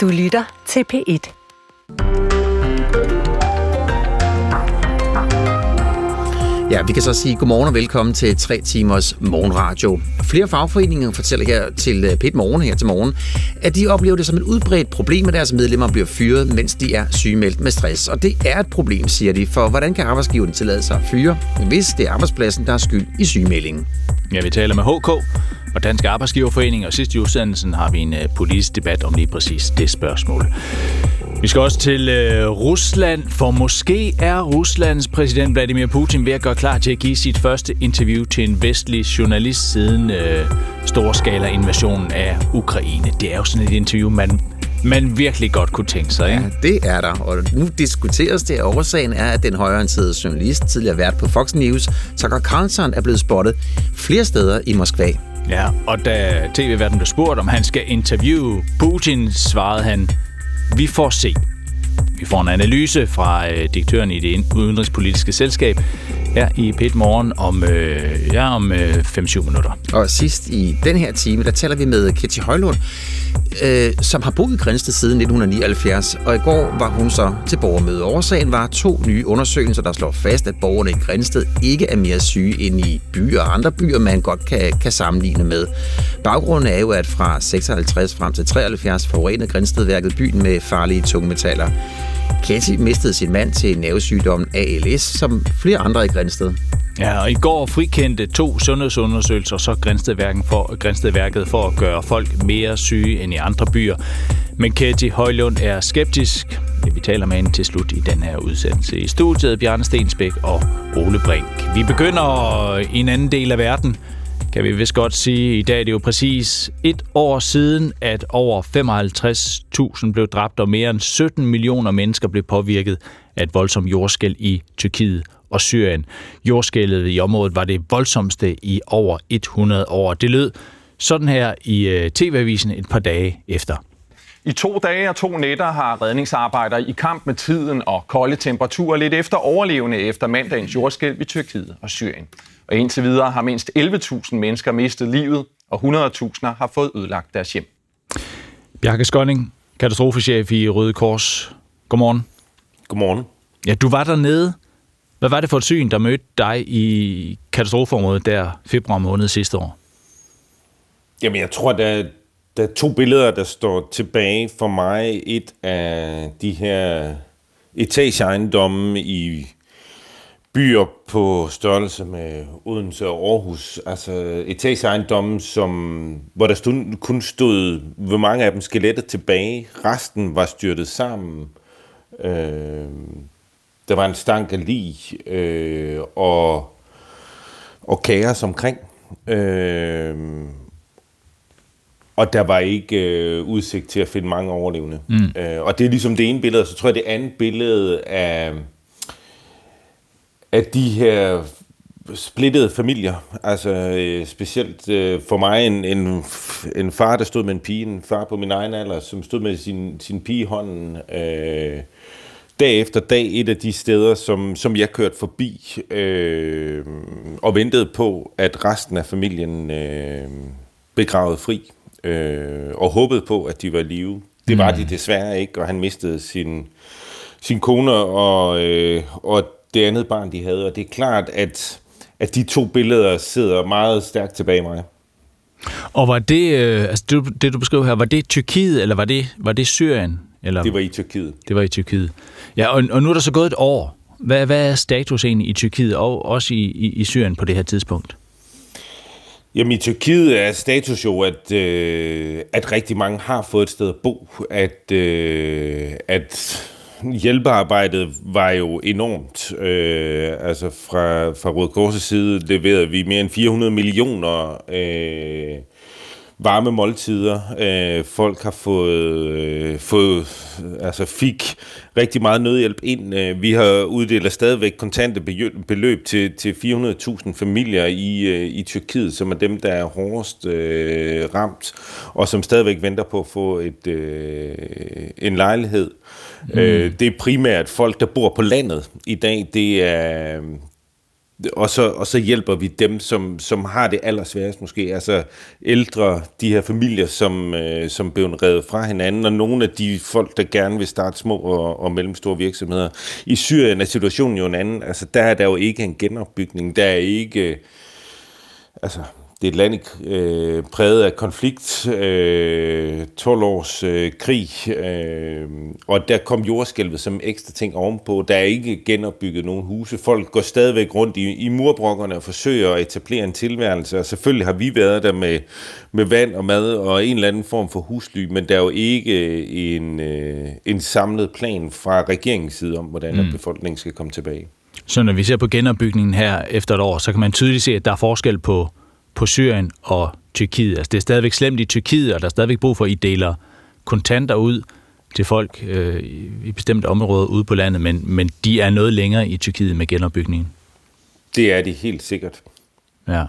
Du lytter til P1. Ja, vi kan så sige godmorgen og velkommen til 3 timers morgenradio. Flere fagforeninger fortæller her til øh, Pet Morgen her til morgen, at de oplever det som et udbredt problem, at deres medlemmer bliver fyret, mens de er sygemeldt med stress. Og det er et problem, siger de, for hvordan kan arbejdsgiveren tillade sig at fyre, hvis det er arbejdspladsen, der er skyld i sygemeldingen? Ja, vi taler med HK og Dansk Arbejdsgiverforening, og sidst i udsendelsen har vi en øh, politisk debat om lige præcis det spørgsmål. Vi skal også til øh, Rusland, for måske er Ruslands præsident Vladimir Putin ved at gøre klar til at give sit første interview til en vestlig journalist siden øh, storskala-invasionen af Ukraine. Det er jo sådan et interview, man man virkelig godt kunne tænke sig. Ikke? Ja, det er der. Og nu diskuteres det, og årsagen er, at den højreorienterede journalist, tidligere vært på Fox News, Tucker Carlson, er blevet spottet flere steder i Moskva. Ja, og da tv-verden blev spurgt, om han skal interviewe Putin, svarede han, vi får se. Vi får en analyse fra øh, direktøren i det udenrigspolitiske selskab her i Pet Morgen om, øh, ja, om øh, 5-7 minutter. Og sidst i den her time, der taler vi med Kitty Højlund, øh, som har boet i Grænsted siden 1979, og i går var hun så til borgermøde. Årsagen var to nye undersøgelser, der slår fast, at borgerne i Grænsted ikke er mere syge end i byer og andre byer, man godt kan, kan sammenligne med. Baggrunden er jo, at fra 56 frem til 73 forurenede Grænstedværket byen med farlige tungmetaller. Katty mistede sin mand til nervesygdommen ALS, som flere andre i Grænsted. Ja, og i går frikendte to sundhedsundersøgelser så Grænstedværket for, Grænstedværket for at gøre folk mere syge end i andre byer. Men Katie Højlund er skeptisk. Ja, vi taler med hende til slut i den her udsendelse. I studiet Bjarne Stensbæk og Ole Brink. Vi begynder i en anden del af verden kan vi vist godt sige. I dag er det jo præcis et år siden, at over 55.000 blev dræbt, og mere end 17 millioner mennesker blev påvirket af et voldsomt jordskæld i Tyrkiet og Syrien. Jordskældet i området var det voldsomste i over 100 år. Det lød sådan her i øh, TV-avisen et par dage efter. I to dage og to nætter har redningsarbejdere i kamp med tiden og kolde temperaturer lidt efter overlevende efter mandagens jordskælv i Tyrkiet og Syrien. Og indtil videre har mindst 11.000 mennesker mistet livet, og 100.000 har fået ødelagt deres hjem. Bjarke Skåning, katastrofechef i Røde Kors. Godmorgen. Godmorgen. Ja, du var dernede. Hvad var det for et syn, der mødte dig i katastrofeområdet der februar måned sidste år? Jamen, jeg tror, der, der er to billeder, der står tilbage for mig. Et af de her etageejendomme i byer på størrelse med Odense og Aarhus, altså etageejendomme, som, hvor der stod, kun stod, hvor mange af dem skeletter tilbage. Resten var styrtet sammen. Øh, der var en stank af lig øh, og, og kaos omkring. Øh, og der var ikke øh, udsigt til at finde mange overlevende. Mm. Øh, og det er ligesom det ene billede, så tror jeg det andet billede af at de her splittede familier, altså øh, specielt øh, for mig en, en, en far, der stod med en pige, en far på min egen alder, som stod med sin, sin pige i hånden, øh, dag efter dag et af de steder, som, som jeg kørte forbi, øh, og ventede på, at resten af familien øh, begravede fri, øh, og håbede på, at de var i live. Det var mm. de desværre ikke, og han mistede sin, sin kone og, øh, og det andet barn, de havde. Og det er klart, at, at de to billeder sidder meget stærkt tilbage i mig. Og var det, øh, altså det, det du beskriver her, var det Tyrkiet, eller var det, var det Syrien? Eller? Det var i Tyrkiet. Det var i Tyrkiet. Ja, og, og nu er der så gået et år. Hvad, hvad er status egentlig i Tyrkiet, og også i, i, i Syrien på det her tidspunkt? Jamen i Tyrkiet er status jo, at, øh, at rigtig mange har fået et sted at bo, at, øh, at hjælpearbejdet var jo enormt. Øh, altså fra, fra Røde Kors' side leverede vi mere end 400 millioner øh, varme måltider. Øh, folk har fået, øh, fået, altså fik rigtig meget nødhjælp ind. Øh, vi har uddelt stadigvæk kontante beløb til, til 400.000 familier i, øh, i Tyrkiet, som er dem, der er hårdest øh, ramt, og som stadigvæk venter på at få et, øh, en lejlighed. Mm. Øh, det er primært folk, der bor på landet i dag. Det er, og, så, og så hjælper vi dem, som, som har det allersværest måske, altså ældre, de her familier, som, øh, som blev revet fra hinanden, og nogle af de folk, der gerne vil starte små og, og mellemstore virksomheder. I Syrien er situationen jo en anden, altså der er der jo ikke en genopbygning, der er ikke... Øh, altså, det er et land øh, præget af konflikt, øh, 12 års øh, krig, øh, og der kom jordskælvet som ekstra ting ovenpå. Der er ikke genopbygget nogen huse. Folk går stadigvæk rundt i, i murbrokkerne og forsøger at etablere en tilværelse, og selvfølgelig har vi været der med, med vand og mad og en eller anden form for husly, men der er jo ikke en, øh, en samlet plan fra regeringens side om, hvordan mm. befolkningen skal komme tilbage. Så når vi ser på genopbygningen her efter et år, så kan man tydeligt se, at der er forskel på på Syrien og Tyrkiet. Altså, det er stadigvæk slemt i Tyrkiet, og der er stadigvæk brug for, at I deler kontanter ud til folk øh, i bestemte områder ude på landet, men, men de er noget længere i Tyrkiet med genopbygningen. Det er de helt sikkert. Ja.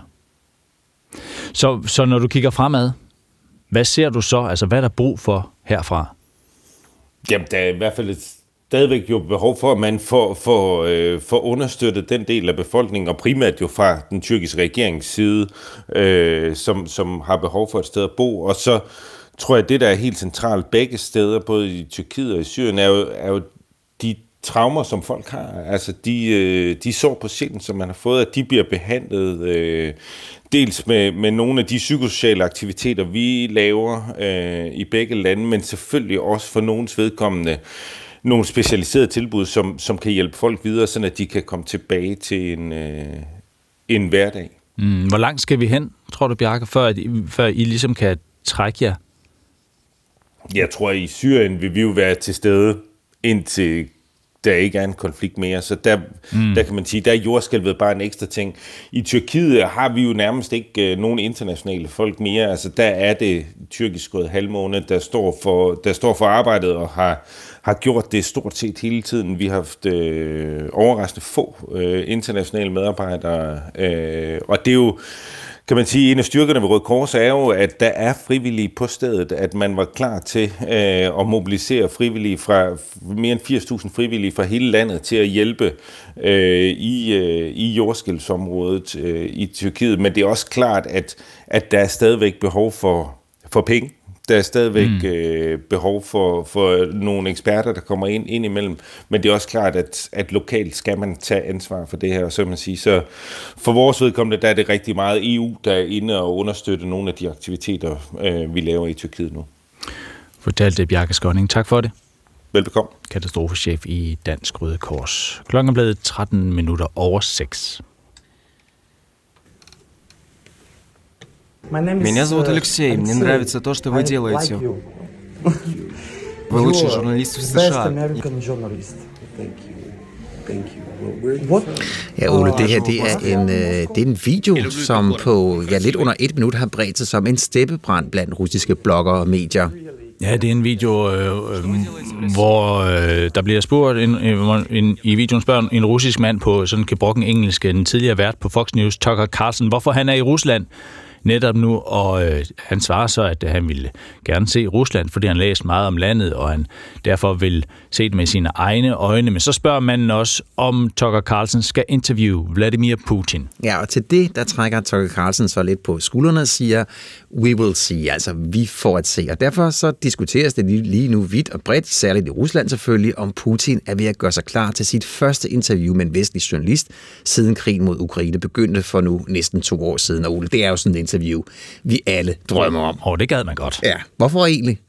Så, så når du kigger fremad, hvad ser du så? Altså, hvad er der brug for herfra? Jamen, der er i hvert fald et stadigvæk jo behov for, at man får, får, øh, får understøttet den del af befolkningen, og primært jo fra den tyrkiske regerings side, øh, som, som har behov for et sted at bo. Og så tror jeg, at det, der er helt centralt begge steder, både i Tyrkiet og i Syrien, er jo, er jo de traumer, som folk har. Altså, de, øh, de sår på sjælen, som man har fået, at de bliver behandlet øh, dels med, med nogle af de psykosociale aktiviteter, vi laver øh, i begge lande, men selvfølgelig også for nogens vedkommende nogle specialiserede tilbud, som, som kan hjælpe folk videre, så at de kan komme tilbage til en, øh, en hverdag. Mm, hvor langt skal vi hen, tror du, Bjarke, før, at, før I ligesom kan trække jer? Jeg tror, at i Syrien vil vi jo være til stede indtil der ikke er en konflikt mere. Så der, mm. der kan man sige, der er jordskælvet bare en ekstra ting. I Tyrkiet har vi jo nærmest ikke øh, nogen internationale folk mere. Altså der er det tyrkisk røde halvmåne, der står, for, der står for arbejdet og har, har gjort det stort set hele tiden. Vi har haft øh, overraskende få øh, internationale medarbejdere, øh, og det er jo kan man sige, en af styrkerne ved Røde Kors er jo, at der er frivillige på stedet, at man var klar til øh, at mobilisere frivillige fra mere end 80.000 frivillige fra hele landet til at hjælpe øh, i, øh, i jordskælvsområdet øh, i Tyrkiet. Men det er også klart, at, at der er stadigvæk behov for, for penge der er stadigvæk mm. øh, behov for, for nogle eksperter, der kommer ind, ind imellem, men det er også klart, at, at lokalt skal man tage ansvar for det her, så man sige. Så for vores vedkommende, der er det rigtig meget EU, der er inde og understøtter nogle af de aktiviteter, øh, vi laver i Tyrkiet nu. Fortalte Bjarke Skåning. Tak for det. Velbekomme. Katastrofechef i Dansk Røde Kors. Klokken er blevet 13 minutter over 6. Меня зовут Алексей, мне нравится то, что вы делаете. Вы лучший журналист в США. Ja, Ole, det her det er, en, øh, det er en video, som på ja, lidt under et minut har bredt sig som en steppebrand blandt russiske blogger og medier. Ja, det er en video, øh, øh, hvor øh, der bliver spurgt, en, en, i videoen spørger en russisk mand på sådan gebrokken engelsk, en tidligere vært på Fox News, Tucker Carlson, hvorfor han er i Rusland netop nu, og øh, han svarer så, at han ville gerne se Rusland, fordi han læst meget om landet, og han derfor vil se det med sine egne øjne. Men så spørger manden også, om Tucker Carlson skal interviewe Vladimir Putin. Ja, og til det, der trækker Tucker Carlson så lidt på skuldrene og siger, we will see, altså vi får at se. Og derfor så diskuteres det lige nu vidt og bredt, særligt i Rusland selvfølgelig, om Putin er ved at gøre sig klar til sit første interview med en vestlig journalist, siden krigen mod Ukraine begyndte for nu næsten to år siden. Og Ole, det er jo sådan en interview, vi alle drømmer om. Og det gad man godt. Ja, hvorfor egentlig?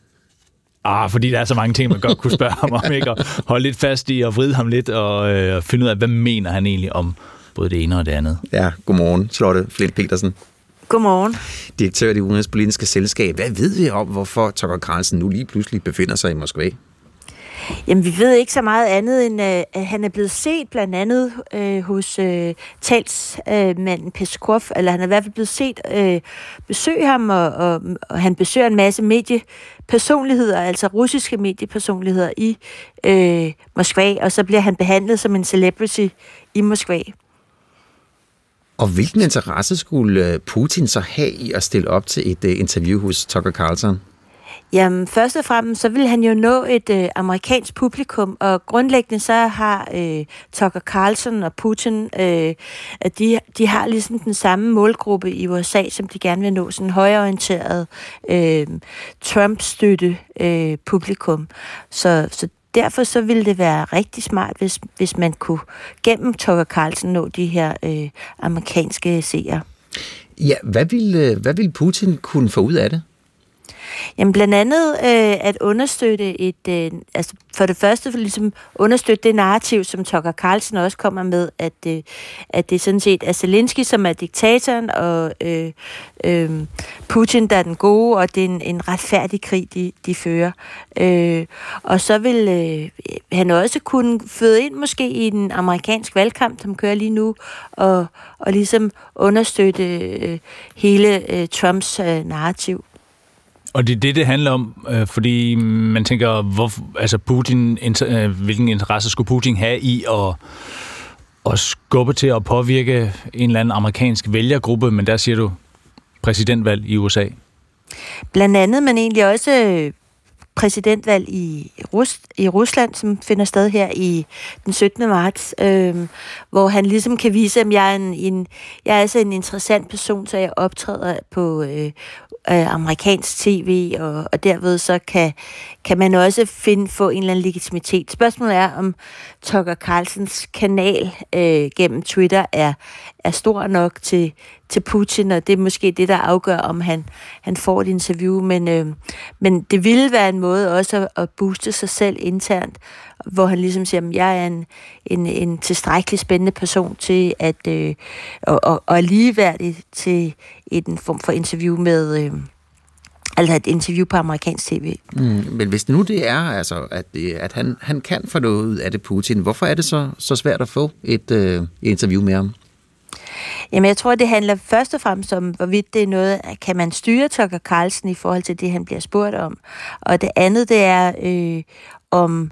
Ah, fordi der er så mange ting, man godt kunne spørge ham om, ikke? Og holde lidt fast i og vride ham lidt og øh, finde ud af, hvad mener han egentlig om både det ene og det andet. Ja, godmorgen, Charlotte Flint Petersen. Godmorgen. Direktør i det udenrigspolitiske selskab. Hvad ved vi om, hvorfor Tucker Carlsen nu lige pludselig befinder sig i Moskva? Jamen, vi ved ikke så meget andet, end øh, at han er blevet set blandt andet øh, hos øh, talsmanden øh, Peskov, eller han er i hvert fald blevet set øh, besøge ham, og, og, og han besøger en masse mediepersonligheder, altså russiske mediepersonligheder i øh, Moskva, og så bliver han behandlet som en celebrity i Moskva. Og hvilken interesse skulle øh, Putin så have i at stille op til et øh, interview hos Tucker Carlson? Jamen, først og fremmest, så vil han jo nå et øh, amerikansk publikum, og grundlæggende så har øh, Tucker Carlson og Putin, øh, at de, de har ligesom den samme målgruppe i USA, som de gerne vil nå, sådan en højorienteret øh, Trump-støtte øh, publikum. Så, så derfor så ville det være rigtig smart, hvis, hvis man kunne gennem Tucker Carlson nå de her øh, amerikanske seere. Ja, hvad ville, øh, hvad ville Putin kunne få ud af det? Jamen blandt andet øh, at understøtte et, øh, altså for det første for ligesom understøtte det narrativ, som Tucker Carlson også kommer med, at, øh, at det sådan set er Zelensky, som er diktatoren, og øh, øh, Putin, der er den gode, og det er en, en retfærdig krig, de, de fører. Øh, og så vil øh, han også kunne føde ind måske i den amerikanske valgkamp, som kører lige nu, og, og ligesom understøtte øh, hele øh, Trumps øh, narrativ. Og det er det, det handler om, øh, fordi man tænker, hvor, altså Putin, inter, øh, hvilken interesse skulle Putin have i at, at skubbe til at påvirke en eller anden amerikansk vælgergruppe, men der siger du præsidentvalg i USA. Blandt andet, men egentlig også øh, præsidentvalg i, Rus i Rusland, som finder sted her i den 17. marts, øh, hvor han ligesom kan vise, at jeg er, en, en, jeg er altså en interessant person, så jeg optræder på øh, øh, amerikansk tv, og, og derved så kan, kan man også finde, få en eller anden legitimitet. Spørgsmålet er, om Tucker Carlsens kanal øh, gennem Twitter er, er stor nok til, til Putin, og det er måske det, der afgør, om han, han får et interview. Men, øh, men det ville være en måde også at, at booste sig selv internt, hvor han ligesom siger, at jeg er en, en, en tilstrækkelig spændende person til at øh, og, og, og ligeværdig til en form for interview med... Øh, altså et interview på amerikansk tv. Mm, men hvis det nu det er, altså, at, det, at han, han kan få noget ud af det, Putin, hvorfor er det så, så svært at få et øh, interview med ham? Jamen, jeg tror, det handler først og fremmest om, hvorvidt det er noget, kan man styre Tucker Carlsen i forhold til det, han bliver spurgt om. Og det andet, det er, øh, om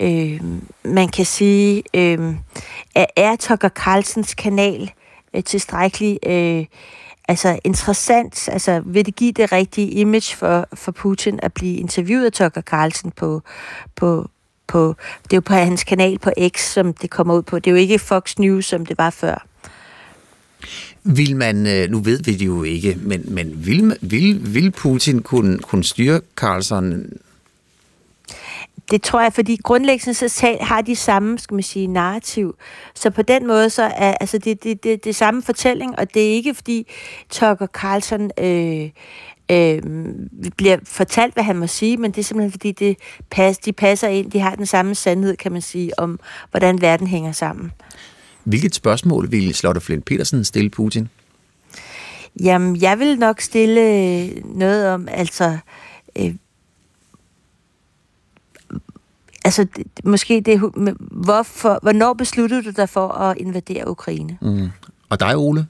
øh, man kan sige, øh, er Tucker Carlsens kanal øh, tilstrækkelig øh, altså interessant? Altså, vil det give det rigtige image for, for Putin at blive interviewet af Tucker Carlsen på, på, på, det er jo på hans kanal på X, som det kommer ud på. Det er jo ikke Fox News, som det var før. Vil man, øh, nu ved vi det jo ikke, men, men vil, vil, vil Putin kunne, kunne styre Carlson det tror jeg, fordi grundlæggende så har de samme, skal man sige, narrativ. Så på den måde, så er altså det, det, det, det samme fortælling, og det er ikke fordi Tucker Carlson øh, øh, bliver fortalt, hvad han må sige, men det er simpelthen fordi, det pas, de passer ind, de har den samme sandhed, kan man sige, om hvordan verden hænger sammen. Hvilket spørgsmål vil Slotte Flint Petersen stille Putin? Jamen, jeg vil nok stille noget om, altså, øh, altså, måske det, hvorfor, hvornår besluttede du dig for at invadere Ukraine? Mm. Og dig, Ole?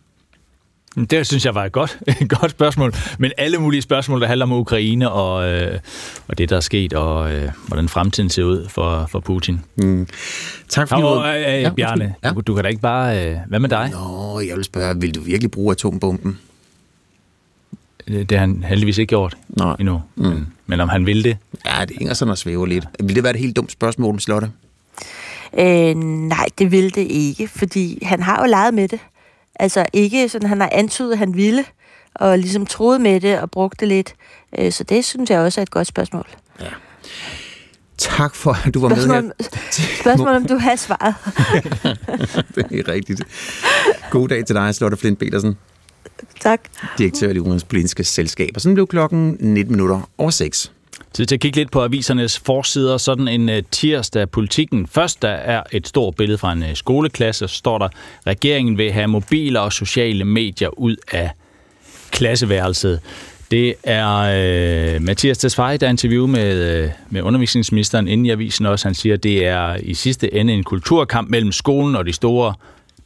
Det synes jeg var et godt, et godt spørgsmål. Men alle mulige spørgsmål, der handler om Ukraine og, øh, og det, der er sket, og øh, hvordan fremtiden ser ud for, for Putin. Mm. Tak for Nå, øh, øh, ja, Bjarne, ja. du, du kan da ikke bare... Øh, hvad med dig? Nå, jeg vil spørge, vil du virkelig bruge atombomben? Det, det har han heldigvis ikke gjort Nej. endnu. Mm. Men, men om han vil det? Ja, det hænger sådan og svæver lidt. Vil det være et helt dumt spørgsmål, Slotte? Øh, nej, det vil det ikke, fordi han har jo leget med det. Altså ikke sådan, han har antydet, at han ville, og ligesom troede med det og brugte det lidt. Øh, så det synes jeg også er et godt spørgsmål. Ja. Tak for, at du var spørgsmål, med her. Spørgsmål, om du har svaret. det er rigtigt. God dag til dig, Slotte Flint Petersen. Tak. Direktør i det udenrigspolitiske selskab. Og sådan blev klokken 19 minutter over 6. Tid til at kigge lidt på avisernes forsider. Sådan en øh, tirsdag politikken. Først der er et stort billede fra en øh, skoleklasse. Så står der, regeringen vil have mobiler og sociale medier ud af klasseværelset. Det er øh, Mathias Tesfaye, der er interview med, øh, med undervisningsministeren inden i avisen også. Han siger, at det er i sidste ende en kulturkamp mellem skolen og de store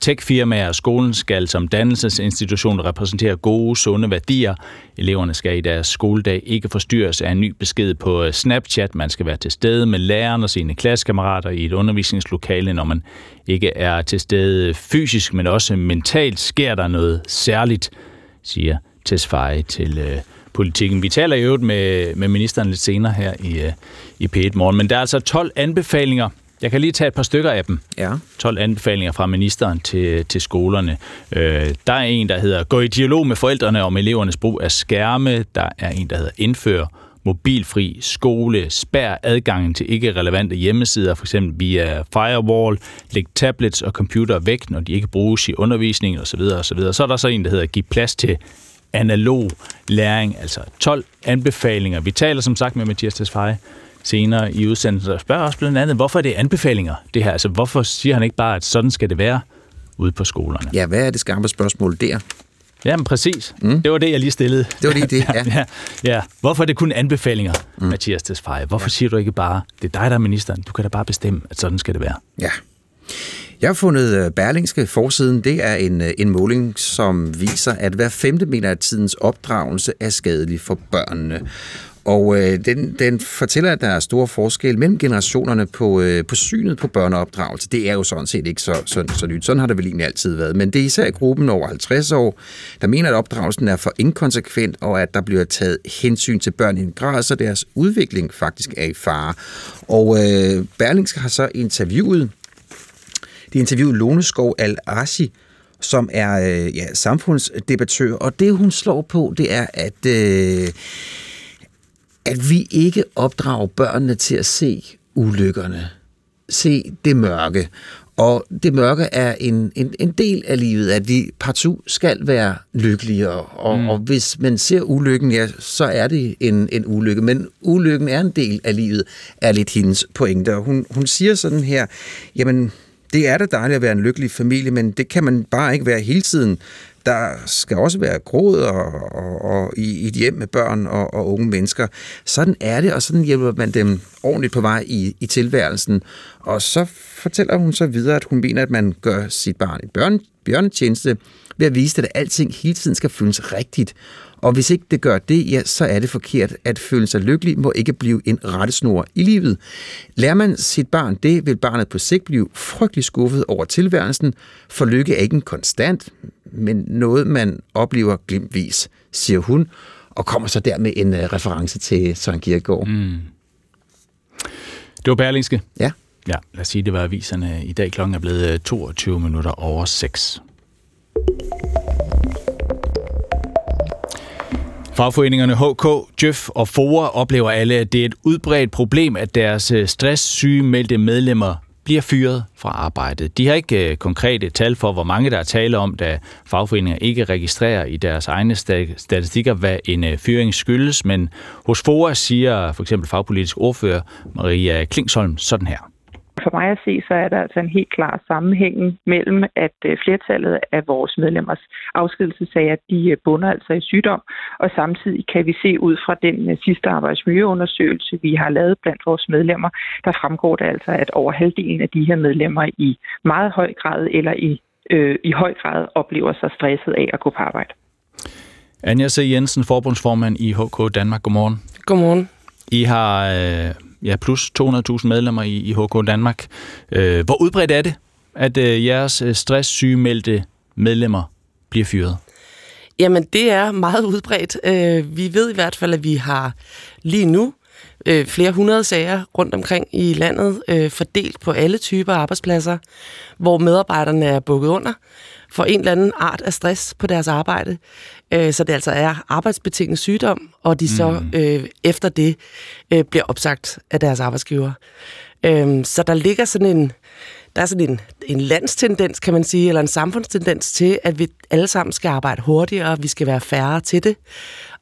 Techfirmaer og Skolen skal som dannelsesinstitution repræsentere gode, sunde værdier. Eleverne skal i deres skoledag ikke forstyrres af en ny besked på øh, Snapchat. Man skal være til stede med læreren og sine klassekammerater i et undervisningslokale, når man ikke er til stede fysisk, men også mentalt sker der noget særligt, siger Tesfaye til øh, politikken. Vi taler i øvrigt med, med ministeren lidt senere her i, øh, i P1 Morgen, men der er altså 12 anbefalinger. Jeg kan lige tage et par stykker af dem. Ja. 12 anbefalinger fra ministeren til, til skolerne. Øh, der er en, der hedder gå i dialog med forældrene om elevernes brug af skærme. Der er en, der hedder indfør mobilfri skole, spær adgangen til ikke relevante hjemmesider, f.eks. via firewall, læg tablets og computer væk, når de ikke bruges i undervisning osv. osv. Så er der så en, der hedder give plads til analog læring, altså 12 anbefalinger. Vi taler som sagt med Mathias Tesfaye senere i udsendelsen, og spørger også blandt andet, hvorfor er det anbefalinger, det her? Altså, hvorfor siger han ikke bare, at sådan skal det være ude på skolerne? Ja, hvad er det skarpe spørgsmål der? Jamen præcis. Mm. Det var det, jeg lige stillede. Det var lige det, ja. ja, ja. Hvorfor er det kun anbefalinger, mm. Mathias Tesfaye? Hvorfor ja. siger du ikke bare, det er dig, der er ministeren, du kan da bare bestemme, at sådan skal det være? Ja. Jeg har fundet øh, Berlingske forsiden. Det er en, øh, en måling, som viser, at hver femte mener, at tidens opdragelse er skadelig for børnene. Og øh, den, den fortæller, at der er store forskel mellem generationerne på, øh, på synet på børneopdragelse. Det er jo sådan set ikke så, så, så nyt. Sådan har det vel egentlig altid været. Men det er især gruppen over 50 år, der mener, at opdragelsen er for inkonsekvent, og at der bliver taget hensyn til børn i en grad, så deres udvikling faktisk er i fare. Og øh, Berlingske har så interviewet, de interviewet Lone Skov Al-Ashi, som er øh, ja, samfundsdebattør, og det hun slår på, det er, at... Øh, at vi ikke opdrager børnene til at se ulykkerne, se det mørke. Og det mørke er en, en, en del af livet, at vi partout skal være lykkelige. Og, mm. og hvis man ser ulykken, ja, så er det en, en ulykke. Men ulykken er en del af livet, er lidt hendes pointe. Og hun, hun siger sådan her, jamen, det er da dejligt at være en lykkelig familie, men det kan man bare ikke være hele tiden. Der skal også være gråd og, og, og i et hjem med børn og, og unge mennesker. Sådan er det, og sådan hjælper man dem ordentligt på vej i, i tilværelsen. Og så fortæller hun så videre, at hun mener, at man gør sit barn et børn, bjørnetjeneste ved at vise, at alting hele tiden skal føles rigtigt. Og hvis ikke det gør det, ja, så er det forkert. At føle sig lykkelig må ikke blive en rettesnor i livet. Lærer man sit barn det, vil barnet på sigt blive frygtelig skuffet over tilværelsen, for lykke er ikke en konstant, men noget, man oplever glimtvis, siger hun, og kommer så der med en uh, reference til Søren Kierkegaard. Mm. Det var Berlingske. Ja. Ja, lad os sige, det var aviserne. I dag klokken er blevet 22 øh, minutter over 6. Fagforeningerne HK, Djøf og FOA oplever alle, at det er et udbredt problem, at deres øh, stresssygemeldte stresssyge meldte medlemmer bliver fyret fra arbejdet. De har ikke øh, konkrete tal for, hvor mange der er tale om, da fagforeninger ikke registrerer i deres egne statistikker, hvad en øh, fyring skyldes, men hos FOA siger for eksempel fagpolitisk ordfører Maria Klingsholm sådan her. For mig at se, så er der altså en helt klar sammenhæng mellem, at øh, flertallet af vores medlemmers afskedelsesager, de øh, bunder altså i sygdom, og samtidig kan vi se ud fra den øh, sidste arbejdsmiljøundersøgelse, vi har lavet blandt vores medlemmer, der fremgår det altså, at over halvdelen af de her medlemmer i meget høj grad eller i, øh, i høj grad oplever sig stresset af at gå på arbejde. Anja C. Jensen, forbundsformand i HK Danmark. Godmorgen. Godmorgen. I har øh, ja, plus 200.000 medlemmer i, i HK Danmark. Øh, hvor udbredt er det, at øh, jeres øh, stresssygemeldte medlemmer bliver fyret? Jamen, det er meget udbredt. Øh, vi ved i hvert fald, at vi har lige nu øh, flere hundrede sager rundt omkring i landet, øh, fordelt på alle typer arbejdspladser, hvor medarbejderne er bukket under for en eller anden art af stress på deres arbejde. Øh, så det altså er arbejdsbetinget sygdom, og de så mm. øh, efter det øh, bliver opsagt af deres arbejdsgiver. Øh, så der ligger sådan en, der er sådan en, en landstendens, kan man sige, eller en samfundstendens til, at vi alle sammen skal arbejde hurtigere, og vi skal være færre til det.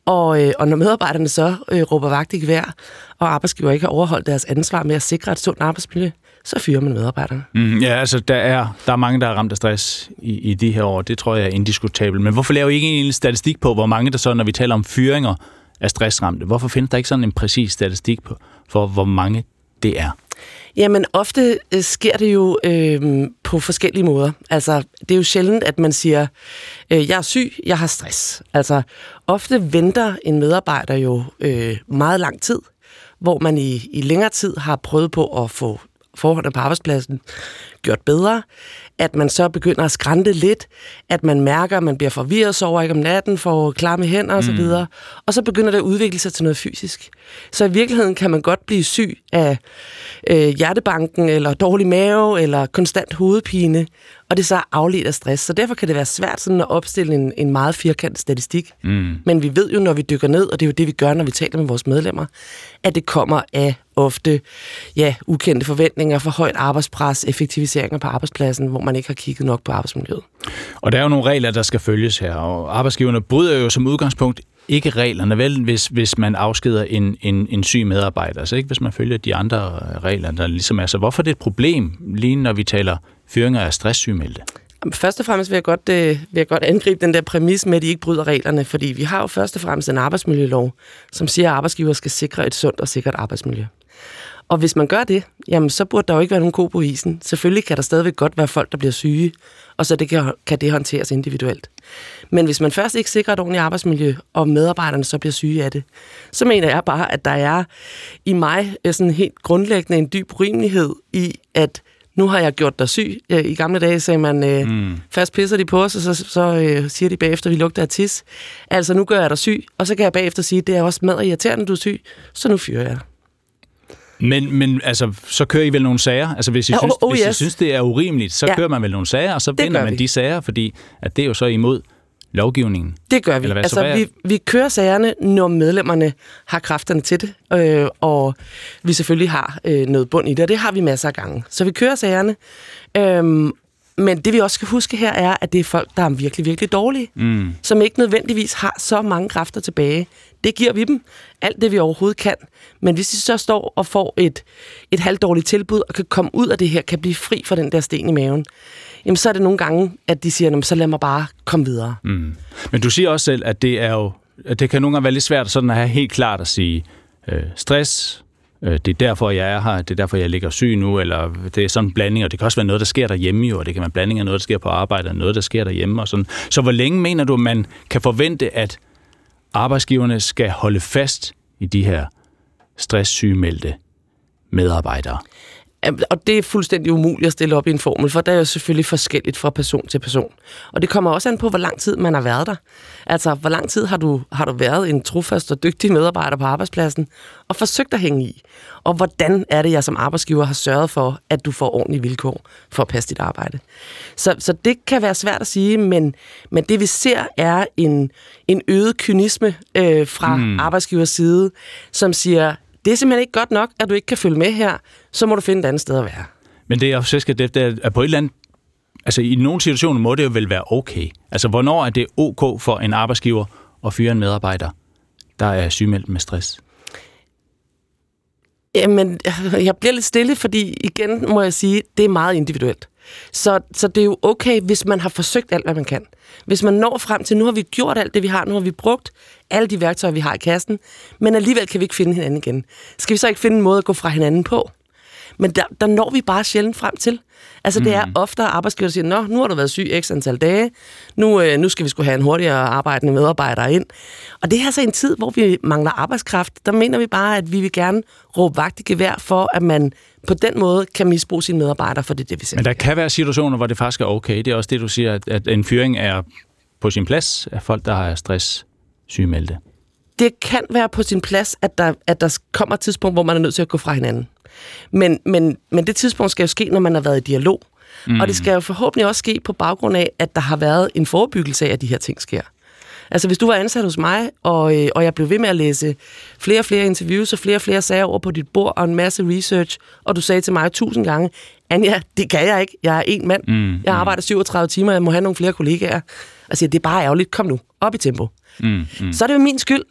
Og, øh, og når medarbejderne så øh, råber vagt i gevær, og arbejdsgiver ikke har overholdt deres ansvar med at sikre et sundt arbejdsmiljø, så fyrer man medarbejderne. Mm, ja, altså der er, der er mange, der er ramt af stress i, i de her år. Det tror jeg er indiskutabelt. Men hvorfor laver I ikke en statistik på, hvor mange der så, når vi taler om fyringer, er stressramte? Hvorfor findes der ikke sådan en præcis statistik på, for, hvor mange det er? Jamen, ofte øh, sker det jo øh, på forskellige måder. Altså, det er jo sjældent, at man siger, øh, jeg er syg, jeg har stress. Altså, ofte venter en medarbejder jo øh, meget lang tid, hvor man i, i længere tid har prøvet på at få forholdene på arbejdspladsen gjort bedre, at man så begynder at skrænte lidt, at man mærker, at man bliver forvirret, sover ikke om natten, får klamme hænder osv., mm. og så begynder det at udvikle sig til noget fysisk. Så i virkeligheden kan man godt blive syg af øh, hjertebanken, eller dårlig mave, eller konstant hovedpine, og det er så afledt af stress. Så derfor kan det være svært sådan at opstille en, en meget firkantet statistik. Mm. Men vi ved jo, når vi dykker ned, og det er jo det, vi gør, når vi taler med vores medlemmer, at det kommer af ofte ja, ukendte forventninger for højt arbejdspres, effektiviseringer på arbejdspladsen, hvor man ikke har kigget nok på arbejdsmiljøet. Og der er jo nogle regler, der skal følges her, og arbejdsgiverne bryder jo som udgangspunkt ikke reglerne, vel, hvis, hvis man afskeder en, en, en syg medarbejder, altså ikke hvis man følger de andre øh, regler, der ligesom er. Så hvorfor er det et problem, lige når vi taler fyringer af stresssygemeldte? Først og fremmest vil jeg, godt, øh, vil jeg godt angribe den der præmis med, at de ikke bryder reglerne, fordi vi har jo først og fremmest en arbejdsmiljølov, som siger, at arbejdsgiver skal sikre et sundt og sikkert arbejdsmiljø. Og hvis man gør det, jamen så burde der jo ikke være nogen ko på isen. Selvfølgelig kan der stadigvæk godt være folk, der bliver syge, og så det kan, kan det håndteres individuelt. Men hvis man først ikke sikrer et ordentligt arbejdsmiljø, og medarbejderne så bliver syge af det, så mener jeg bare, at der er i mig sådan helt grundlæggende en dyb urimelighed i, at nu har jeg gjort dig syg. I gamle dage sagde man, øh, mm. først pisser de på os, og så, så øh, siger de bagefter, at vi lugter af tis. Altså, nu gør jeg dig syg, og så kan jeg bagefter sige, det er også med irriterende, du er syg, så nu fyrer jeg men, men altså, så kører I vel nogle sager? Altså, hvis I, ja, synes, oh, oh, hvis yes. I synes, det er urimeligt, så ja. kører man vel nogle sager, og så det vinder man vi. de sager, fordi at det er jo så imod lovgivningen. Det gør vi. Hvad, altså, vi, vi kører sagerne, når medlemmerne har kræfterne til det, øh, og vi selvfølgelig har øh, noget bund i det, og det har vi masser af gange. Så vi kører sagerne, øh, men det vi også skal huske her er, at det er folk, der er virkelig, virkelig dårlige, mm. som ikke nødvendigvis har så mange kræfter tilbage. Det giver vi dem, alt det vi overhovedet kan. Men hvis de så står og får et, et halvdårligt tilbud, og kan komme ud af det her, kan blive fri fra den der sten i maven, jamen så er det nogle gange, at de siger, så lad mig bare komme videre. Mm. Men du siger også selv, at det er jo, at det kan nogle gange være lidt svært sådan at have helt klart at sige, øh, stress, Øh, det er derfor, jeg er her, det er derfor, jeg ligger syg nu, eller det er sådan en blanding, og det kan også være noget, der sker derhjemme jo, og det kan være en blanding af noget, der sker på arbejde, og noget, der sker derhjemme og sådan. Så hvor længe mener du, man kan forvente, at arbejdsgiverne skal holde fast i de her stresssygemeldte medarbejdere? Og det er fuldstændig umuligt at stille op i en formel, for der er jo selvfølgelig forskelligt fra person til person. Og det kommer også an på, hvor lang tid man har været der. Altså, hvor lang tid har du, har du været en trofast og dygtig medarbejder på arbejdspladsen og forsøgt at hænge i? Og hvordan er det, jeg som arbejdsgiver har sørget for, at du får ordentlige vilkår for at passe dit arbejde? Så, så det kan være svært at sige, men, men det vi ser er en, en øget kynisme øh, fra mm. arbejdsgivers side, som siger, det er simpelthen ikke godt nok, at du ikke kan følge med her, så må du finde et andet sted at være. Men det jeg jo skal det er på et eller andet Altså, i nogle situationer må det jo vel være okay. Altså, hvornår er det ok for en arbejdsgiver at fyre en medarbejder, der er sygemeldt med stress? Jamen, jeg bliver lidt stille, fordi igen må jeg sige, det er meget individuelt. Så, så det er jo okay, hvis man har forsøgt alt, hvad man kan. Hvis man når frem til, nu har vi gjort alt det, vi har, nu har vi brugt alle de værktøjer, vi har i kassen, men alligevel kan vi ikke finde hinanden igen. Skal vi så ikke finde en måde at gå fra hinanden på? Men der, der når vi bare sjældent frem til. Altså, mm. det er mm. ofte, at arbejdsgiver siger, Nå, nu har du været syg x antal dage, nu, øh, nu skal vi skulle have en hurtigere arbejdende medarbejder ind. Og det er altså en tid, hvor vi mangler arbejdskraft. Der mener vi bare, at vi vil gerne råbe vagt i gevær for, at man på den måde kan misbruge sine medarbejdere, for det er det, vi ser. Men der kan være situationer, hvor det faktisk er okay. Det er også det, du siger, at, at en fyring er på sin plads af folk, der har stress sygemeldte. Det kan være på sin plads, at der, at der kommer et tidspunkt, hvor man er nødt til at gå fra hinanden. Men, men, men det tidspunkt skal jo ske, når man har været i dialog. Mm. Og det skal jo forhåbentlig også ske på baggrund af, at der har været en forebyggelse af, at de her ting sker. Altså hvis du var ansat hos mig, og, øh, og jeg blev ved med at læse flere og flere interviews og flere og flere sager over på dit bord og en masse research, og du sagde til mig tusind gange, Anja, det kan jeg ikke. Jeg er en mand. Mm, jeg arbejder 37 timer, jeg må have nogle flere kollegaer. Og siger, det er bare ærgerligt. Kom nu, op i tempo. Mm, mm. Så er det jo min skyld,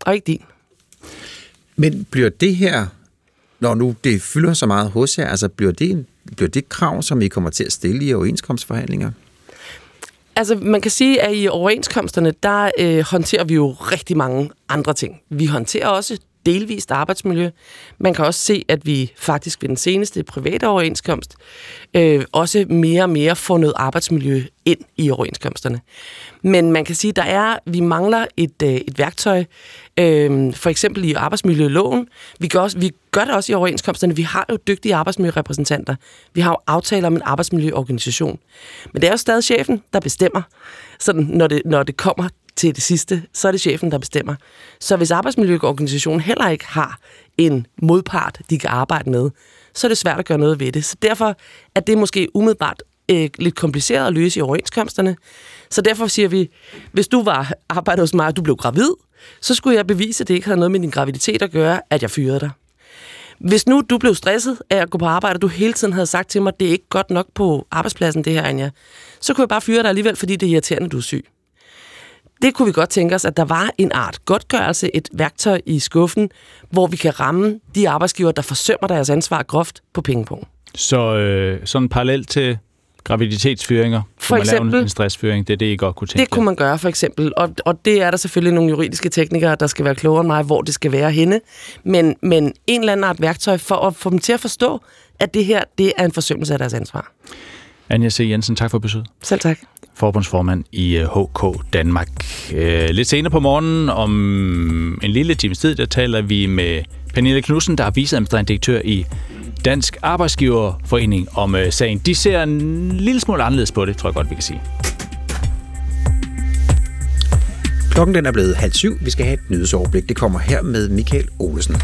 og ikke din. Men bliver det her når nu det fylder så meget hos jer, altså bliver det, bliver det krav, som I kommer til at stille i overenskomstforhandlinger? Altså, man kan sige, at i overenskomsterne, der øh, håndterer vi jo rigtig mange andre ting. Vi håndterer også delvist arbejdsmiljø. Man kan også se, at vi faktisk ved den seneste private overenskomst øh, også mere og mere får noget arbejdsmiljø ind i overenskomsterne. Men man kan sige, at der er, vi mangler et, øh, et værktøj, øh, for eksempel i arbejdsmiljøloven. Vi gør, også, vi gør det også i overenskomsterne. Vi har jo dygtige arbejdsmiljørepræsentanter. Vi har jo aftaler om en arbejdsmiljøorganisation. Men det er jo stadig chefen, der bestemmer, sådan, når, det, når det kommer til det sidste, så er det chefen, der bestemmer. Så hvis arbejdsmiljøorganisationen heller ikke har en modpart, de kan arbejde med, så er det svært at gøre noget ved det. Så derfor er det måske umiddelbart øh, lidt kompliceret at løse i overenskomsterne. Så derfor siger vi, hvis du var arbejdet hos mig, og du blev gravid, så skulle jeg bevise, at det ikke havde noget med din graviditet at gøre, at jeg fyrede dig. Hvis nu du blev stresset af at gå på arbejde, og du hele tiden havde sagt til mig, at det er ikke godt nok på arbejdspladsen, det her, Anja, så kunne jeg bare fyre dig alligevel, fordi det er irriterende, at du er syg. Det kunne vi godt tænke os, at der var en art godtgørelse, et værktøj i skuffen, hvor vi kan ramme de arbejdsgiver, der forsømmer deres ansvar groft på pengepunkt. Så øh, sådan parallelt til graviditetsfyringer, for eksempel, lave en stressfyring, det er det, I godt kunne tænke Det kunne man gøre, for eksempel. Og, og det er der selvfølgelig nogle juridiske teknikere, der skal være klogere end mig, hvor det skal være henne. Men, men en eller anden art værktøj for at få dem til at forstå, at det her det er en forsømmelse af deres ansvar. Anja C. Jensen, tak for besøget. Selv tak. Forbundsformand i øh, HK Danmark. Øh, lidt senere på morgenen, om en lille times tid, der taler vi med Pernille Knudsen, der er viceadministrerende direktør i Dansk Arbejdsgiverforening om øh, sagen. De ser en lille smule anderledes på det, tror jeg godt, vi kan sige. Klokken den er blevet halv syv. Vi skal have et nyhedsoverblik. Det kommer her med Michael Olesen.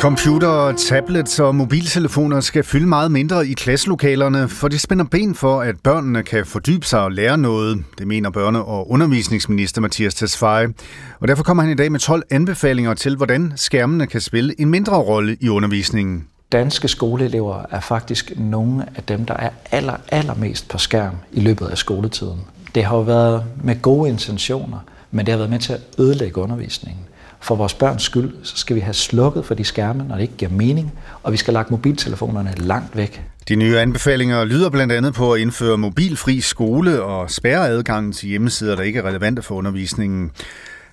Computer, tablets og mobiltelefoner skal fylde meget mindre i klasselokalerne, for det spænder ben for, at børnene kan fordybe sig og lære noget. Det mener børne- og undervisningsminister Mathias Tesfaye. Og derfor kommer han i dag med 12 anbefalinger til, hvordan skærmene kan spille en mindre rolle i undervisningen. Danske skoleelever er faktisk nogle af dem, der er aller, allermest på skærm i løbet af skoletiden. Det har jo været med gode intentioner, men det har været med til at ødelægge undervisningen. For vores børns skyld, så skal vi have slukket for de skærme, når det ikke giver mening, og vi skal lagt mobiltelefonerne langt væk. De nye anbefalinger lyder blandt andet på at indføre mobilfri skole og spærre adgangen til hjemmesider, der ikke er relevante for undervisningen.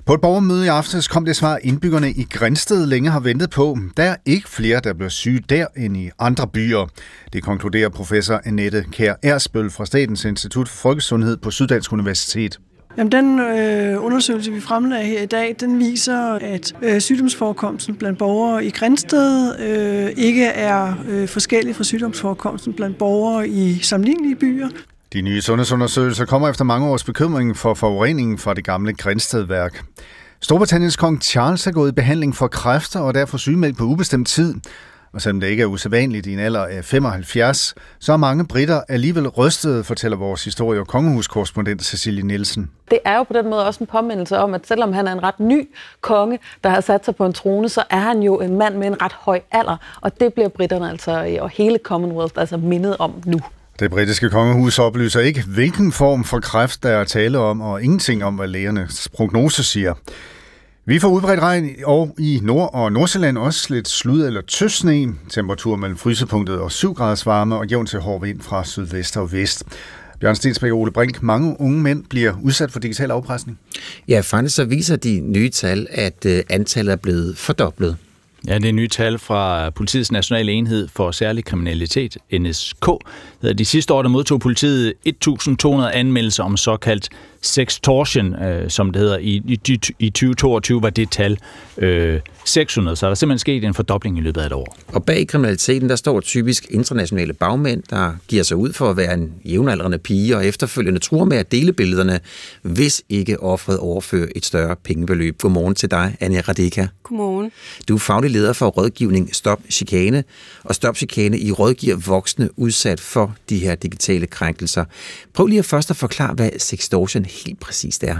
På et borgermøde i aftes kom det svar, indbyggerne i Grænsted længe har ventet på. Der er ikke flere, der bliver syge der end i andre byer. Det konkluderer professor Annette Kær Ersbøl fra Statens Institut for Folkesundhed på Syddansk Universitet. Jamen, den øh, undersøgelse, vi fremlagde her i dag, den viser, at øh, sygdomsforekomsten blandt borgere i Grænsted øh, ikke er øh, forskellig fra sygdomsforekomsten blandt borgere i sammenlignelige byer. De nye sundhedsundersøgelser kommer efter mange års bekymring for forureningen fra det gamle Grænstedværk. Storbritanniens kong Charles er gået i behandling for kræfter og derfor sygemeldt på ubestemt tid. Og selvom det ikke er usædvanligt i en alder af 75, så er mange britter alligevel rystede, fortæller vores historie- og kongehuskorrespondent Cecilie Nielsen. Det er jo på den måde også en påmindelse om, at selvom han er en ret ny konge, der har sat sig på en trone, så er han jo en mand med en ret høj alder, og det bliver britterne altså og hele Commonwealth altså mindet om nu. Det britiske kongehus oplyser ikke, hvilken form for kræft der er tale om, og ingenting om, hvad lægernes prognose siger. Vi får udbredt regn og i Nord- og Nordsjælland også lidt slud eller tøsne. Temperatur mellem frysepunktet og 7 graders varme og jævn til hård vind fra sydvest og vest. Bjørn Stensberg og Ole Brink, mange unge mænd bliver udsat for digital afpresning. Ja, faktisk så viser de nye tal, at øh, antallet er blevet fordoblet. Ja, det er nye tal fra Politiets Nationale Enhed for Særlig Kriminalitet, NSK. De sidste år der modtog politiet 1.200 anmeldelser om såkaldt sextortion, øh, som det hedder. I, i, I 2022 var det tal øh, 600, så der er simpelthen sket en fordobling i løbet af et år. Og bag kriminaliteten, der står typisk internationale bagmænd, der giver sig ud for at være en jævnaldrende pige, og efterfølgende tror med at dele billederne, hvis ikke offret overfører et større pengebeløb. Godmorgen til dig, Anja Radeka. Godmorgen. Du er faglig leder for rådgivning Stop Chikane, og Stop Chikane i rådgiver voksne udsat for de her digitale krænkelser. Prøv lige at først at forklare, hvad sextortion helt præcist er.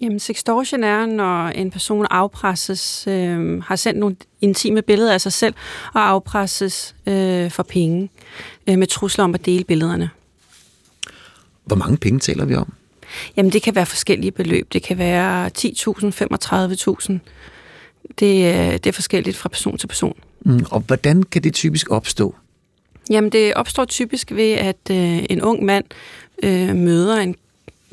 Jamen, sextortion er, når en person afpresses, øh, har sendt nogle intime billeder af sig selv, og afpresses øh, for penge, øh, med trusler om at dele billederne. Hvor mange penge taler vi om? Jamen, det kan være forskellige beløb. Det kan være 10.000, 35.000. Det, øh, det er forskelligt fra person til person. Mm, og hvordan kan det typisk opstå? Jamen, det opstår typisk ved, at øh, en ung mand øh, møder en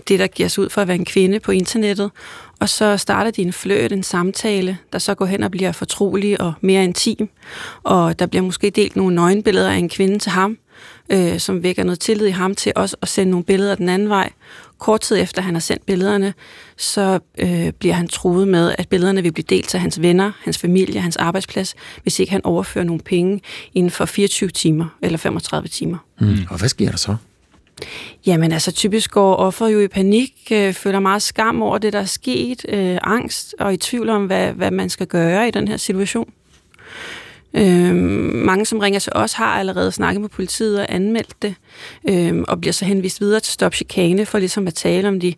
det, der giver sig ud for at være en kvinde på internettet. Og så starter de en fløjt, en samtale, der så går hen og bliver fortrolig og mere intim. Og der bliver måske delt nogle nøgenbilleder af en kvinde til ham, øh, som vækker noget tillid i ham til også at sende nogle billeder den anden vej. Kort tid efter han har sendt billederne, så øh, bliver han truet med, at billederne vil blive delt til hans venner, hans familie, hans arbejdsplads, hvis ikke han overfører nogle penge inden for 24 timer eller 35 timer. Mm. Og hvad sker der så? Jamen altså typisk går offer jo i panik, øh, føler meget skam over det, der er sket, øh, angst og i tvivl om, hvad, hvad man skal gøre i den her situation. Øh, mange, som ringer til os, har allerede snakket med politiet og anmeldt det, øh, og bliver så henvist videre til Stop Chikane for ligesom at tale om de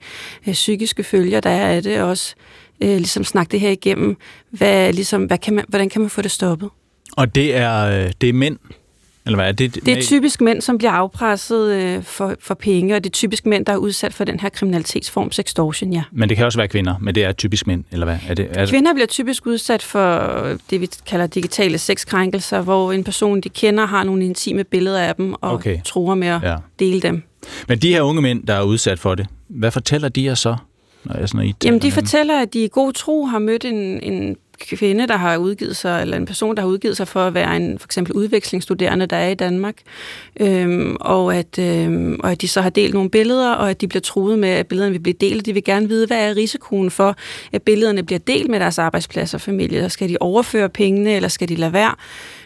øh, psykiske følger, der er af det, og også øh, ligesom snakke det her igennem. Hvad, ligesom, hvad kan man, hvordan kan man få det stoppet? Og det er, øh, det er mænd, eller hvad er det? Det er typisk mænd, som bliver afpresset øh, for, for penge, og det er typisk mænd, der er udsat for den her kriminalitetsform, sextortion, ja. Men det kan også være kvinder, men det er typisk mænd, eller hvad? Er det, er. Kvinder bliver typisk udsat for det, vi kalder digitale sexkrænkelser, hvor en person, de kender, har nogle intime billeder af dem, og okay. tror med at ja. dele dem. Men de her unge mænd, der er udsat for det, hvad fortæller de jer så? Når jeg sådan, I Jamen, de fortæller, at de i god tro har mødt en, en kvinde, der har udgivet sig, eller en person, der har udgivet sig for at være en for eksempel udvekslingsstuderende, der er i Danmark, øhm, og, at, øhm, og at de så har delt nogle billeder, og at de bliver truet med, at billederne vil blive delt. De vil gerne vide, hvad er risikoen for, at billederne bliver delt med deres arbejdsplads og familie. Skal de overføre pengene, eller skal de lade være?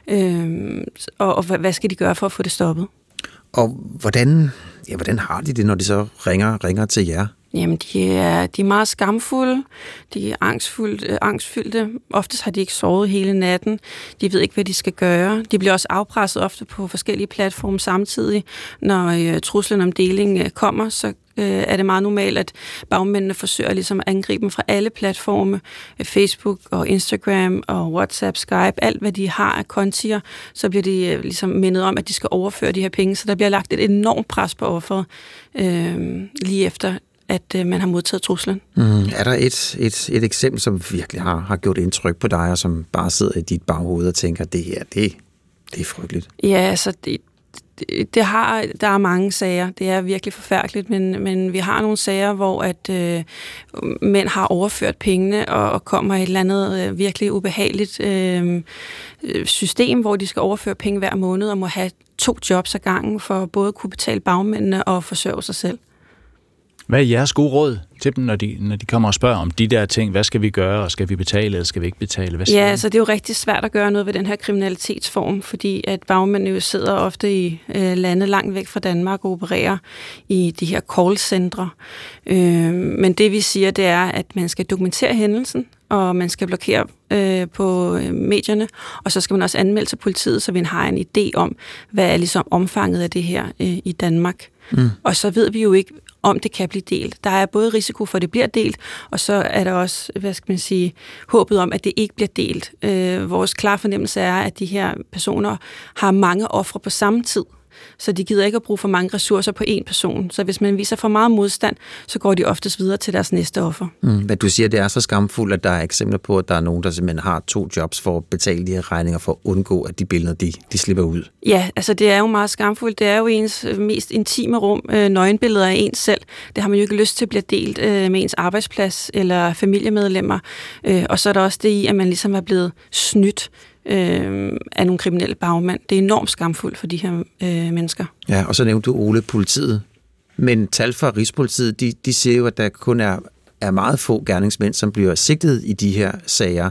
Øhm, og, og hvad skal de gøre for at få det stoppet? Og hvordan, ja, hvordan har de det, når de så ringer, ringer til jer? Jamen, de er, de er meget skamfulde, de er angstfulde, øh, angstfyldte. Oftest har de ikke sovet hele natten. De ved ikke, hvad de skal gøre. De bliver også afpresset ofte på forskellige platforme samtidig. Når øh, truslen om deling øh, kommer, så øh, er det meget normalt, at bagmændene forsøger ligesom at angribe dem fra alle platforme. Øh, Facebook og Instagram og WhatsApp, Skype, alt hvad de har af kontier, så bliver de øh, ligesom mindet om, at de skal overføre de her penge. Så der bliver lagt et enormt pres på offeret øh, lige efter at øh, man har modtaget truslen. Mm. Er der et, et, et eksempel, som virkelig har, har gjort indtryk på dig, og som bare sidder i dit baghoved og tænker, det her, det, det er frygteligt? Ja, altså det, det, det har, der er mange sager. Det er virkelig forfærdeligt, men, men vi har nogle sager, hvor at øh, mænd har overført pengene og, og kommer i et eller andet øh, virkelig ubehageligt øh, system, hvor de skal overføre penge hver måned og må have to jobs ad gangen for både at kunne betale bagmændene og forsørge sig selv. Hvad er jeres gode råd til dem, når de, når de kommer og spørger om de der ting? Hvad skal vi gøre, og skal vi betale, eller skal vi ikke betale? Hvad ja, altså det er jo rigtig svært at gøre noget ved den her kriminalitetsform, fordi at bagmændene jo sidder ofte i øh, lande langt væk fra Danmark og opererer i de her callcentre. Øh, men det vi siger, det er, at man skal dokumentere hændelsen, og man skal blokere øh, på øh, medierne, og så skal man også anmelde til politiet, så vi har en idé om, hvad er ligesom omfanget af det her øh, i Danmark. Mm. Og så ved vi jo ikke, om det kan blive delt. Der er både risiko for, at det bliver delt, og så er der også, hvad skal man sige, håbet om, at det ikke bliver delt. Øh, vores klare fornemmelse er, at de her personer har mange ofre på samme tid så de gider ikke at bruge for mange ressourcer på én person. Så hvis man viser for meget modstand, så går de oftest videre til deres næste offer. Mm, hvad du siger, det er så skamfuldt, at der er eksempler på, at der er nogen, der simpelthen har to jobs for at betale de her regninger, for at undgå, at de billeder, de, de slipper ud. Ja, altså det er jo meget skamfuldt. Det er jo ens mest intime rum, øh, nøgenbilleder af ens selv. Det har man jo ikke lyst til at blive delt øh, med ens arbejdsplads eller familiemedlemmer. Øh, og så er der også det i, at man ligesom er blevet snydt øh, af nogle kriminelle bagmænd. Det er enormt skamfuldt for de her øh, mennesker. Ja, og så nævnte du Ole politiet. Men tal fra Rigspolitiet, de, de siger jo, at der kun er, er meget få gerningsmænd, som bliver sigtet i de her sager.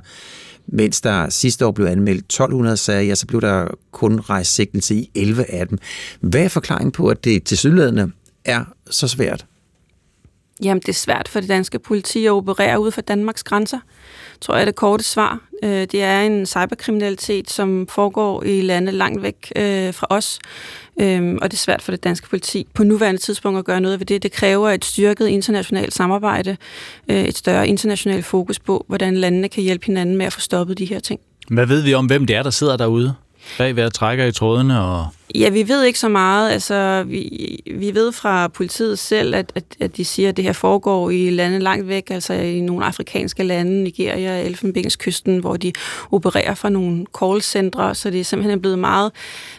Mens der sidste år blev anmeldt 1200 sager, ja, så blev der kun rejst sigtelse i 11 af dem. Hvad er forklaringen på, at det til sydlædende er så svært? Jamen, det er svært for det danske politi at operere ud for Danmarks grænser tror jeg, er det korte svar. Øh, det er en cyberkriminalitet, som foregår i lande langt væk øh, fra os, øhm, og det er svært for det danske politi på nuværende tidspunkt at gøre noget ved det. Det kræver et styrket internationalt samarbejde, øh, et større internationalt fokus på, hvordan landene kan hjælpe hinanden med at få stoppet de her ting. Hvad ved vi om, hvem det er, der sidder derude? Bag ved at trække i trådene og Ja, vi ved ikke så meget. Altså, vi, vi ved fra politiet selv, at, at, at de siger, at det her foregår i lande langt væk, altså i nogle afrikanske lande, Nigeria, Elfenbenskysten, hvor de opererer fra nogle callcentre, så det er simpelthen blevet meget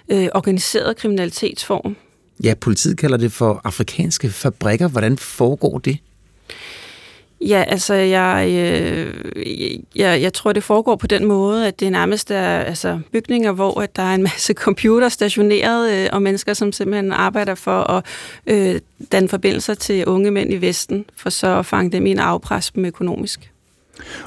øh, organiseret kriminalitetsform. Ja, politiet kalder det for afrikanske fabrikker. Hvordan foregår det? Ja, altså jeg, øh, jeg, jeg tror, det foregår på den måde, at det nærmest er altså, bygninger, hvor at der er en masse computer stationeret, øh, og mennesker, som simpelthen arbejder for at øh, danne forbindelser til unge mænd i Vesten, for så at fange dem i en afpres dem økonomisk.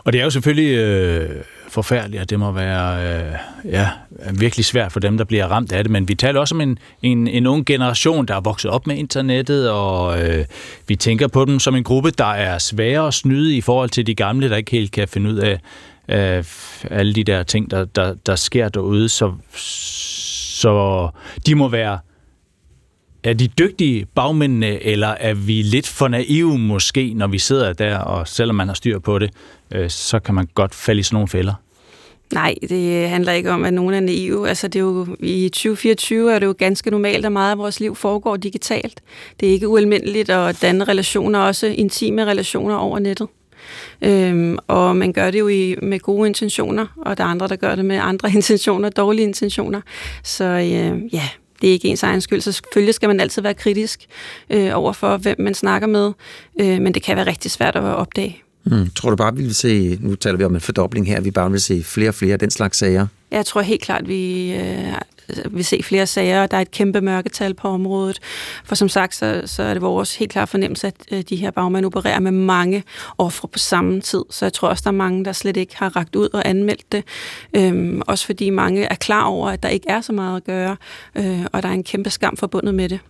Og det er jo selvfølgelig øh, forfærdeligt, og det må være øh, ja, virkelig svært for dem, der bliver ramt af det. Men vi taler også om en, en, en ung generation, der er vokset op med internettet, og øh, vi tænker på dem som en gruppe, der er svære at snyde i forhold til de gamle, der ikke helt kan finde ud af øh, alle de der ting, der, der, der sker derude. Så, så de må være er de dygtige bagmændene, eller er vi lidt for naive måske, når vi sidder der, og selvom man har styr på det, øh, så kan man godt falde i sådan nogle fælder? Nej, det handler ikke om, at nogen er naive. Altså, det er jo, I 2024 er det jo ganske normalt, at meget af vores liv foregår digitalt. Det er ikke ualmindeligt at danne relationer, også intime relationer over nettet. Øhm, og man gør det jo i, med gode intentioner, og der er andre, der gør det med andre intentioner, dårlige intentioner. Så øh, ja, det er ikke ens egen skyld, så selvfølgelig skal man altid være kritisk øh, over for, hvem man snakker med, øh, men det kan være rigtig svært at opdage. Mm. Tror du bare, vi vil se, nu taler vi om en fordobling her, vi bare vil se flere og flere af den slags sager? Jeg tror helt klart, vi øh, vil se flere sager. og Der er et kæmpe mørketal på området. For som sagt, så, så er det vores helt klart fornemmelse, at øh, de her bagmænd opererer med mange ofre på samme tid. Så jeg tror også, der er mange, der slet ikke har ragt ud og anmeldt det. Øhm, også fordi mange er klar over, at der ikke er så meget at gøre, øh, og der er en kæmpe skam forbundet med det.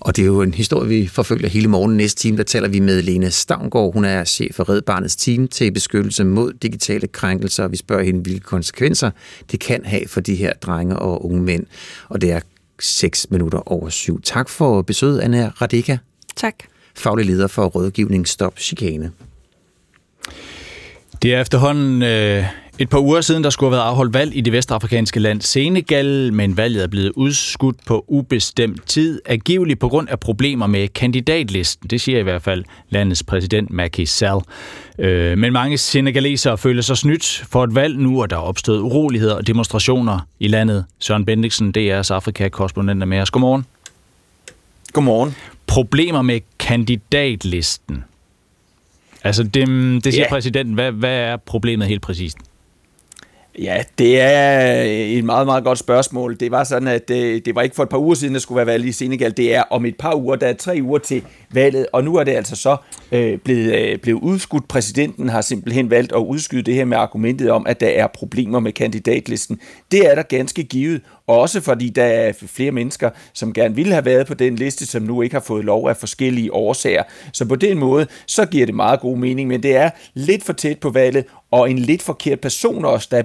Og det er jo en historie, vi forfølger hele morgen. Næste time, der taler vi med Lene Stavngård. Hun er chef for Red Barnets team til beskyttelse mod digitale krænkelser. Vi spørger hende, hvilke konsekvenser det kan have for de her drenge og unge mænd. Og det er 6 minutter over syv. Tak for besøget, Anna Radika. Tak. Faglig leder for rådgivning Stop Chikane. Det er efterhånden øh, et par uger siden, der skulle have været afholdt valg i det vestafrikanske land Senegal, men valget er blevet udskudt på ubestemt tid, angiveligt på grund af problemer med kandidatlisten. Det siger i hvert fald landets præsident Macky Sall. Øh, men mange senegalesere føler sig snydt for et valg nu, og der er opstået uroligheder og demonstrationer i landet. Søren Bendiksen, DR's Afrika-korrespondent er med os. Godmorgen. Godmorgen. Problemer med kandidatlisten. Altså, det, det siger ja. præsidenten. Hvad, hvad er problemet helt præcist? Ja, det er øh, et meget, meget godt spørgsmål. Det var sådan, at det, det var ikke for et par uger siden, der skulle være valg i Senegal. Det er om et par uger, der er tre uger til valget, og nu er det altså så øh, blevet, øh, blevet udskudt. Præsidenten har simpelthen valgt at udskyde det her med argumentet om, at der er problemer med kandidatlisten. Det er der ganske givet, også fordi der er flere mennesker, som gerne ville have været på den liste, som nu ikke har fået lov af forskellige årsager. Så på den måde, så giver det meget god mening, men det er lidt for tæt på valget, og en lidt forkert person også, der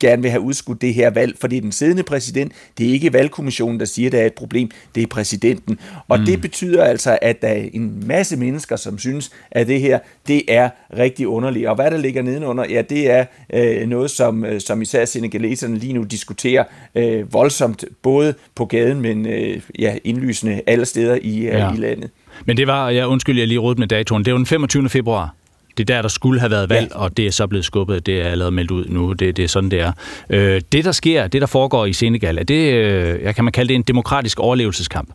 gerne vil have udskudt det her valg, fordi den siddende præsident, det er ikke valgkommissionen, der siger, at der er et problem, det er præsidenten. Og mm. det betyder altså, at der er en masse mennesker, som synes, at det her, det er rigtig underligt. Og hvad der ligger nedenunder, ja, det er øh, noget, som, øh, som især senegaleserne lige nu diskuterer øh, voldsomt, både på gaden, men øh, ja, indlysende alle steder i, øh, ja. i landet. Men det var, jeg undskyld, jeg lige rådte med datoen, det var den 25. februar. Det er der, der skulle have været valg, ja. og det er så blevet skubbet. Det er allerede meldt ud nu. Det, det er sådan, det er. Øh, det, der sker, det, der foregår i Senegal, er det, øh, jeg kan man kalde det en demokratisk overlevelseskamp?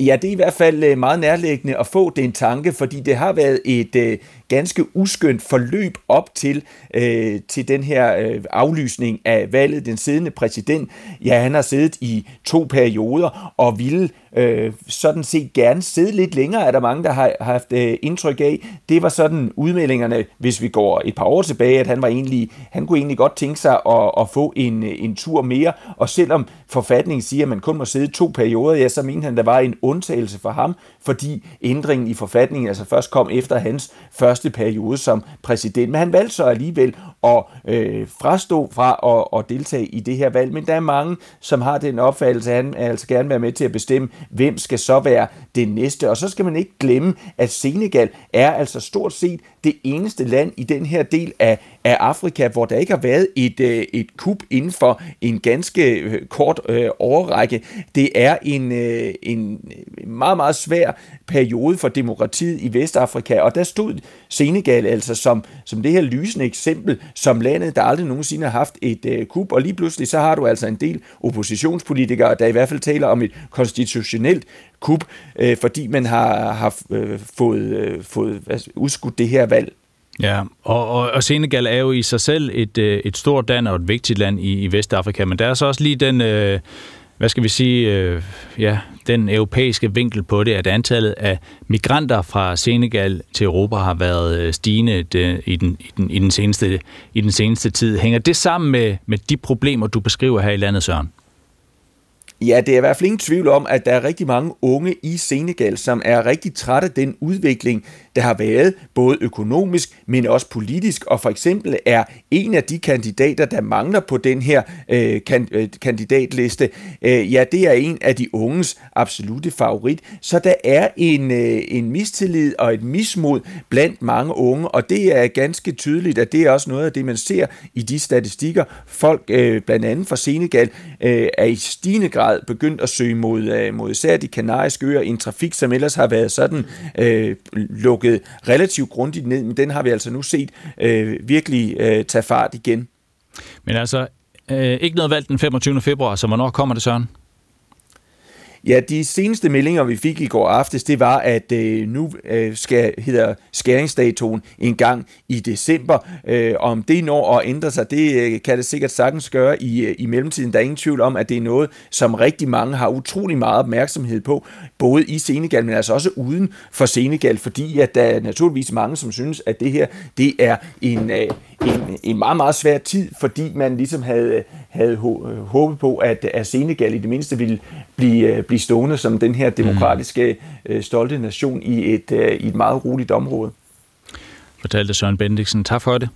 Ja, det er i hvert fald øh, meget nærliggende at få den tanke, fordi det har været et øh, ganske uskyndt forløb op til, øh, til den her øh, aflysning af valget. Den siddende præsident, ja, han har siddet i to perioder og ville øh, sådan set gerne sidde lidt længere, er der mange, der har, haft øh, indtryk af. Det var sådan udmeldingerne, hvis vi går et par år tilbage, at han var egentlig, han kunne egentlig godt tænke sig at, at få en, øh, en tur mere, og selvom forfatningen siger, at man kun må sidde to perioder, ja, så mente han, der var en undtagelse for ham, fordi ændringen i forfatningen altså først kom efter hans første periode som præsident. Men han valgte så alligevel at øh, frastå fra at, at deltage i det her valg. Men der er mange, som har den opfattelse, at han altså gerne være med til at bestemme, hvem skal så være det næste. Og så skal man ikke glemme, at Senegal er altså stort set det eneste land i den her del af, af Afrika, hvor der ikke har været et, øh, et kup inden for en ganske øh, kort øh, årrække. Det er en, øh, en meget, meget svær periode for demokratiet i Vestafrika, og der stod Senegal, altså som, som det her lysende eksempel, som landet, der aldrig nogensinde har haft et øh, kup, og lige pludselig så har du altså en del oppositionspolitikere, der i hvert fald taler om et konstitutionelt kup, øh, fordi man har, har øh, fået, øh, fået hvad, udskudt det her valg. Ja, og, og, og Senegal er jo i sig selv et, øh, et stort land og et vigtigt land i, i Vestafrika, men der er så også lige den, øh, hvad skal vi sige, øh, ja, den europæiske vinkel på det, at antallet af migranter fra Senegal til Europa har været øh, stigende det, i, den, i, den, i, den seneste, i den seneste tid. Hænger det sammen med, med de problemer, du beskriver her i landet, Søren? Ja, det er i hvert fald ingen tvivl om, at der er rigtig mange unge i Senegal, som er rigtig trætte af den udvikling, der har været, både økonomisk, men også politisk, og for eksempel er en af de kandidater, der mangler på den her øh, kan, øh, kandidatliste, øh, ja, det er en af de unges absolute favorit. Så der er en, øh, en mistillid og et mismod blandt mange unge, og det er ganske tydeligt, at det er også noget af det, man ser i de statistikker. Folk, øh, blandt andet fra Senegal, øh, er i stigende grad begyndt at søge mod, øh, mod især de kanariske øer, en trafik, som ellers har været sådan øh, lukket lukket relativt grundigt ned, men den har vi altså nu set øh, virkelig øh, tage fart igen. Men altså, øh, ikke noget valgt den 25. februar, så hvornår kommer det, Søren? Ja, de seneste meldinger, vi fik i går aftes, det var, at øh, nu øh, skal, hedder skæringsdatoen en gang i december. Øh, om det når at ændre sig, det øh, kan det sikkert sagtens gøre i, øh, i mellemtiden. Der er ingen tvivl om, at det er noget, som rigtig mange har utrolig meget opmærksomhed på, både i Senegal, men altså også uden for Senegal, fordi at der er naturligvis mange, som synes, at det her det er en, øh, en, en meget, meget svær tid, fordi man ligesom havde, havde håbet på, at, at Senegal i det mindste ville blive, øh, blive stående som den her demokratiske, mm. stolte nation i et, øh, i et meget roligt område. Fortalte Søren Bendiksen. Tak for det.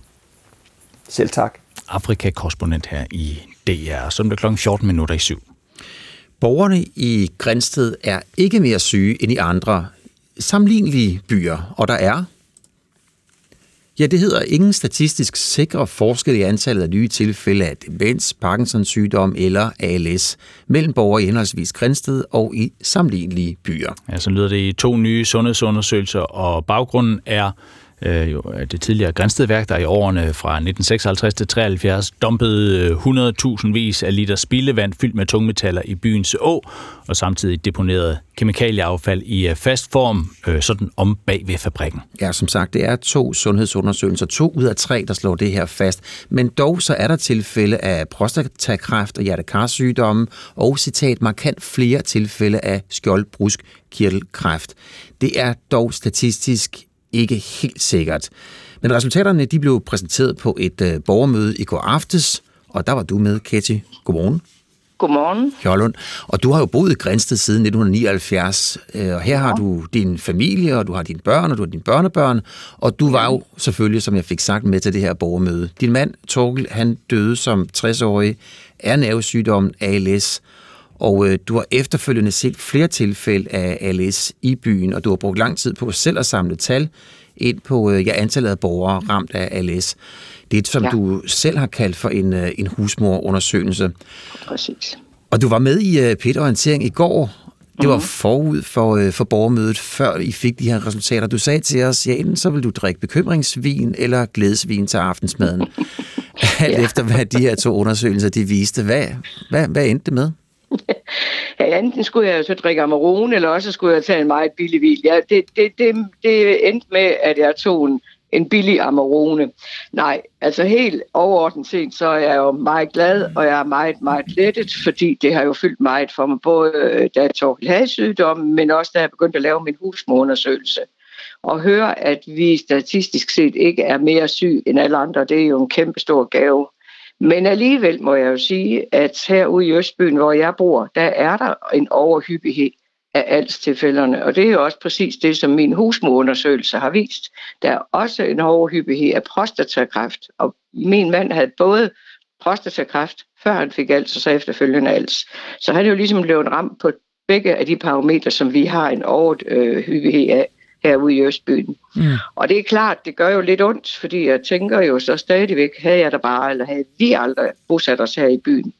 Selv tak. Afrika-korrespondent her i DR, som det klokken 14 minutter i syv. Borgerne i Grænsted er ikke mere syge end i andre sammenlignelige byer, og der er Ja, det hedder ingen statistisk sikre forskel i antallet af nye tilfælde af demens, Parkinsons sygdom eller ALS mellem borgere i henholdsvis Grænsted og i sammenlignelige byer. Ja, så lyder det i to nye sundhedsundersøgelser, og baggrunden er øh, jo, øh, det tidligere Grænstedværk, der i årene fra 1956 til 73 dumpede øh, 100.000 vis af liter spildevand fyldt med tungmetaller i byens å, og samtidig deponerede kemikalieaffald i øh, fast form, øh, sådan om bag ved fabrikken. Ja, som sagt, det er to sundhedsundersøgelser, to ud af tre, der slår det her fast. Men dog så er der tilfælde af prostatakræft og hjertekarsygdomme, og citat, markant flere tilfælde af skjoldbrusk kirtelkræft. Det er dog statistisk ikke helt sikkert. Men resultaterne de blev præsenteret på et uh, borgermøde i går aftes, og der var du med, Ketty. Godmorgen. Godmorgen. Hjørlund. Og du har jo boet i Grænsted siden 1979, øh, og her har du din familie, og du har dine børn, og du har dine børnebørn, og du var jo selvfølgelig, som jeg fik sagt, med til det her borgermøde. Din mand, Torkel, han døde som 60-årig af nervesygdommen ALS, og øh, du har efterfølgende set flere tilfælde af ALS i byen, og du har brugt lang tid på selv at samle tal ind på øh, ja, antallet af borgere ramt af ALS. Det som ja. du selv har kaldt for en, øh, en husmorundersøgelse. Præcis. Og du var med i øh, pet Orientering i går. Det var mhm. forud for, øh, for borgermødet, før I fik de her resultater. Du sagde til os, ja, enten så vil du drikke bekymringsvin eller glædesvin til aftensmaden. Alt ja. efter, hvad de her to undersøgelser de viste. Hvad, hvad, hvad endte det med? ja, enten skulle jeg så drikke Amarone, eller også skulle jeg tage en meget billig vin. Ja, det, det, det, det endte med, at jeg tog en, en billig Amarone. Nej, altså helt overordnet set, så er jeg jo meget glad, og jeg er meget, meget lettet, fordi det har jo fyldt meget for mig, både da jeg tog sygdommen, men også da jeg begyndte at lave min husmorundersøgelse. Og høre, at vi statistisk set ikke er mere syg end alle andre, det er jo en kæmpe stor gave. Men alligevel må jeg jo sige, at herude i Østbyen, hvor jeg bor, der er der en overhyppighed af altstilfælderne. Og det er jo også præcis det, som min husmorundersøgelse har vist. Der er også en overhyppighed af prostatakræft. Og min mand havde både prostatakræft, før han fik als, og så efterfølgende als. Så han er jo ligesom blevet ramt på begge af de parametre, som vi har en overhyppighed af herude i Østbyen. Mm. Og det er klart, det gør jo lidt ondt, fordi jeg tænker jo så stadigvæk, havde jeg der bare, eller havde vi aldrig bosat os her i byen.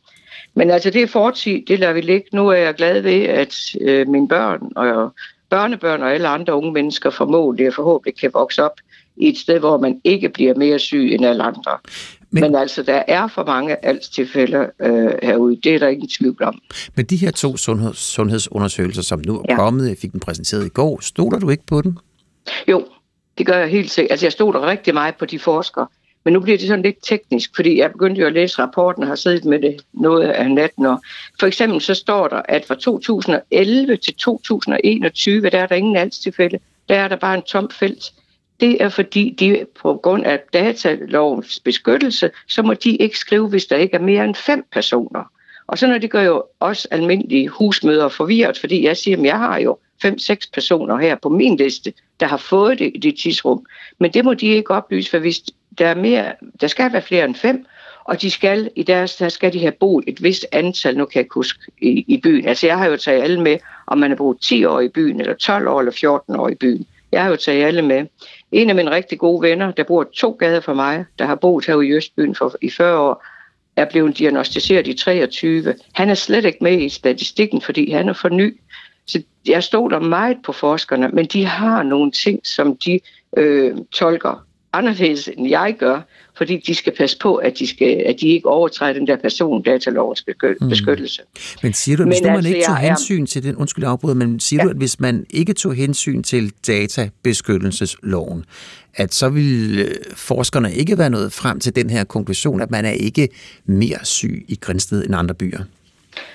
Men altså det er fortid, det lader vi ligge. Nu er jeg glad ved, at øh, mine børn og børnebørn og alle andre unge mennesker formodentlig og forhåbentlig kan vokse op i et sted, hvor man ikke bliver mere syg end alle andre. Men, Men altså, der er for mange altstilfælde øh, herude. Det er der ingen tvivl om. Men de her to sundheds- sundhedsundersøgelser, som nu er ja. kommet, jeg fik den præsenteret i går, stoler du ikke på den? Jo, det gør jeg helt sikkert. Altså, jeg stoler rigtig meget på de forskere. Men nu bliver det sådan lidt teknisk, fordi jeg begyndte jo at læse rapporten og har siddet med det noget af natten. Og for eksempel så står der, at fra 2011 til 2021, der er der ingen altstilfælde. Der er der bare en tom felt. Det er fordi, de på grund af datalovens beskyttelse, så må de ikke skrive, hvis der ikke er mere end fem personer. Og så når det gør jo også almindelige husmøder forvirret, fordi jeg siger, at jeg har jo fem-seks personer her på min liste, der har fået det i det tidsrum. Men det må de ikke oplyse, for hvis der, er mere, der skal være flere end fem, og de skal, i deres, der skal de have boet et vist antal, nu kan jeg huske, i, i byen. Altså jeg har jo taget alle med, om man har boet 10 år i byen, eller 12 år, eller 14 år i byen. Jeg har jo taget alle med. En af mine rigtig gode venner, der bor to gader fra mig, der har boet her i Østbyen for, i 40 år, er blevet diagnostiseret i 23. Han er slet ikke med i statistikken, fordi han er for ny. Så jeg stoler meget på forskerne, men de har nogle ting, som de øh, tolker anderledes, end jeg gør, fordi de skal passe på, at de, skal, at de ikke overtræder den der persondatalovens mm. beskyttelse. Mm. Men siger du, at hvis men man altså, ikke tog hensyn er... til den, undskyld afbryder, men siger ja. du, at hvis man ikke tog hensyn til databeskyttelsesloven, at så vil øh, forskerne ikke være nået frem til den her konklusion, at man er ikke mere syg i Grænsted end andre byer?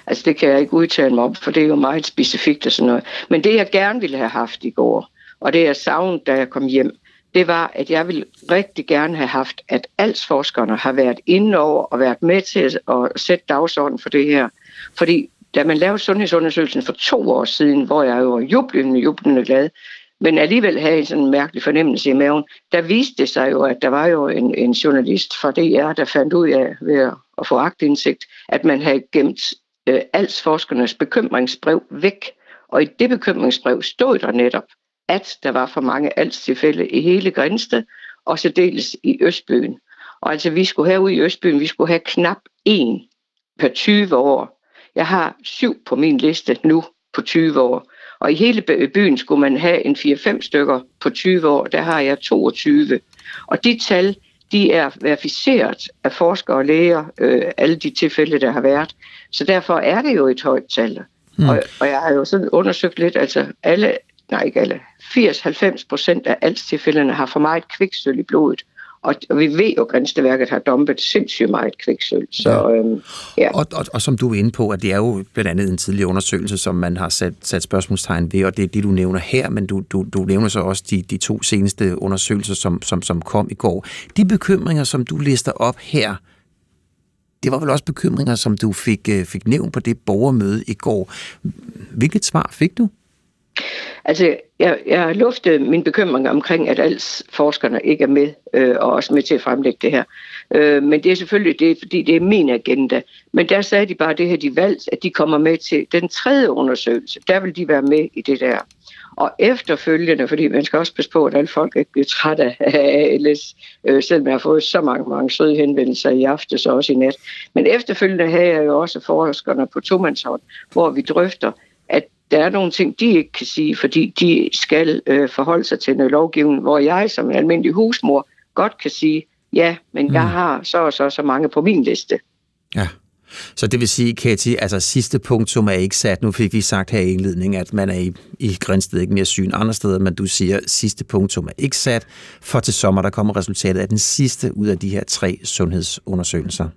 Altså det kan jeg ikke udtale mig om, for det er jo meget specifikt og sådan noget. Men det jeg gerne ville have haft i går, og det jeg savnede, da jeg kom hjem, det var, at jeg ville rigtig gerne have haft, at altsforskerne har været inde over og været med til at sætte dagsordenen for det her. Fordi da man lavede sundhedsundersøgelsen for to år siden, hvor jeg jo var jublende, jublende glad, men alligevel havde en sådan mærkelig fornemmelse i maven, der viste det sig jo, at der var jo en, en journalist fra DR, der fandt ud af ved at, at få agtindsigt, at man havde gemt øh, altsforskernes bekymringsbrev væk. Og i det bekymringsbrev stod der netop, at der var for mange altstilfælde i hele Grænsted, og så dels i Østbyen. Og altså, vi skulle herude i Østbyen, vi skulle have knap en per 20 år. Jeg har syv på min liste nu på 20 år. Og i hele byen skulle man have en 4-5 stykker på 20 år. Der har jeg 22. Og de tal, de er verificeret af forskere og læger, øh, alle de tilfælde, der har været. Så derfor er det jo et højt tal. Mm. Og, og jeg har jo sådan undersøgt lidt, altså alle nej ikke alle, 80-90 procent af altstilfældene har for meget kviksøl i blodet. Og, og vi ved jo, at Grænseværket har dumpet sindssygt meget kviksøl. Så, ja. Øhm, ja. Og, og, og som du er inde på, at det er jo blandt andet en tidligere undersøgelse, som man har sat, sat spørgsmålstegn ved, og det er det, du nævner her, men du, du, du nævner så også de, de to seneste undersøgelser, som, som, som kom i går. De bekymringer, som du lister op her, det var vel også bekymringer, som du fik, øh, fik nævnt på det borgermøde i går. Hvilket svar fik du? Altså, jeg, jeg luftede min bekymring omkring, at als forskerne ikke er med, øh, og også med til at fremlægge det her. Øh, men det er selvfølgelig det, fordi det er min agenda. Men der sagde de bare det her, de valgte, at de kommer med til den tredje undersøgelse. Der vil de være med i det der. Og efterfølgende, fordi man skal også passe på, at alle folk ikke bliver trætte af ALS, øh, selvom jeg har fået så mange, mange søde henvendelser i aftes og også i nat. Men efterfølgende havde jeg jo også forskerne på tomandshånd, hvor vi drøfter, at der er nogle ting, de ikke kan sige, fordi de skal øh, forholde sig til noget lovgivning, hvor jeg som almindelig husmor godt kan sige, ja, men mm. jeg har så og så så mange på min liste. Ja. Så det vil sige, Katie, altså sidste punktum er ikke sat. Nu fik vi sagt her i indledningen, at man er i, i Grænsted ikke mere syg end andre steder, men du siger, sidste punktum er ikke sat, for til sommer der kommer resultatet af den sidste ud af de her tre sundhedsundersøgelser.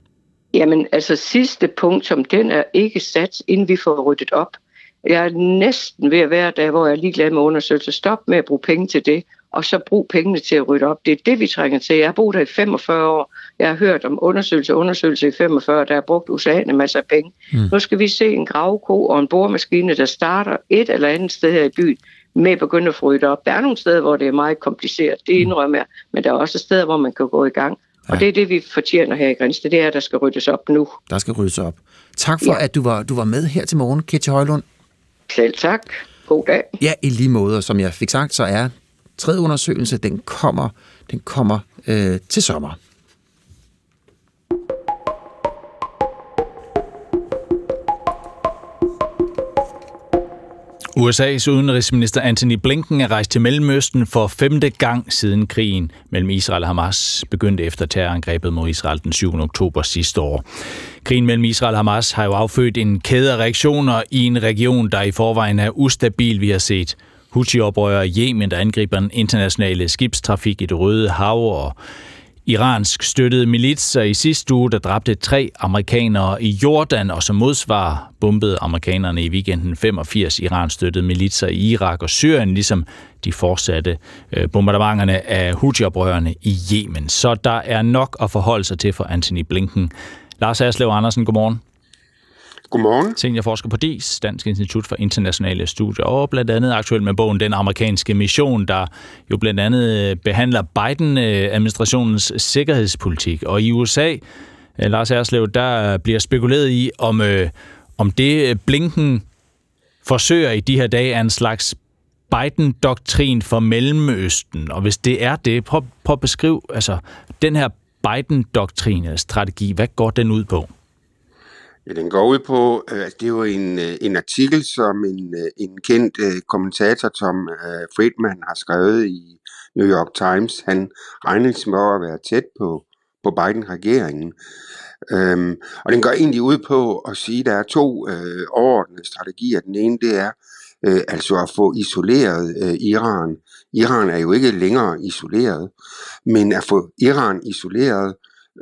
Jamen, altså sidste punktum, den er ikke sat, inden vi får ryddet op. Jeg er næsten ved at være der, hvor jeg er ligeglad med undersøgelser. Stop med at bruge penge til det, og så brug pengene til at rydde op. Det er det, vi trænger til. Jeg har boet der i 45 år. Jeg har hørt om undersøgelse og undersøgelse i 45, der har brugt usagende masser af penge. Mm. Nu skal vi se en gravko og en boremaskine, der starter et eller andet sted her i byen med at begynde at rydde op. Der er nogle steder, hvor det er meget kompliceret, det mm. indrømmer jeg, men der er også steder, hvor man kan gå i gang. Ja. Og det er det, vi fortjener her i Grænsted, det er, at der skal ryddes op nu. Der skal ryddes op. Tak for, ja. at du var, du var med her til morgen, Ketty Højlund. Selv tak. God dag. Ja, i lige måde. Som jeg fik sagt, så er tredje undersøgelse, den kommer, den kommer øh, til sommer. USA's udenrigsminister Anthony Blinken er rejst til Mellemøsten for femte gang siden krigen mellem Israel og Hamas begyndte efter terrorangrebet mod Israel den 7. oktober sidste år. Krigen mellem Israel og Hamas har jo affødt en kæde af reaktioner i en region, der i forvejen er ustabil. Vi har set Houthi-oprører i Yemen, der angriber den internationale skibstrafik i det Røde Hav, og iransk støttede militser i sidste uge, der dræbte tre amerikanere i Jordan, og som modsvar bombede amerikanerne i weekenden 85 iransk støttede militser i Irak og Syrien, ligesom de fortsatte øh, bombardementerne af Houthi-oprørerne i Yemen. Så der er nok at forholde sig til for Anthony Blinken. Lars Aslev Andersen, godmorgen. Godmorgen. Seniorforsker på DIS, Dansk Institut for Internationale Studier, og blandt andet aktuelt med bogen Den amerikanske mission, der jo blandt andet øh, behandler Biden-administrationens sikkerhedspolitik. Og i USA, øh, Lars Erslev, der bliver spekuleret i, om, øh, om det øh, Blinken forsøger i de her dage er en slags Biden-doktrin for Mellemøsten. Og hvis det er det, prøv, prøv at beskrive altså, den her Biden-doktrin, strategi, hvad går den ud på? Ja, den går ud på, øh, at det er jo en, øh, en artikel, som en, øh, en kendt øh, kommentator, Tom øh, Friedman, har skrevet i New York Times. Han regnes med at være tæt på, på Biden-regeringen. Øhm, og den går egentlig ud på at sige, at der er to øh, overordnede strategier. Den ene, det er øh, altså at få isoleret øh, Iran. Iran er jo ikke længere isoleret, men at få Iran isoleret,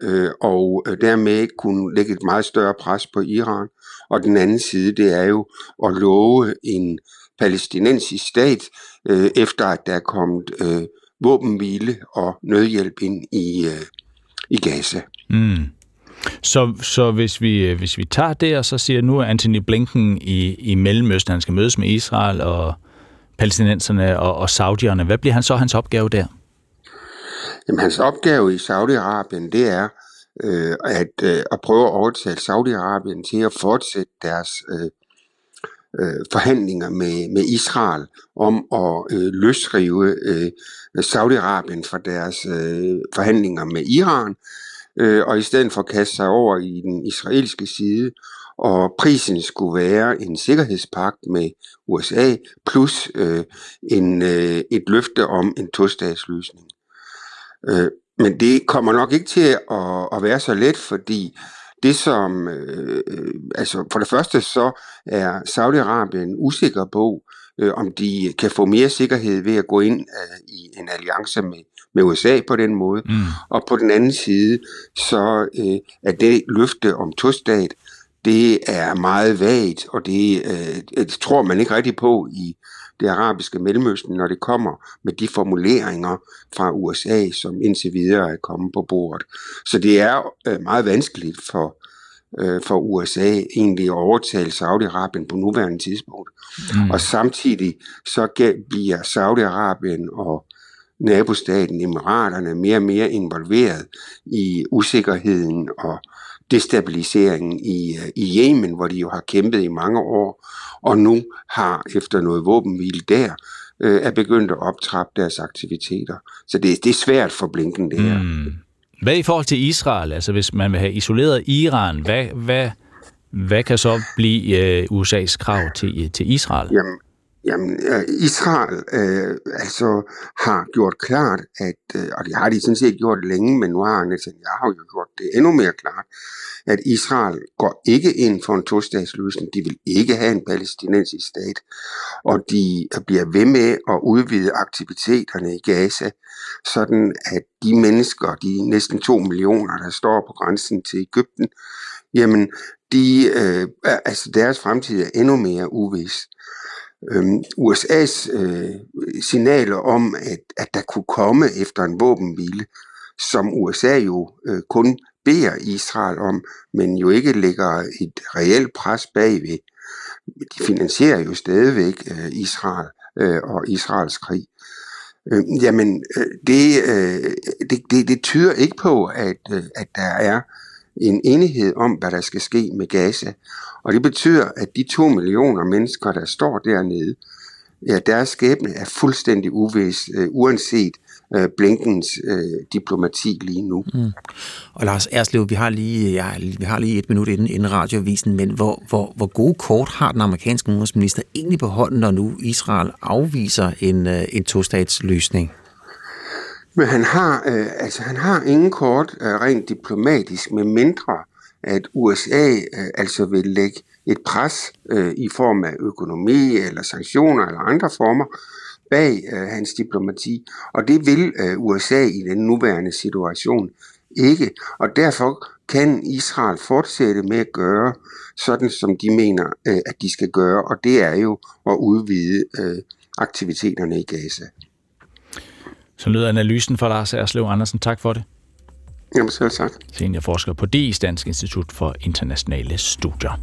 øh, og øh, dermed kunne lægge et meget større pres på Iran. Og den anden side, det er jo at love en palæstinensisk stat, øh, efter at der er kommet øh, våbenhvile og nødhjælp ind i, øh, i Gaza. Mm. Så, så hvis, vi, øh, hvis vi tager det, og så siger nu Anthony Blinken i, i Mellemøsten, han skal mødes med Israel og palæstinenserne og, og saudierne, hvad bliver han så hans opgave der? Jamen, hans opgave i Saudi-Arabien, det er øh, at, øh, at prøve at overtale Saudi-Arabien til at fortsætte deres øh, øh, forhandlinger med, med Israel om at øh, løsrive øh, Saudi-Arabien fra deres øh, forhandlinger med Iran, øh, og i stedet for at kaste sig over i den israelske side, og prisen skulle være en sikkerhedspagt med USA, plus øh, en, øh, et løfte om en tostatsløsning. Øh, men det kommer nok ikke til at, at være så let, fordi det som, øh, altså for det første så er Saudi-Arabien usikker på, øh, om de kan få mere sikkerhed ved at gå ind øh, i en alliance med, med USA på den måde. Mm. Og på den anden side, så øh, er det løfte om tostat, det er meget vagt, og det, øh, det tror man ikke rigtig på i det arabiske Mellemøsten, når det kommer med de formuleringer fra USA, som indtil videre er kommet på bordet. Så det er øh, meget vanskeligt for, øh, for USA egentlig at overtale Saudi-Arabien på nuværende tidspunkt. Mm. Og samtidig så bliver Saudi-Arabien og nabostaten Emiraterne mere og mere involveret i usikkerheden og destabiliseringen i, øh, i Yemen, hvor de jo har kæmpet i mange år, og nu har efter noget våbenhvile der, øh, er begyndt at optrappe deres aktiviteter. Så det, det er svært for Blinken, det her. Mm. Hvad i forhold til Israel? Altså hvis man vil have isoleret Iran, hvad, hvad, hvad kan så blive øh, USA's krav til, til Israel? Jamen, Jamen, øh, Israel øh, altså har gjort klart, at, øh, og det har de sådan set gjort længe, men nu har Netanyahu jo gjort det endnu mere klart, at Israel går ikke ind for en tostatsløsning. De vil ikke have en palæstinensisk stat, og de bliver ved med at udvide aktiviteterne i Gaza, sådan at de mennesker, de næsten to millioner, der står på grænsen til Ægypten, jamen, de, øh, altså deres fremtid er endnu mere uvis. Øhm, USA's øh, signaler om, at, at der kunne komme efter en våbenhvile, som USA jo øh, kun beder Israel om, men jo ikke lægger et reelt pres bagved. De finansierer jo stadigvæk øh, Israel øh, og Israels krig. Øh, jamen, øh, det, øh, det, det, det tyder ikke på, at, øh, at der er en enighed om, hvad der skal ske med Gaza. Og det betyder, at de to millioner mennesker, der står dernede, ja, deres skæbne er fuldstændig uvis, øh, uanset øh, Blinkens øh, diplomati lige nu. Mm. Og Lars Erslev, vi har lige, ja, vi har lige et minut inden, inden radiovisen, men hvor, hvor, hvor gode kort har den amerikanske udenrigsminister egentlig på hånden, når nu Israel afviser en, øh, en to-statsløsning? Men han har, øh, altså, han har ingen kort øh, rent diplomatisk, med mindre at USA øh, altså vil lægge et pres øh, i form af økonomi eller sanktioner eller andre former bag øh, hans diplomati. Og det vil øh, USA i den nuværende situation ikke. Og derfor kan Israel fortsætte med at gøre sådan, som de mener, øh, at de skal gøre. Og det er jo at udvide øh, aktiviteterne i Gaza. Så lyder analysen fra Lars Erslev Andersen. Tak for det. Jamen selv tak. Seniorforsker på DIS Dansk Institut for Internationale Studier.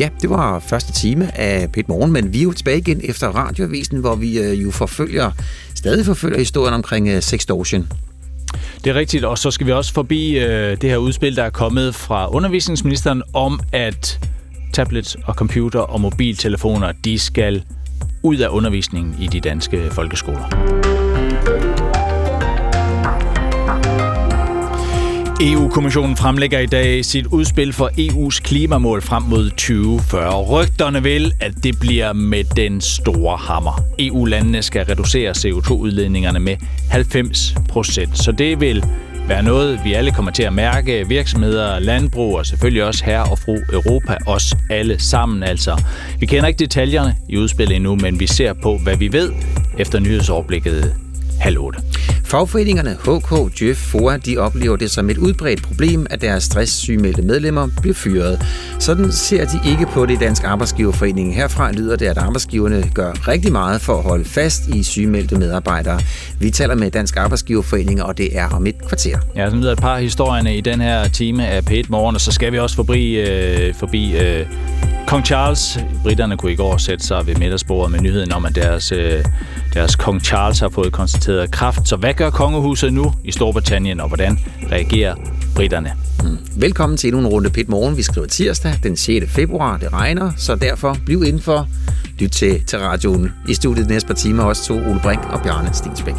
Ja, det var første time af Pet Morgen, men vi er jo tilbage igen efter radioavisen, hvor vi øh, jo forfølger, stadig forfølger historien omkring øh, sextortion. Det er rigtigt, og så skal vi også forbi øh, det her udspil, der er kommet fra undervisningsministeren om, at tablets og computer og mobiltelefoner, de skal ud af undervisningen i de danske folkeskoler. EU-kommissionen fremlægger i dag sit udspil for EU's klimamål frem mod 2040. Rygterne vil, at det bliver med den store hammer. EU-landene skal reducere CO2-udledningerne med 90 procent, så det vil være noget, vi alle kommer til at mærke. Virksomheder, landbrug og selvfølgelig også her og fru Europa, os alle sammen altså. Vi kender ikke detaljerne i udspillet endnu, men vi ser på, hvad vi ved efter nyhedsoverblikket halv 8. Fagforeningerne HK, Djøf, FOA, de oplever det som et udbredt problem, at deres stresssygemeldte medlemmer bliver fyret. Sådan ser de ikke på det i Dansk Arbejdsgiverforening. Herfra lyder det, at arbejdsgiverne gør rigtig meget for at holde fast i sygemeldte medarbejdere. Vi taler med Dansk Arbejdsgiverforening, og det er om et kvarter. Ja, så lyder et par historierne i den her time af p Morgen, og så skal vi også forbi, øh, forbi øh, Kong Charles. Britterne kunne i går sætte sig ved middagsbordet med nyheden om, at deres, øh, deres Kong Charles har fået konstateret kraft. Så hvad gør kongehuset nu i Storbritannien, og hvordan reagerer britterne? Mm. Velkommen til endnu en runde Pit Morgen. Vi skriver tirsdag den 6. februar. Det regner, så derfor bliv indenfor. Lyt til, til radioen. I studiet næste par timer også to Ole Brink og Bjarne Stensbæk.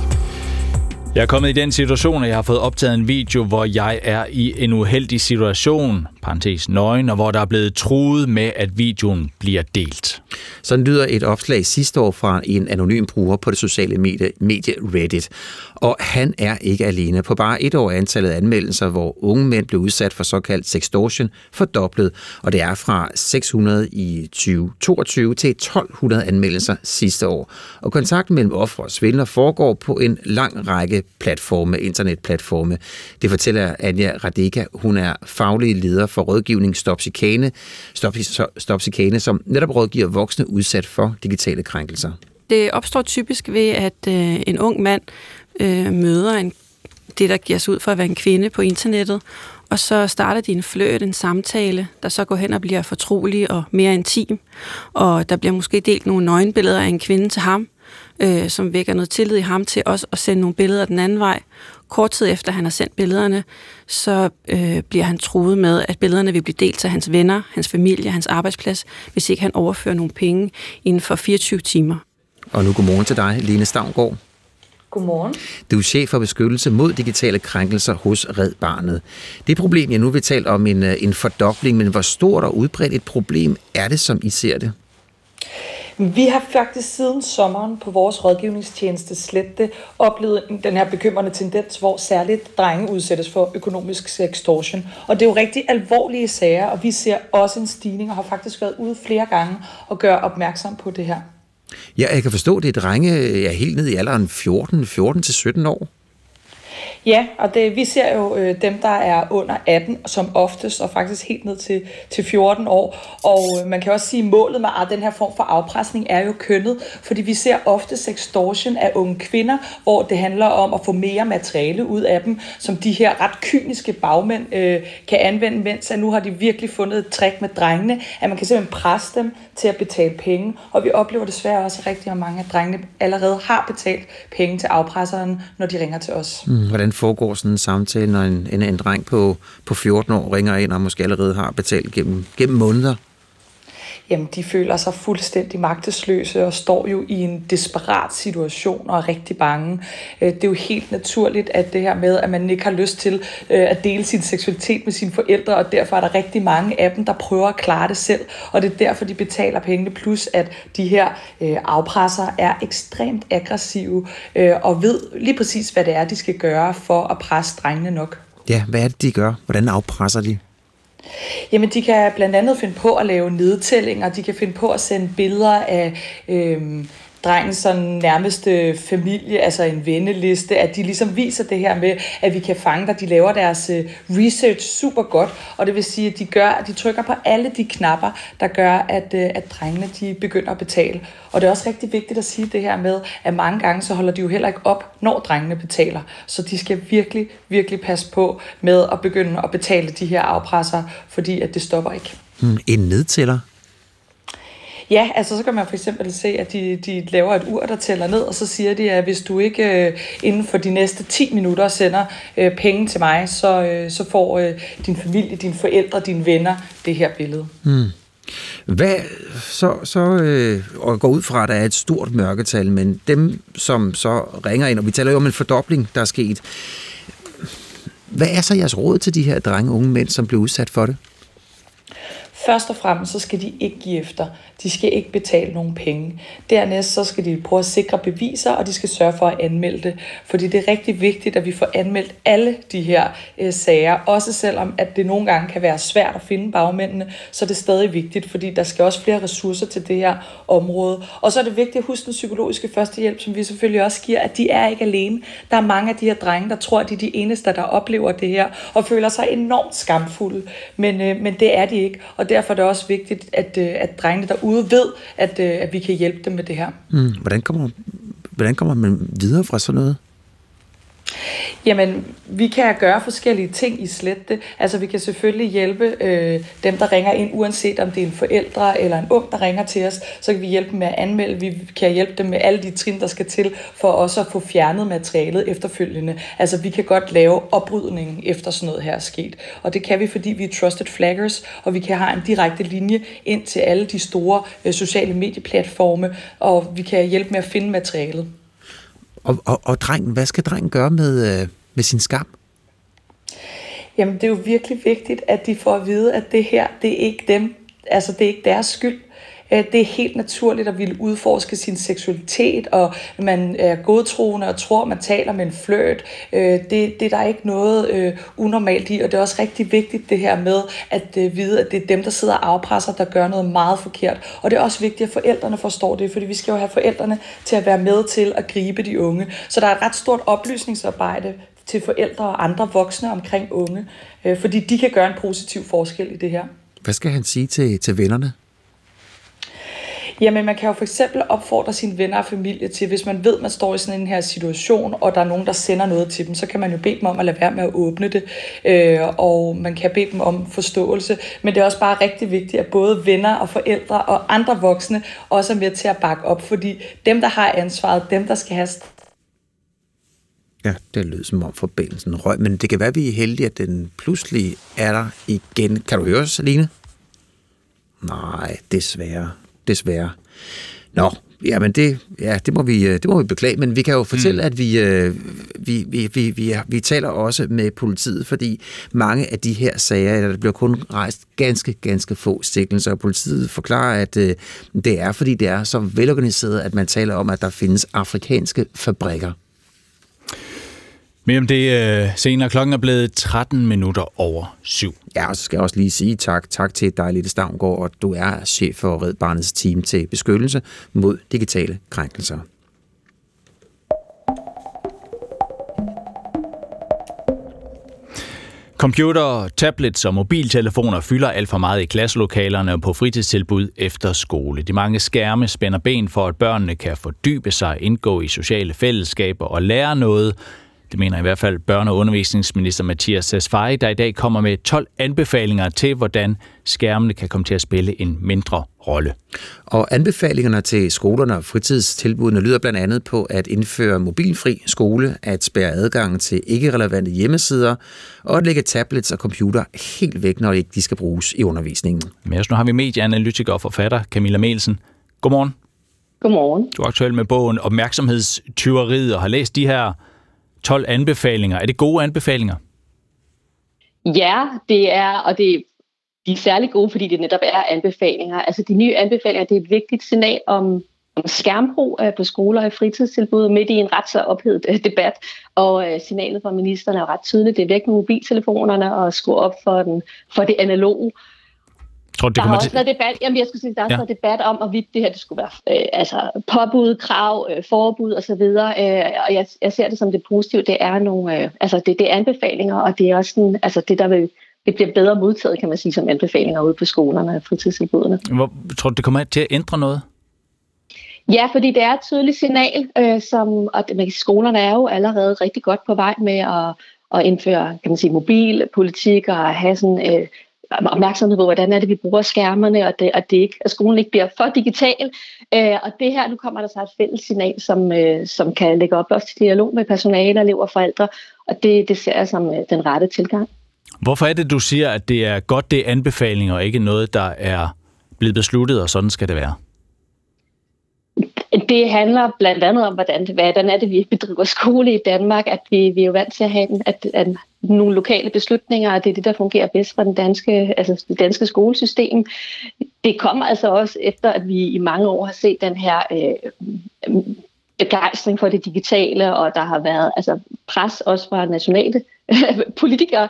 Jeg er kommet i den situation, at jeg har fået optaget en video, hvor jeg er i en uheldig situation, parentes nøgen, og hvor der er blevet truet med, at videoen bliver delt. Sådan lyder et opslag sidste år fra en anonym bruger på det sociale medie, medie Reddit. Og han er ikke alene. På bare et år er antallet af anmeldelser, hvor unge mænd blev udsat for såkaldt sextortion, fordoblet. Og det er fra 600 i 2022 til 1200 anmeldelser sidste år. Og kontakten mellem offer og svindler foregår på en lang række platforme, internetplatforme. Det fortæller Anja Radeka. Hun er faglig leder for rådgivning Stop Chikane, Stop, Stop Chikane, som netop rådgiver voksne udsat for digitale krænkelser. Det opstår typisk ved, at øh, en ung mand øh, møder en, det, der giver sig ud for at være en kvinde på internettet, og så starter de en fløjt, en samtale, der så går hen og bliver fortrolig og mere intim. Og der bliver måske delt nogle nøgenbilleder af en kvinde til ham, øh, som vækker noget tillid i ham til også at sende nogle billeder den anden vej. Kort tid efter han har sendt billederne, så øh, bliver han truet med, at billederne vil blive delt til hans venner, hans familie, hans arbejdsplads, hvis ikke han overfører nogle penge inden for 24 timer. Og nu godmorgen til dig, Line Stavngård. Godmorgen. Du er chef for beskyttelse mod digitale krænkelser hos Red Barnet. Det problem, jeg nu vil tale om en, en fordobling, men hvor stort og udbredt et problem er det, som I ser det? Vi har faktisk siden sommeren på vores rådgivningstjeneste Slette oplevet den her bekymrende tendens, hvor særligt drenge udsættes for økonomisk sextortion. Og det er jo rigtig alvorlige sager, og vi ser også en stigning og har faktisk været ude flere gange og gøre opmærksom på det her. Ja, jeg kan forstå, at det er drenge ja, helt ned i alderen 14, 14 til 17 år. Ja, og det, vi ser jo øh, dem, der er under 18 som oftest, og faktisk helt ned til, til 14 år. Og øh, man kan også sige, at målet med den her form for afpresning er jo kønnet, fordi vi ser ofte sextortion af unge kvinder, hvor det handler om at få mere materiale ud af dem, som de her ret kyniske bagmænd øh, kan anvende, mens at nu har de virkelig fundet et trick med drengene, at man kan simpelthen presse dem til at betale penge. Og vi oplever desværre også, rigtig mange af drengene allerede har betalt penge til afpresseren, når de ringer til os. Mm, hvordan foregår sådan en samtale, når en, en, en dreng på, på 14 år ringer ind og måske allerede har betalt gennem, gennem måneder? Jamen de føler sig fuldstændig magtesløse og står jo i en desperat situation og er rigtig bange. Øh, det er jo helt naturligt, at det her med, at man ikke har lyst til øh, at dele sin seksualitet med sine forældre, og derfor er der rigtig mange af dem, der prøver at klare det selv, og det er derfor, de betaler pengene, plus at de her øh, afpresser er ekstremt aggressive og ved lige præcis, hvad det er, de skal gøre for at presse drengene nok. Ja, hvad er det, de gør? Hvordan afpresser de? Jamen, de kan blandt andet finde på at lave nedtællinger, de kan finde på at sende billeder af... Øh, drengens sådan nærmeste familie, altså en venneliste, at de ligesom viser det her med, at vi kan fange dig. De laver deres øh, research super godt, og det vil sige, at de, gør, at de trykker på alle de knapper, der gør, at, øh, at drengene de begynder at betale. Og det er også rigtig vigtigt at sige det her med, at mange gange så holder de jo heller ikke op, når drengene betaler. Så de skal virkelig, virkelig passe på med at begynde at betale de her afpresser, fordi at det stopper ikke. Hmm, en nedtæller? Ja, altså så kan man for eksempel se, at de, de laver et ur, der tæller ned, og så siger de, at hvis du ikke øh, inden for de næste 10 minutter sender øh, penge til mig, så, øh, så får øh, din familie, dine forældre, dine venner det her billede. Hmm. Hvad, så, så øh, og går ud fra, at der er et stort mørketal, men dem, som så ringer ind, og vi taler jo om en fordobling, der er sket. Hvad er så jeres råd til de her drenge unge mænd, som bliver udsat for det? Først og fremmest så skal de ikke give efter. De skal ikke betale nogen penge. Dernæst så skal de prøve at sikre beviser, og de skal sørge for at anmelde det. Fordi det er rigtig vigtigt, at vi får anmeldt alle de her øh, sager. Også selvom at det nogle gange kan være svært at finde bagmændene, så er det stadig vigtigt, fordi der skal også flere ressourcer til det her område. Og så er det vigtigt at huske den psykologiske førstehjælp, som vi selvfølgelig også giver, at de er ikke alene. Der er mange af de her drenge, der tror, at de er de eneste, der oplever det her, og føler sig enormt skamfulde. Men, øh, men det er de ikke, og derfor er det også vigtigt, at, øh, at drengene derude ved, at, øh, at vi kan hjælpe dem med det her. Mm, hvordan, kommer, hvordan kommer man videre fra sådan noget? Jamen, vi kan gøre forskellige ting i slette. Altså, vi kan selvfølgelig hjælpe øh, dem, der ringer ind, uanset om det er en forældre eller en ung, der ringer til os. Så kan vi hjælpe dem med at anmelde. Vi kan hjælpe dem med alle de trin, der skal til, for også at få fjernet materialet efterfølgende. Altså, vi kan godt lave oprydningen efter sådan noget her er sket. Og det kan vi, fordi vi er trusted flaggers, og vi kan have en direkte linje ind til alle de store øh, sociale medieplatforme, og vi kan hjælpe med at finde materialet. Og, og, og drengen, hvad skal drengen gøre med, øh, med sin skam? Jamen, det er jo virkelig vigtigt, at de får at vide, at det her, det er ikke dem. Altså, det er ikke deres skyld. Øh, det er helt naturligt at ville udforske sin seksualitet, og man er godtroende og tror, man taler med en flørt. Øh, det, det er der ikke noget øh, unormalt i, og det er også rigtig vigtigt det her med at vide, at det er dem, der sidder og afpresser, der gør noget meget forkert. Og det er også vigtigt, at forældrene forstår det, fordi vi skal jo have forældrene til at være med til at gribe de unge. Så der er et ret stort oplysningsarbejde til forældre og andre voksne omkring unge, fordi de kan gøre en positiv forskel i det her. Hvad skal han sige til, til vennerne? Jamen, man kan jo for eksempel opfordre sine venner og familie til, hvis man ved, at man står i sådan en her situation, og der er nogen, der sender noget til dem, så kan man jo bede dem om at lade være med at åbne det, øh, og man kan bede dem om forståelse. Men det er også bare rigtig vigtigt, at både venner og forældre og andre voksne også er med til at bakke op, fordi dem, der har ansvaret, dem, der skal have Ja, det lød som om forbindelsen røg, men det kan være, at vi er heldige, at den pludselig er der igen. Kan du høre os, Aline? Nej, desværre desværre. Nå, jamen det, ja, det, må vi, øh, det må vi beklage, men vi kan jo fortælle, mm. at vi, øh, vi, vi, vi, vi, vi taler også med politiet, fordi mange af de her sager, der bliver kun rejst ganske, ganske få stikkelser, og politiet forklarer, at øh, det er, fordi det er så velorganiseret, at man taler om, at der findes afrikanske fabrikker. Men om det øh, senere. Klokken er blevet 13 minutter over syv. Ja, og så skal jeg også lige sige tak. Tak til dig, Lille Stavngård, og du er chef for Red Barnets team til beskyttelse mod digitale krænkelser. Computer, tablets og mobiltelefoner fylder alt for meget i klasselokalerne og på fritidstilbud efter skole. De mange skærme spænder ben for, at børnene kan fordybe sig, indgå i sociale fællesskaber og lære noget, Det mener i hvert fald børne- og undervisningsminister Mathias Tesfaye, der i dag kommer med 12 anbefalinger til, hvordan skærmene kan komme til at spille en mindre rolle. Og anbefalingerne til skolerne og fritidstilbudene lyder blandt andet på at indføre mobilfri skole, at spærre adgangen til ikke-relevante hjemmesider og at lægge tablets og computer helt væk, når ikke de skal bruges i undervisningen. Men nu har vi medieanalytiker og forfatter Camilla Melsen. Godmorgen. Godmorgen. Du er aktuel med bogen Opmærksomhedstyveriet og har læst de her 12 anbefalinger. Er det gode anbefalinger? Ja, det er, og det, de er særlig gode, fordi det netop er anbefalinger. Altså de nye anbefalinger, det er et vigtigt signal om, om skærmbrug øh, på skoler og fritidstilbud midt i en ret så ophedet øh, debat. Og øh, signalet fra ministeren er jo ret tydeligt. Det er væk med mobiltelefonerne og skrue op for, den, for det analoge. Tror det der kommer har også til... været debat, jamen jeg skulle sige, der har Ja. været debat om, hvorvidt det her det skulle være øh, altså påbud, krav, øh, forbud osv. Øh, og jeg, jeg ser det som det positive. Det er nogle, øh, altså det, det er anbefalinger, og det er også sådan, altså det der vil, det bliver bedre modtaget, kan man sige, som anbefalinger ude på skolerne og fritidstilbudene. Hvor, tror du, det kommer til at ændre noget? Ja, fordi det er et tydeligt signal, øh, som, og man skolerne er jo allerede rigtig godt på vej med at, at indføre kan man sige, mobilpolitik og have sådan, øh, opmærksomhed på, hvordan er det, vi bruger skærmerne, og det, og det ikke, at skolen ikke bliver for digital. Øh, og det her, nu kommer der så et fælles signal, som, øh, som kan lægge op også til dialog med personale, elever og forældre, og det, det ser jeg som øh, den rette tilgang. Hvorfor er det, du siger, at det er godt, det er anbefalinger, og ikke noget, der er blevet besluttet, og sådan skal det være? Det handler blandt andet om, hvordan, hvordan er det, vi bedriver skole i Danmark, at vi, vi er jo vant til at have at, at nogle lokale beslutninger, og det er det, der fungerer bedst for den danske, altså det danske skolesystem. Det kommer altså også efter, at vi i mange år har set den her øh, begejstring for det digitale, og der har været altså, pres også fra nationale politikere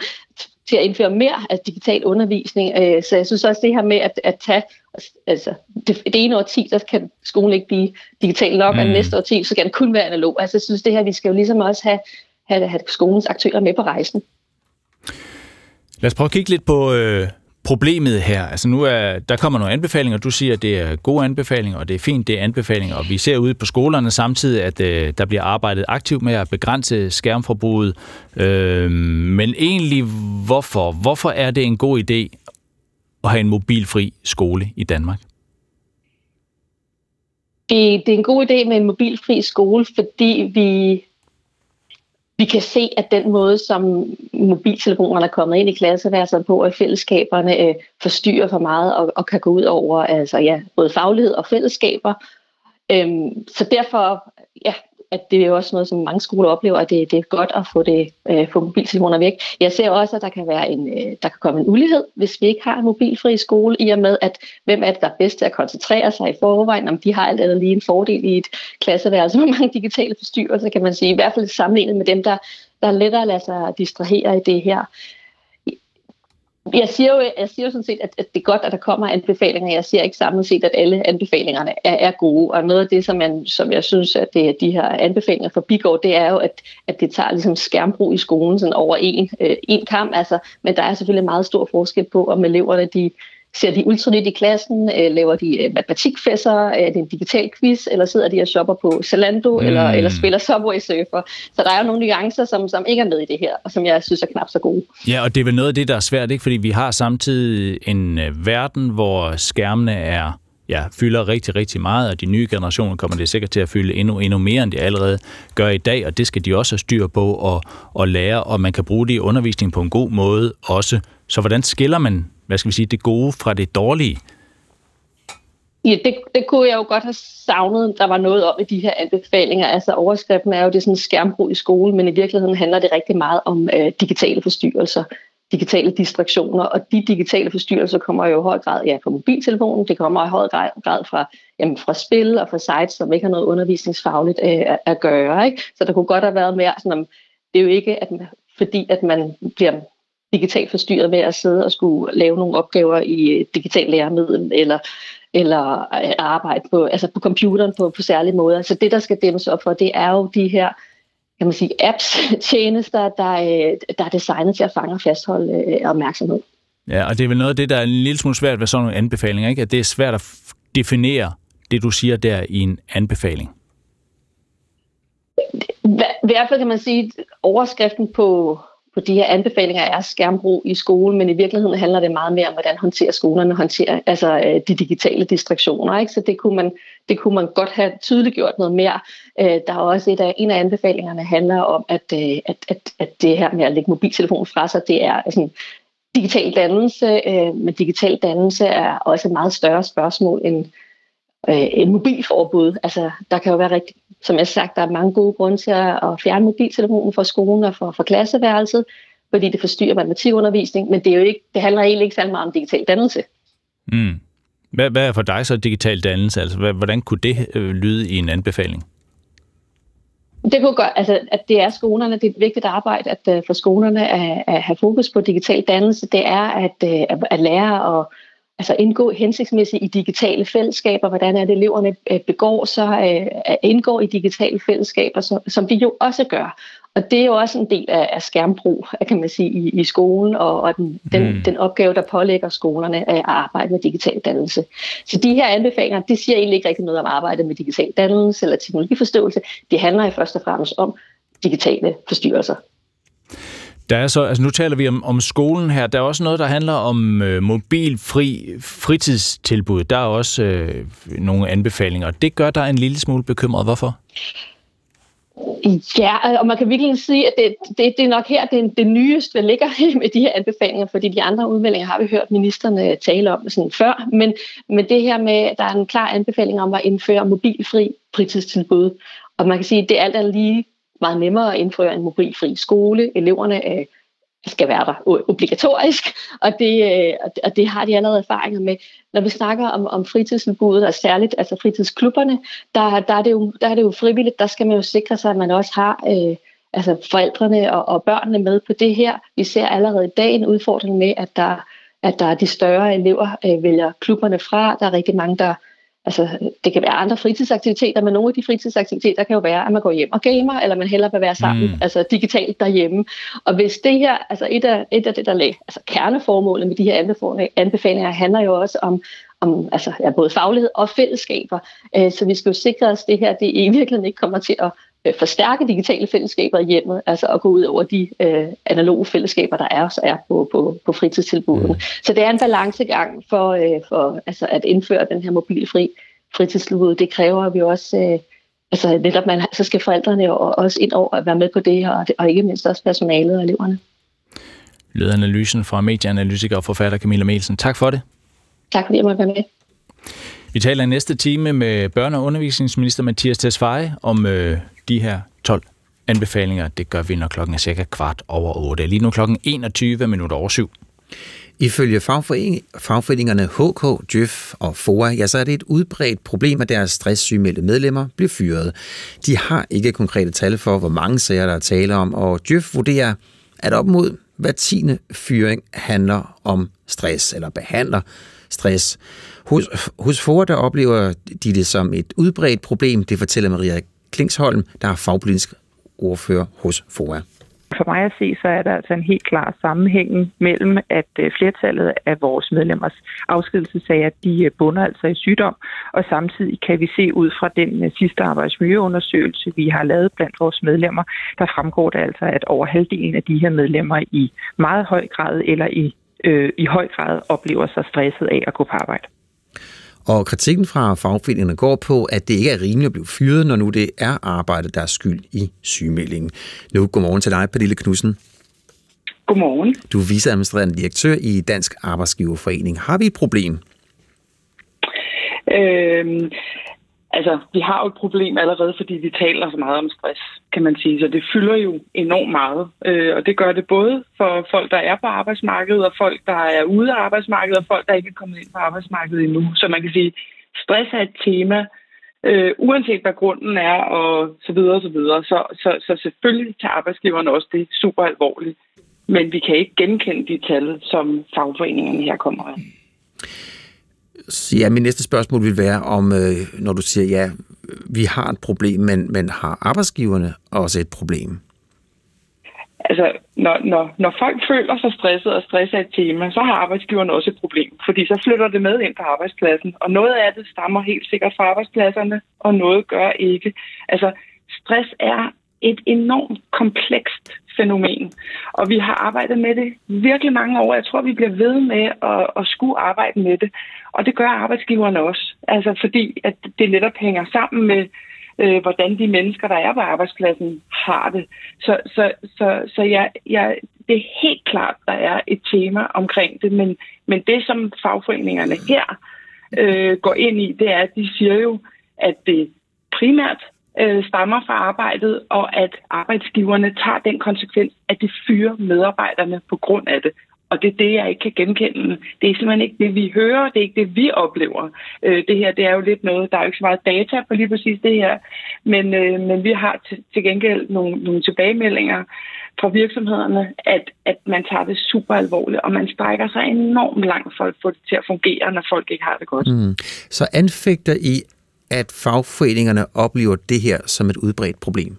til at indføre mere af digital undervisning. Øh, så jeg synes også det her med at, at tage altså, det, det ene årti, der kan skolen ikke blive digital nok, mm. og Mm. næste årti, så kan den kun være analog. Altså jeg synes det her, vi skal jo ligesom også have, have, have skolens aktører med på rejsen. Lad os prøve at kigge lidt på øh, problemet her. Altså nu er, der kommer nogle anbefalinger. Du siger, at det er gode anbefalinger, og det er fint, det er anbefalinger. Og vi ser ude på skolerne samtidig, at øh, der bliver arbejdet aktivt med at begrænse skærmforbruget. Øh, men egentlig, hvorfor? Hvorfor er det en god idé at have en mobilfri skole i Danmark? Det, det er en god idé med en mobilfri skole, fordi vi, vi kan se, at den måde, som mobiltelefonerne er kommet ind i klasseværelset på, og fællesskaberne øh, forstyrrer for meget og, og kan gå ud over altså, ja, både faglighed og fællesskaber. Øhm, så derfor, ja, at det er også noget, som mange skoler oplever, at det, det er godt at få, det, øh, få mobiltelefoner væk. Jeg ser også, at der kan, være en, øh, der kan komme en ulighed, hvis vi ikke har en mobilfri skole, i og med, at hvem er det, der er bedst til at koncentrere sig i forvejen, om de har alt eller lige en fordel i et klasseværelse med mange digitale forstyrrelser, kan man sige, i hvert fald sammenlignet med dem, der, der er lettere at lade sig distrahere i det her. Jeg siger, jo, jeg siger jo sådan set, at, at det er godt, at der kommer anbefalinger. Jeg siger ikke samlet set, at alle anbefalingerne er, er gode. Og noget af det, som, man, som jeg synes, at det, de her anbefalinger forbigår, det er jo, at, at det tager ligesom skærmbrug i skolen sådan over en, øh, en kamp. Altså, men der er selvfølgelig meget stor forskel på, om eleverne de ser de ultranyt i klassen, øh, laver de øh, matematikfæsser, er det en digital quiz, eller sidder de og shopper på Zalando, mm. eller, eller spiller Subway Surfer. Så der er jo nogle nuancer, som, som ikke er med i det her, og som jeg synes er knap så gode. Ja, og det er vel noget af det, der er svært, ikke? Fordi vi har samtidig en øh, verden, hvor skærmene er ja, fylder rigtig, rigtig meget, og de nye generationer kommer det sikkert til at fylde endnu, endnu mere, end de allerede gør i dag, og det skal de også have styr på og, og lære, og man kan bruge det i undervisning på en god måde også. Så hvordan skiller man, hvad skal vi sige, det gode fra det dårlige? Ja, det, det kunne jeg jo godt have savnet, der var noget om i de her anbefalinger. Altså overskriften er jo, det er sådan skærmbrug i skole, men i virkeligheden handler det rigtig meget om øh, digitale forstyrrelser, digitale distraktioner, og de digitale forstyrrelser kommer jo i høj grad ja, fra mobiltelefonen, det kommer i høj grad, fra, jamen, fra spil og fra sites, som ikke har noget undervisningsfagligt øh, at, at gøre. Ikke? Så der kunne godt have været mere sådan, om, det er jo ikke, at man, fordi at man bliver digitalt forstyrret med at sidde og skulle lave nogle opgaver i et digitalt læremiddel, eller eller arbejde på, altså på computeren på, på særlige måder. Så det, der skal dæmmes op for, det er jo de her kan man sige, apps-tjenester, der, øh, der er designet til at fange og fastholde øh, opmærksomhed. Ja, og det er vel noget af det, der er en lille smule svært ved sådan nogle anbefalinger, ikke? At det er svært at definere det, du siger der i en anbefaling. I hvert fald kan man sige, at overskriften på, på de her anbefalinger er skærmbrug i skolen, men i virkeligheden handler det meget mere om, hvordan håndterer skolerne håndterer, altså øh, de digitale distraktioner. Ikke? Så det kunne, man, det kunne man godt have tydeligt gjort noget mere. Øh, der er også et af, en af anbefalingerne handler om, at, øh, at, at, at det her med at lægge mobiltelefonen fra sig, det er sådan, digital dannelse, øh, men digital dannelse er også et meget større spørgsmål end en mobilforbud. Altså, der kan jo være rigtig som jeg har sagt, der er mange gode grunde til at fjerne mobiltelefonen fra skolen og fra, fra klasseværelset, fordi det forstyrrer matematikundervisning, men det, er jo ikke, det handler egentlig ikke særlig meget om digital dannelse. Mm. Hvad, hvad er for dig så digital dannelse? Altså, hvordan kunne det øh, lyde i en anbefaling? Det kunne godt, altså, at det er skolerne, det er et vigtigt arbejde, at uh, for skolerne at, at have fokus på digital dannelse, det er at, uh, at lære at altså indgå hensigtsmæssigt i digitale fællesskaber, hvordan er det, eleverne øh, begår sig, øh, indgår i digitale fællesskaber, som, vi jo også gør. Og det er jo også en del af, skærmbrug, kan man sige, i, i skolen, og, og den, den, mm. den opgave, der pålægger skolerne at arbejde med digital dannelse. Så de her anbefalinger, det siger egentlig ikke rigtig noget om arbejde med digital dannelse eller teknologiforståelse. Det handler i første og fremmest om digitale forstyrrelser. Der er så, altså nu taler vi om, om skolen her. Der er også noget, der handler om øh, mobilfri fritidstilbud. Der er også øh, nogle anbefalinger. Det gør dig en lille smule bekymret. Hvorfor? Ja, og man kan virkelig sige, at det, det, det er nok her, det, det nyeste, der ligger med de her anbefalinger, fordi de andre udmeldinger har vi hørt ministerne tale om sådan før, men, men det her med, at der er en klar anbefaling om at indføre mobilfri fritidstilbud, og man kan sige, at det er alt andet lige meget nemmere at indføre en mobilfri skole. Eleverne øh, skal være der obligatorisk, og det, øh, og det har de allerede erfaringer med. Når vi snakker om, om fritidsudbuddet, og særligt altså fritidsklubberne, der, der, er det jo, der er det jo frivilligt, der skal man jo sikre sig, at man også har øh, altså forældrene og, og børnene med på det her. Vi ser allerede i dag en udfordring med, at der, at der er de større elever øh, vælger klubberne fra. Der er rigtig mange, der Altså, det kan være andre fritidsaktiviteter, men nogle af de fritidsaktiviteter kan jo være, at man går hjem og gamer, eller man hellere vil være sammen, mm. altså digitalt derhjemme. Og hvis det her, altså et af, et af det, der lag, altså kerneformålet med de her anbefalinger, handler jo også om, om altså, ja, både faglighed og fællesskaber. Øh, så vi skal jo sikre os, at det her det i virkeligheden ikke kommer til at forstærke digitale fællesskaber i hjemmet, altså at gå ud over de øh, analoge fællesskaber, der er, er på, på, på fritidstilbudene. Mm. Så det er en balancegang for, øh, for altså at indføre den her mobilfri fritidstilbud. Det kræver, at vi også... Øh, altså netop, man, så skal forældrene også ind over at være med på det, og, og ikke mindst også personalet og eleverne. Lød analysen fra medieanalytiker og forfatter Camilla Melsen. Tak for det. Tak fordi jeg måtte være med. Vi taler i næste time med børne- og undervisningsminister Mathias Tesfaye om øh, de her 12 anbefalinger. Det gør vi, når klokken er cirka kvart over 8. Lige nu klokken 21 minutter over 7. Ifølge fagforening, fagforeningerne HK, Djøf og FOA, ja, så er det et udbredt problem, at deres stresssygmeldte medlemmer bliver fyret. De har ikke konkrete tal for, hvor mange sager der er tale om, og Djøf vurderer, at op mod hver tiende fyring handler om stress, eller behandler stress. Hos, hos FOA, der oplever de det som et udbredt problem, det fortæller Maria Klingsholm, der er fagpolitisk ordfører hos FOA. For mig at se, så er der altså en helt klar sammenhæng mellem, at øh, flertallet af vores medlemmers afskedelsesager, de øh, bunder altså i sygdom, og samtidig kan vi se ud fra den øh, sidste arbejdsmiljøundersøgelse, vi har lavet blandt vores medlemmer, der fremgår det altså, at over halvdelen af de her medlemmer i meget høj grad eller i, øh, i høj grad oplever sig stresset af at gå på arbejde. Og kritikken fra fagforeningerne går på, at det ikke er rimeligt at blive fyret, når nu det er arbejdet, der er skyld i sygemeldingen. Nu, godmorgen til dig, Pernille Knudsen. Godmorgen. Du er viceadministrerende direktør i Dansk Arbejdsgiverforening. Har vi et problem? Øhm, altså, vi har jo et problem allerede, fordi vi taler så meget om stress, kan man sige. Så det fylder jo enormt meget. Øh, og det gør det både for folk, der er på arbejdsmarkedet, og folk, der er ude af arbejdsmarkedet, og folk, der ikke er kommet ind på arbejdsmarkedet endnu. Så man kan sige, stress er et tema, øh, uanset hvad grunden er, og så videre, og så videre. Så, så, så selvfølgelig tager arbejdsgiverne også det super alvorligt. Men vi kan ikke genkende de tal, som fagforeningerne her kommer af. Ja, min næste spørgsmål vil være om, øh, når du siger, ja, vi har et problem, men, men har arbejdsgiverne også et problem? Altså, når, når, når folk føler sig stresset, og stress er et tema, så har arbejdsgiverne også et problem, fordi så flytter det med ind på arbejdspladsen. Og noget af det stammer helt sikkert fra arbejdspladserne, og noget gør ikke. Altså, stress er et enormt komplekst fænomen, og vi har arbejdet med det virkelig mange år. Jeg tror, vi bliver ved med at, at skulle arbejde med det, og det gør arbejdsgiverne også. Altså fordi, at det netop hænger sammen med, øh, hvordan de mennesker, der er på arbejdspladsen, har det. Så, så, så, så jeg, jeg, det er helt klart, der er et tema omkring det, men, men det, som fagforeningerne her øh, går ind i, det er, at de siger jo, at det primært øh, stammer fra arbejdet, og at arbejdsgiverne tager den konsekvens, at de fyrer medarbejderne på grund af det. Og det er det, jeg ikke kan genkende. Det er simpelthen ikke det, vi hører, det er ikke det, vi oplever. Øh, det her, det er jo lidt noget, der er jo ikke så meget data på lige præcis det her, men, øh, men vi har til, til gengæld nogle, nogle tilbagemeldinger fra virksomhederne, at, at man tager det super alvorligt, og man strækker sig enormt langt for at få det til at fungere, når folk ikke har det godt. Mm. Så anfægter I, at fagforeningerne oplever det her som et udbredt problem?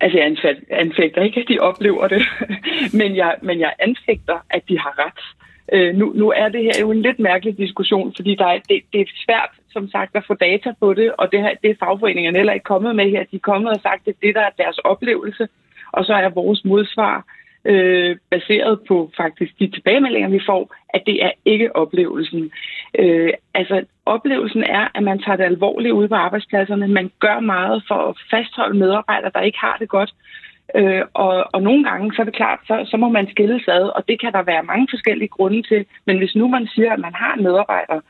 Altså, jeg anfægter ikke, at de oplever det, men, jeg, men jeg anfægter, at de har ret. Øh, nu, nu er det her jo en lidt mærkelig diskussion, fordi der er, det, det er svært, som sagt, at få data på det, og det, her, det er fagforeningerne heller ikke kommet med her. De er kommet og sagt, at det der er deres oplevelse, og så er vores modsvar øh, baseret på faktisk de tilbagemeldinger, vi får, at det er ikke oplevelsen. Øh, altså, oplevelsen er, at man tager det alvorligt ude på arbejdspladserne. Man gør meget for at fastholde medarbejdere, der ikke har det godt. Øh, og, og nogle gange, så er det klart, så, så må man skilles ad, og det kan der være mange forskellige grunde til. Men hvis nu man siger, at man har medarbejdere,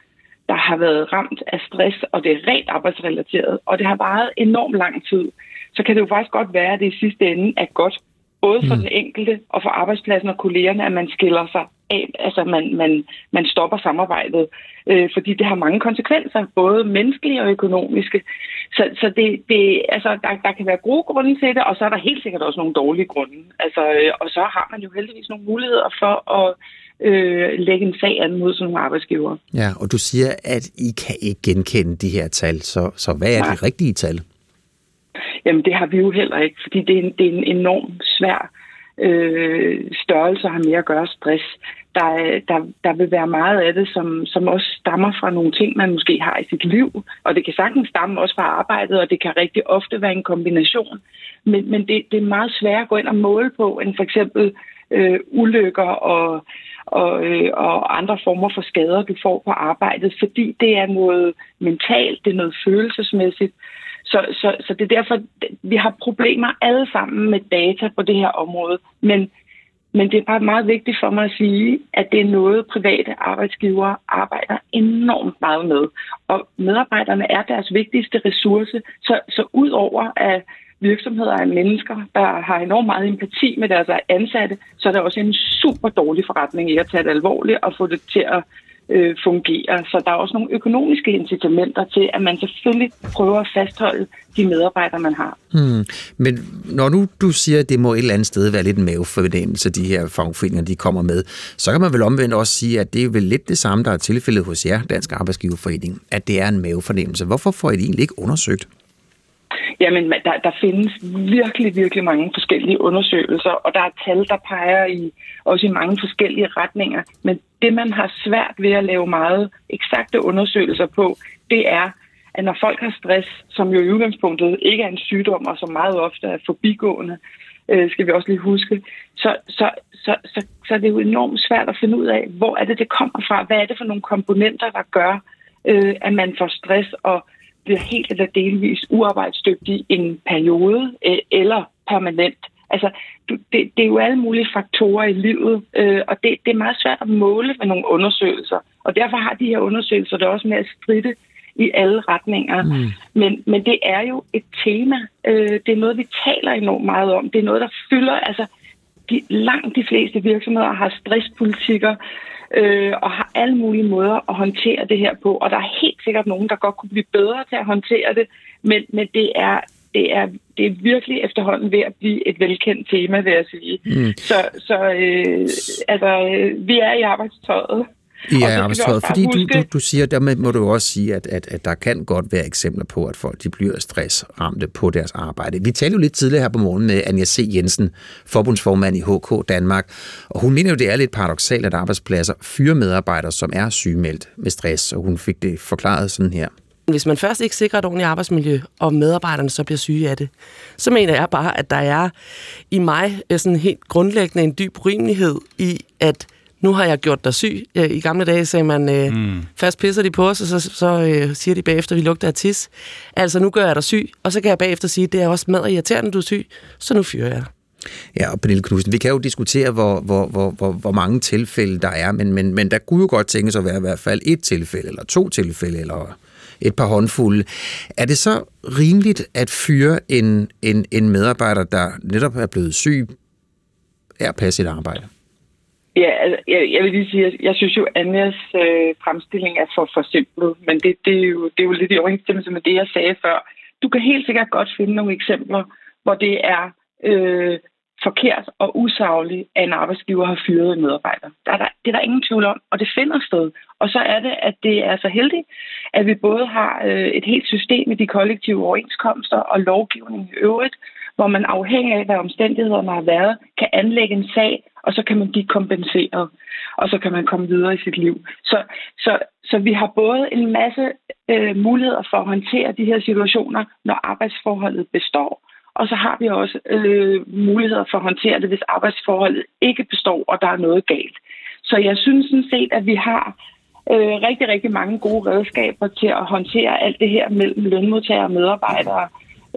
der har været ramt af stress, og det er rent arbejdsrelateret, og det har varet enormt lang tid, så kan det jo faktisk godt være, at det i sidste ende er godt både for mm. den enkelte og for arbejdspladsen og kollegerne, at man skiller sig af, altså man, man, man stopper samarbejdet, øh, fordi det har mange konsekvenser, både menneskelige og økonomiske. Så, så det, det, altså, der, der kan være gode grunde til det, og så er der helt sikkert også nogle dårlige grunde. Altså, øh, og så har man jo heldigvis nogle muligheder for at øh, lægge en sag an mod sådan nogle arbejdsgiver. Ja, og du siger, at I kan ikke genkende de her tal, så, så hvad er Nej. de rigtige tal? Jamen det har vi jo heller ikke, fordi det er en, det er en enorm svær øh, størrelse at have mere at gøre stress. Der, der, der vil være meget af det, som, som også stammer fra nogle ting, man måske har i sit liv. Og det kan sagtens stamme også fra arbejdet, og det kan rigtig ofte være en kombination. Men, men det, det er meget svært at gå ind og måle på, end for eksempel øh, ulykker og, og, øh, og andre former for skader, du får på arbejdet, fordi det er noget mentalt, det er noget følelsesmæssigt. Så, så, så det er derfor, vi har problemer alle sammen med data på det her område. Men, men det er bare meget vigtigt for mig at sige, at det er noget, private arbejdsgivere arbejder enormt meget med. Og medarbejderne er deres vigtigste ressource. Så, så ud over at virksomheder er mennesker, der har enormt meget empati med deres ansatte, så er det også en super dårlig forretning i at tage det alvorligt og få det til at øh, fungerer. Så der er også nogle økonomiske incitamenter til, at man selvfølgelig prøver at fastholde de medarbejdere, man har. Hmm. Men når nu du siger, at det må et eller andet sted være lidt en mavefornemmelse, de her fagforeninger, de kommer med, så kan man vel omvendt også sige, at det er vel lidt det samme, der er tilfældet hos jer, Dansk Arbejdsgiverforening, at det er en mavefornemmelse. Hvorfor får I det egentlig ikke undersøgt? Jamen, der, der findes virkelig, virkelig mange forskellige undersøgelser, og der er tal, der peger i også i mange forskellige retninger. Men det, man har svært ved at lave meget eksakte undersøgelser på, det er, at når folk har stress, som jo i udgangspunktet ikke er en sygdom, og som meget ofte er forbigående, øh, skal vi også lige huske, så, så, så, så, så er det jo enormt svært at finde ud af, hvor er det, det kommer fra? Hvad er det for nogle komponenter, der gør, øh, at man får stress og bliver helt eller delvis uarbejdsdygtig en periode øh, eller permanent. Altså, det, det er jo alle mulige faktorer i livet, øh, og det, det er meget svært at måle med nogle undersøgelser. Og derfor har de her undersøgelser det også med at stride i alle retninger. Mm. Men, men det er jo et tema. Øh, det er noget, vi taler enormt meget om. Det er noget, der fylder... Altså, de, langt de fleste virksomheder har stresspolitikker, øh, og har alle mulige måder at håndtere det her på. Og der er helt sikkert nogen, der godt kunne blive bedre til at håndtere det, men, men det er det er, det er virkelig efterhånden ved at blive et velkendt tema, vil jeg sige. Mm. Så, så øh, altså, øh, vi er i arbejdstøjet. I er arbejdstøjet, fordi du, du, du siger, dermed må du også sige, at, at, at der kan godt være eksempler på, at folk de bliver stressramte på deres arbejde. Vi talte jo lidt tidligere her på morgen med Anja C. Jensen, forbundsformand i HK Danmark, og hun mener jo, det er lidt paradoxalt, at arbejdspladser fyrer medarbejdere, som er sygemeldt med stress, og hun fik det forklaret sådan her. Hvis man først ikke sikrer et ordentligt arbejdsmiljø, og medarbejderne så bliver syge af det, så mener jeg bare, at der er i mig sådan helt grundlæggende en dyb urimelighed i, at nu har jeg gjort dig syg. I gamle dage sagde man, øh, mm. først pisser de på os, og så, så øh, siger de bagefter, at vi lugter af tis. Altså, nu gør jeg dig syg, og så kan jeg bagefter sige, at det er også mad og irriterende, du er syg, så nu fyrer jeg Ja, og Pernille Knudsen, vi kan jo diskutere, hvor, hvor, hvor, hvor, hvor mange tilfælde der er, men, men, men der kunne jo godt tænkes at være i hvert fald et tilfælde, eller to tilfælde, eller et par håndfulde. Er det så rimeligt at fyre en, en, en medarbejder, der netop er blevet syg, er at passe sit arbejde? Ja, altså, jeg, jeg vil lige sige, at jeg synes jo, at Anjas øh, fremstilling er for for simpel, men det, det, er jo, det er jo lidt i overensstemmelse med det, jeg sagde før. Du kan helt sikkert godt finde nogle eksempler, hvor det er øh, forkert og usagligt, at en arbejdsgiver har fyret en medarbejder. Der er der, det er der ingen tvivl om, og det finder sted. Og så er det, at det er så heldigt, at vi både har øh, et helt system i de kollektive overenskomster og lovgivning i øvrigt, hvor man afhængig af, hvad omstændighederne har været, kan anlægge en sag, og så kan man blive kompenseret, og så kan man komme videre i sit liv. Så, så, så vi har både en masse øh, muligheder for at håndtere de her situationer, når arbejdsforholdet består, og så har vi også øh, muligheder for at håndtere det, hvis arbejdsforholdet ikke består, og der er noget galt. Så jeg synes sådan set, at vi har øh, rigtig, rigtig mange gode redskaber til at håndtere alt det her mellem lønmodtagere og medarbejdere,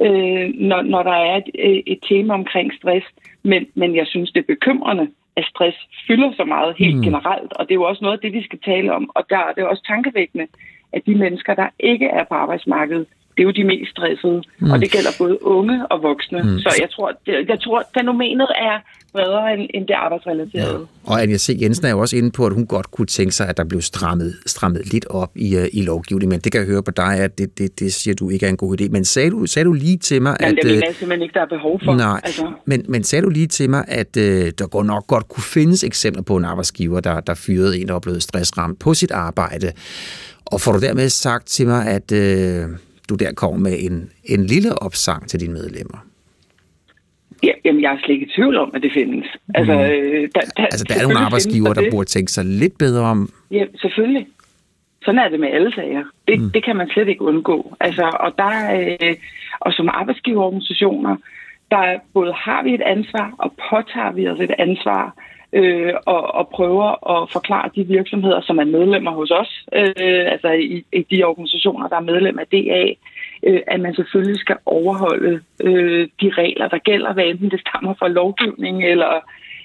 øh, når, når der er et, øh, et tema omkring stress. Men, men jeg synes, det er bekymrende, at stress fylder så meget helt mm. generelt, og det er jo også noget af det, vi skal tale om. Og der er det også tankevækkende, at de mennesker, der ikke er på arbejdsmarkedet, det er jo de mest stressede, mm. og det gælder både unge og voksne. Mm. Så jeg tror, det, jeg tror, fænomenet er bredere end, end det arbejdsrelaterede. Ja. Og Anja C. Jensen er jo også inde på, at hun godt kunne tænke sig, at der blev strammet, strammet lidt op i, uh, i lovgivningen, men det kan jeg høre på dig, at det, det, det siger du ikke er en god idé. Men sagde du, sagde du lige til mig, Jamen, at... det mener jeg simpelthen ikke, der er behov for. Nej, altså. men, men sagde du lige til mig, at uh, der går nok godt kunne findes eksempler på en arbejdsgiver, der, der fyrede en, der var blevet stressramt på sit arbejde. Og får du dermed sagt til mig, at... Uh, du der kommer med en, en lille opsang til dine medlemmer? Ja, jamen, jeg er slet ikke i tvivl om, at det findes. Altså, mm. øh, der, der, altså, der er nogle arbejdsgiver, der burde tænke sig lidt bedre om. Ja, selvfølgelig. Sådan er det med alle sager. Det, mm. det kan man slet ikke undgå. Altså, og, der, øh, og som arbejdsgiverorganisationer, der både har vi et ansvar, og påtager vi os et ansvar øh, og, og prøver at forklare de virksomheder, som er medlemmer hos os, øh, altså i, i de organisationer, der er medlem af DA, øh, at man selvfølgelig skal overholde øh, de regler, der gælder, hvad enten det stammer fra lovgivning eller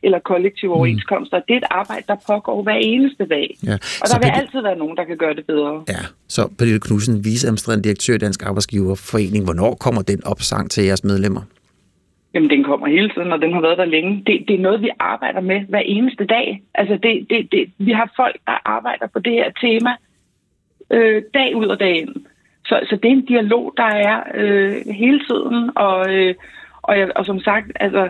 eller kollektive mm. overenskomster. Det er et arbejde, der pågår hver eneste dag. Ja. Og der vil Pernille... altid være nogen, der kan gøre det bedre. Ja, så Pernille Knudsen, viceadministrerende direktør i Dansk Arbejdsgiverforening. Hvornår kommer den opsang til jeres medlemmer? Jamen, den kommer hele tiden, og den har været der længe. Det, det er noget, vi arbejder med hver eneste dag. Altså, det, det, det, vi har folk, der arbejder på det her tema øh, dag ud og dag ind. Så, så det er en dialog, der er øh, hele tiden, og, øh, og, jeg, og som sagt, altså,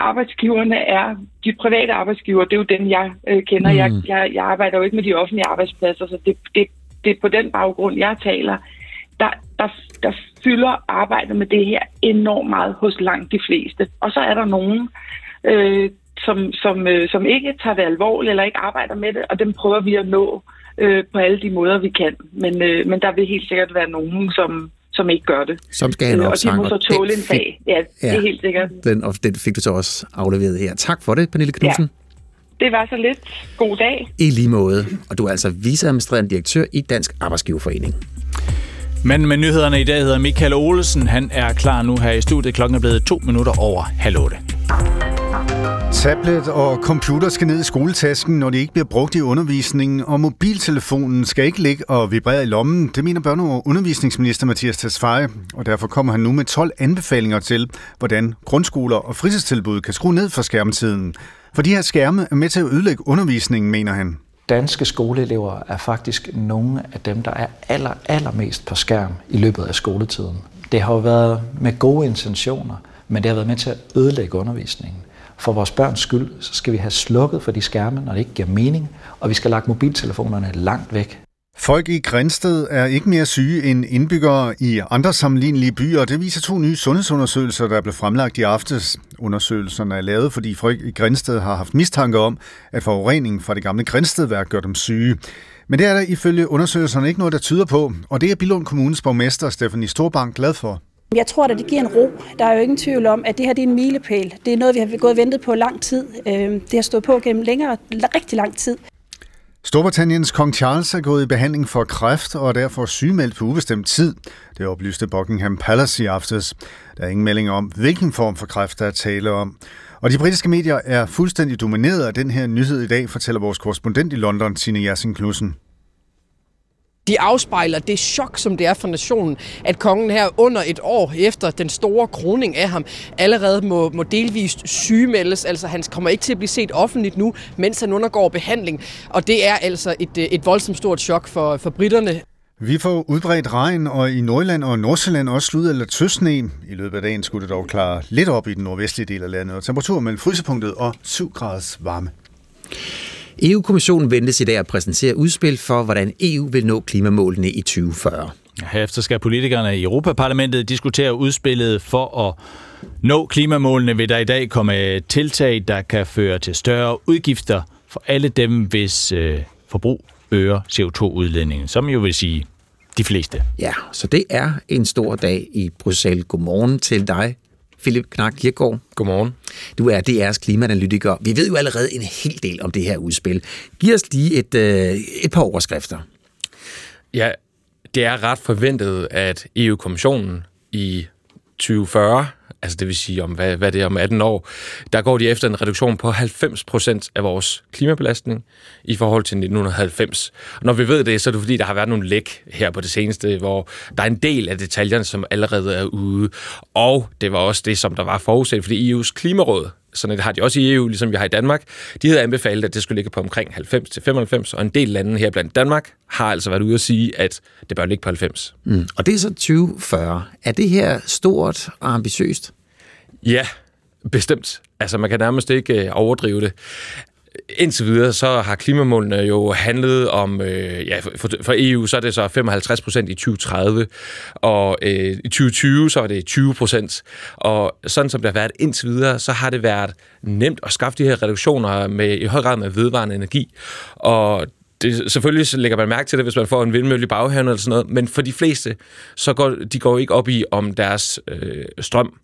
arbejdsgiverne er, de private arbejdsgiver, det er jo dem, jeg øh, kender. Mm. Jeg, jeg, jeg arbejder jo ikke med de offentlige arbejdspladser, så det, det, det er på den baggrund, jeg taler der, der, der fylder arbejdet med det her enormt meget hos langt de fleste. Og så er der nogen, øh, som, som, øh, som ikke tager det alvorligt eller ikke arbejder med det, og dem prøver vi at nå øh, på alle de måder, vi kan. Men, øh, men der vil helt sikkert være nogen, som, som ikke gør det. Som skal have en opsang. Og de må så tåle en sag. Ja, ja, det er helt sikkert. Den, og den fik du så også afleveret her. Tak for det, Pernille Knudsen. Ja. Det var så lidt. God dag. I lige måde. Og du er altså viceadministrerende direktør i Dansk Arbejdsgiverforening. Men med nyhederne i dag hedder Michael Olesen. Han er klar nu her i studiet. Klokken er blevet to minutter over halv otte. Tablet og computer skal ned i skoletasken, når de ikke bliver brugt i undervisningen, og mobiltelefonen skal ikke ligge og vibrere i lommen. Det mener børne- og undervisningsminister Mathias Tesfaye, og derfor kommer han nu med 12 anbefalinger til, hvordan grundskoler og fritidstilbud kan skrue ned for skærmtiden. For de her skærme er med til at ødelægge undervisningen, mener han danske skoleelever er faktisk nogle af dem, der er aller, allermest på skærm i løbet af skoletiden. Det har jo været med gode intentioner, men det har været med til at ødelægge undervisningen. For vores børns skyld, så skal vi have slukket for de skærme, når det ikke giver mening, og vi skal lagt mobiltelefonerne langt væk. Folk i Grænsted er ikke mere syge end indbyggere i andre sammenlignelige byer. Det viser to nye sundhedsundersøgelser, der blev fremlagt i aftes. Undersøgelserne er lavet, fordi folk i Grænsted har haft mistanke om, at forureningen fra det gamle Grænstedværk gør dem syge. Men det er der ifølge undersøgelserne ikke noget, der tyder på, og det er Bilund Kommunes borgmester Stefanie Storbank glad for. Jeg tror, at det giver en ro. Der er jo ingen tvivl om, at det her det er en milepæl. Det er noget, vi har gået og ventet på lang tid. Øhm, det har stået på gennem længere, rigtig lang tid. Storbritanniens kong Charles er gået i behandling for kræft og er derfor sygemeldt på ubestemt tid. Det oplyste Buckingham Palace i aftes. Der er ingen melding om, hvilken form for kræft der er tale om. Og de britiske medier er fuldstændig domineret af den her nyhed i dag, fortæller vores korrespondent i London, Tine Jersin Knudsen de afspejler det chok, som det er for nationen, at kongen her under et år efter den store kroning af ham allerede må, må delvist sygemeldes. Altså han kommer ikke til at blive set offentligt nu, mens han undergår behandling. Og det er altså et, øh, et voldsomt stort chok for, for britterne. Vi får udbredt regn, og i Nordland og Nordsjælland også slud eller tøsne. I løbet af dagen skulle det dog klare lidt op i den nordvestlige del af landet, og temperatur mellem frysepunktet og 7 graders varme. EU-kommissionen ventes i dag at præsentere udspil for, hvordan EU vil nå klimamålene i 2040. Herefter skal politikerne i Europaparlamentet diskutere udspillet for at nå klimamålene, vil der i dag komme tiltag, der kan føre til større udgifter for alle dem, hvis øh, forbrug øger CO2-udledningen, som jo vil sige de fleste. Ja, så det er en stor dag i Bruxelles. Godmorgen til dig, Philip Knak Kirkegaard. Godmorgen. Du er DR's klimaanalytiker. Vi ved jo allerede en hel del om det her udspil. Giv os lige et, øh, et par overskrifter. Ja, det er ret forventet, at EU-kommissionen i 2040 altså det vil sige om, hvad, hvad det er om 18 år, der går de efter en reduktion på 90% af vores klimabelastning i forhold til 1990. Og når vi ved det, så er det fordi, der har været nogle læk her på det seneste, hvor der er en del af detaljerne, som allerede er ude. Og det var også det, som der var forudset, fordi EU's klimaråd sådan det har de også i EU, ligesom vi har i Danmark, de havde anbefalet, at det skulle ligge på omkring 90-95, og en del lande her blandt Danmark har altså været ude at sige, at det bør ligge på 90. Mm. Og det er så 2040. Er det her stort og ambitiøst? Ja, bestemt. Altså, man kan nærmest ikke øh, overdrive det. Indtil videre, så har klimamålene jo handlet om, øh, ja, for, for EU, så er det så 55 procent i 2030, og øh, i 2020, så er det 20 procent. Og sådan som det har været indtil videre, så har det været nemt at skaffe de her reduktioner med i høj grad med vedvarende energi. Og det, selvfølgelig lægger man mærke til det, hvis man får en vindmølle i baghaven eller sådan noget, men for de fleste, så går de går ikke op i, om deres øh, strøm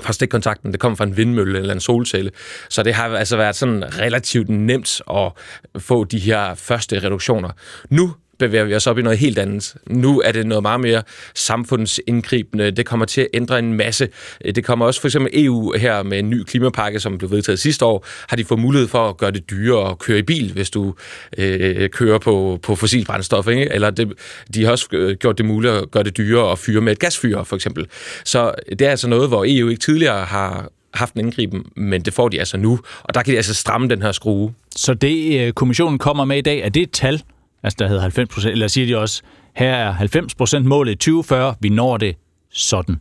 fra stikkontakten, det kommer fra en vindmølle eller en solcelle. Så det har altså været sådan relativt nemt at få de her første reduktioner. Nu bevæger vi os op i noget helt andet. Nu er det noget meget mere samfundsindgribende. Det kommer til at ændre en masse. Det kommer også for eksempel EU her med en ny klimapakke, som blev vedtaget sidste år, har de fået mulighed for at gøre det dyrere at køre i bil, hvis du øh, kører på, på fossil brændstof. Ikke? Eller det, de har også øh, gjort det muligt at gøre det dyrere at fyre med et gasfyr, for eksempel. Så det er altså noget, hvor EU ikke tidligere har haft en indgriben, men det får de altså nu, og der kan de altså stramme den her skrue. Så det, øh, kommissionen kommer med i dag, er det et tal, Altså der hedder 90 procent, eller siger de også, her er 90 procent målet i 2040, vi når det sådan.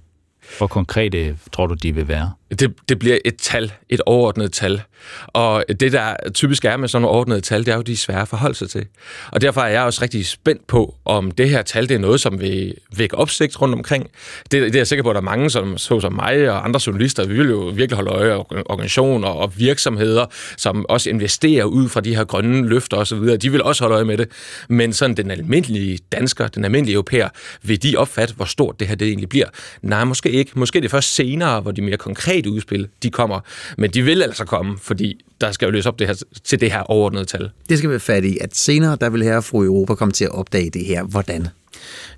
Hvor konkrete øh, tror du, de vil være? Det, det bliver et tal, et overordnet tal. Og det, der typisk er med sådan nogle overordnede tal, det er jo, de er svære at forholde sig til. Og derfor er jeg også rigtig spændt på, om det her tal, det er noget, som vil vække opsigt rundt omkring. Det, det er jeg sikker på, at der er mange, som, så som mig og andre journalister, vi vil jo virkelig holde øje af organisationer og virksomheder, som også investerer ud fra de her grønne løfter osv. De vil også holde øje med det. Men sådan den almindelige dansker, den almindelige europæer, vil de opfatte, hvor stort det her det egentlig bliver? Nej, måske ikke. Måske det er først senere, hvor de mere konkret konkrete udspil, de kommer. Men de vil altså komme, fordi der skal jo løse op det her, til det her overordnede tal. Det skal vi fat i, at senere, der vil her fru Europa komme til at opdage det her. Hvordan?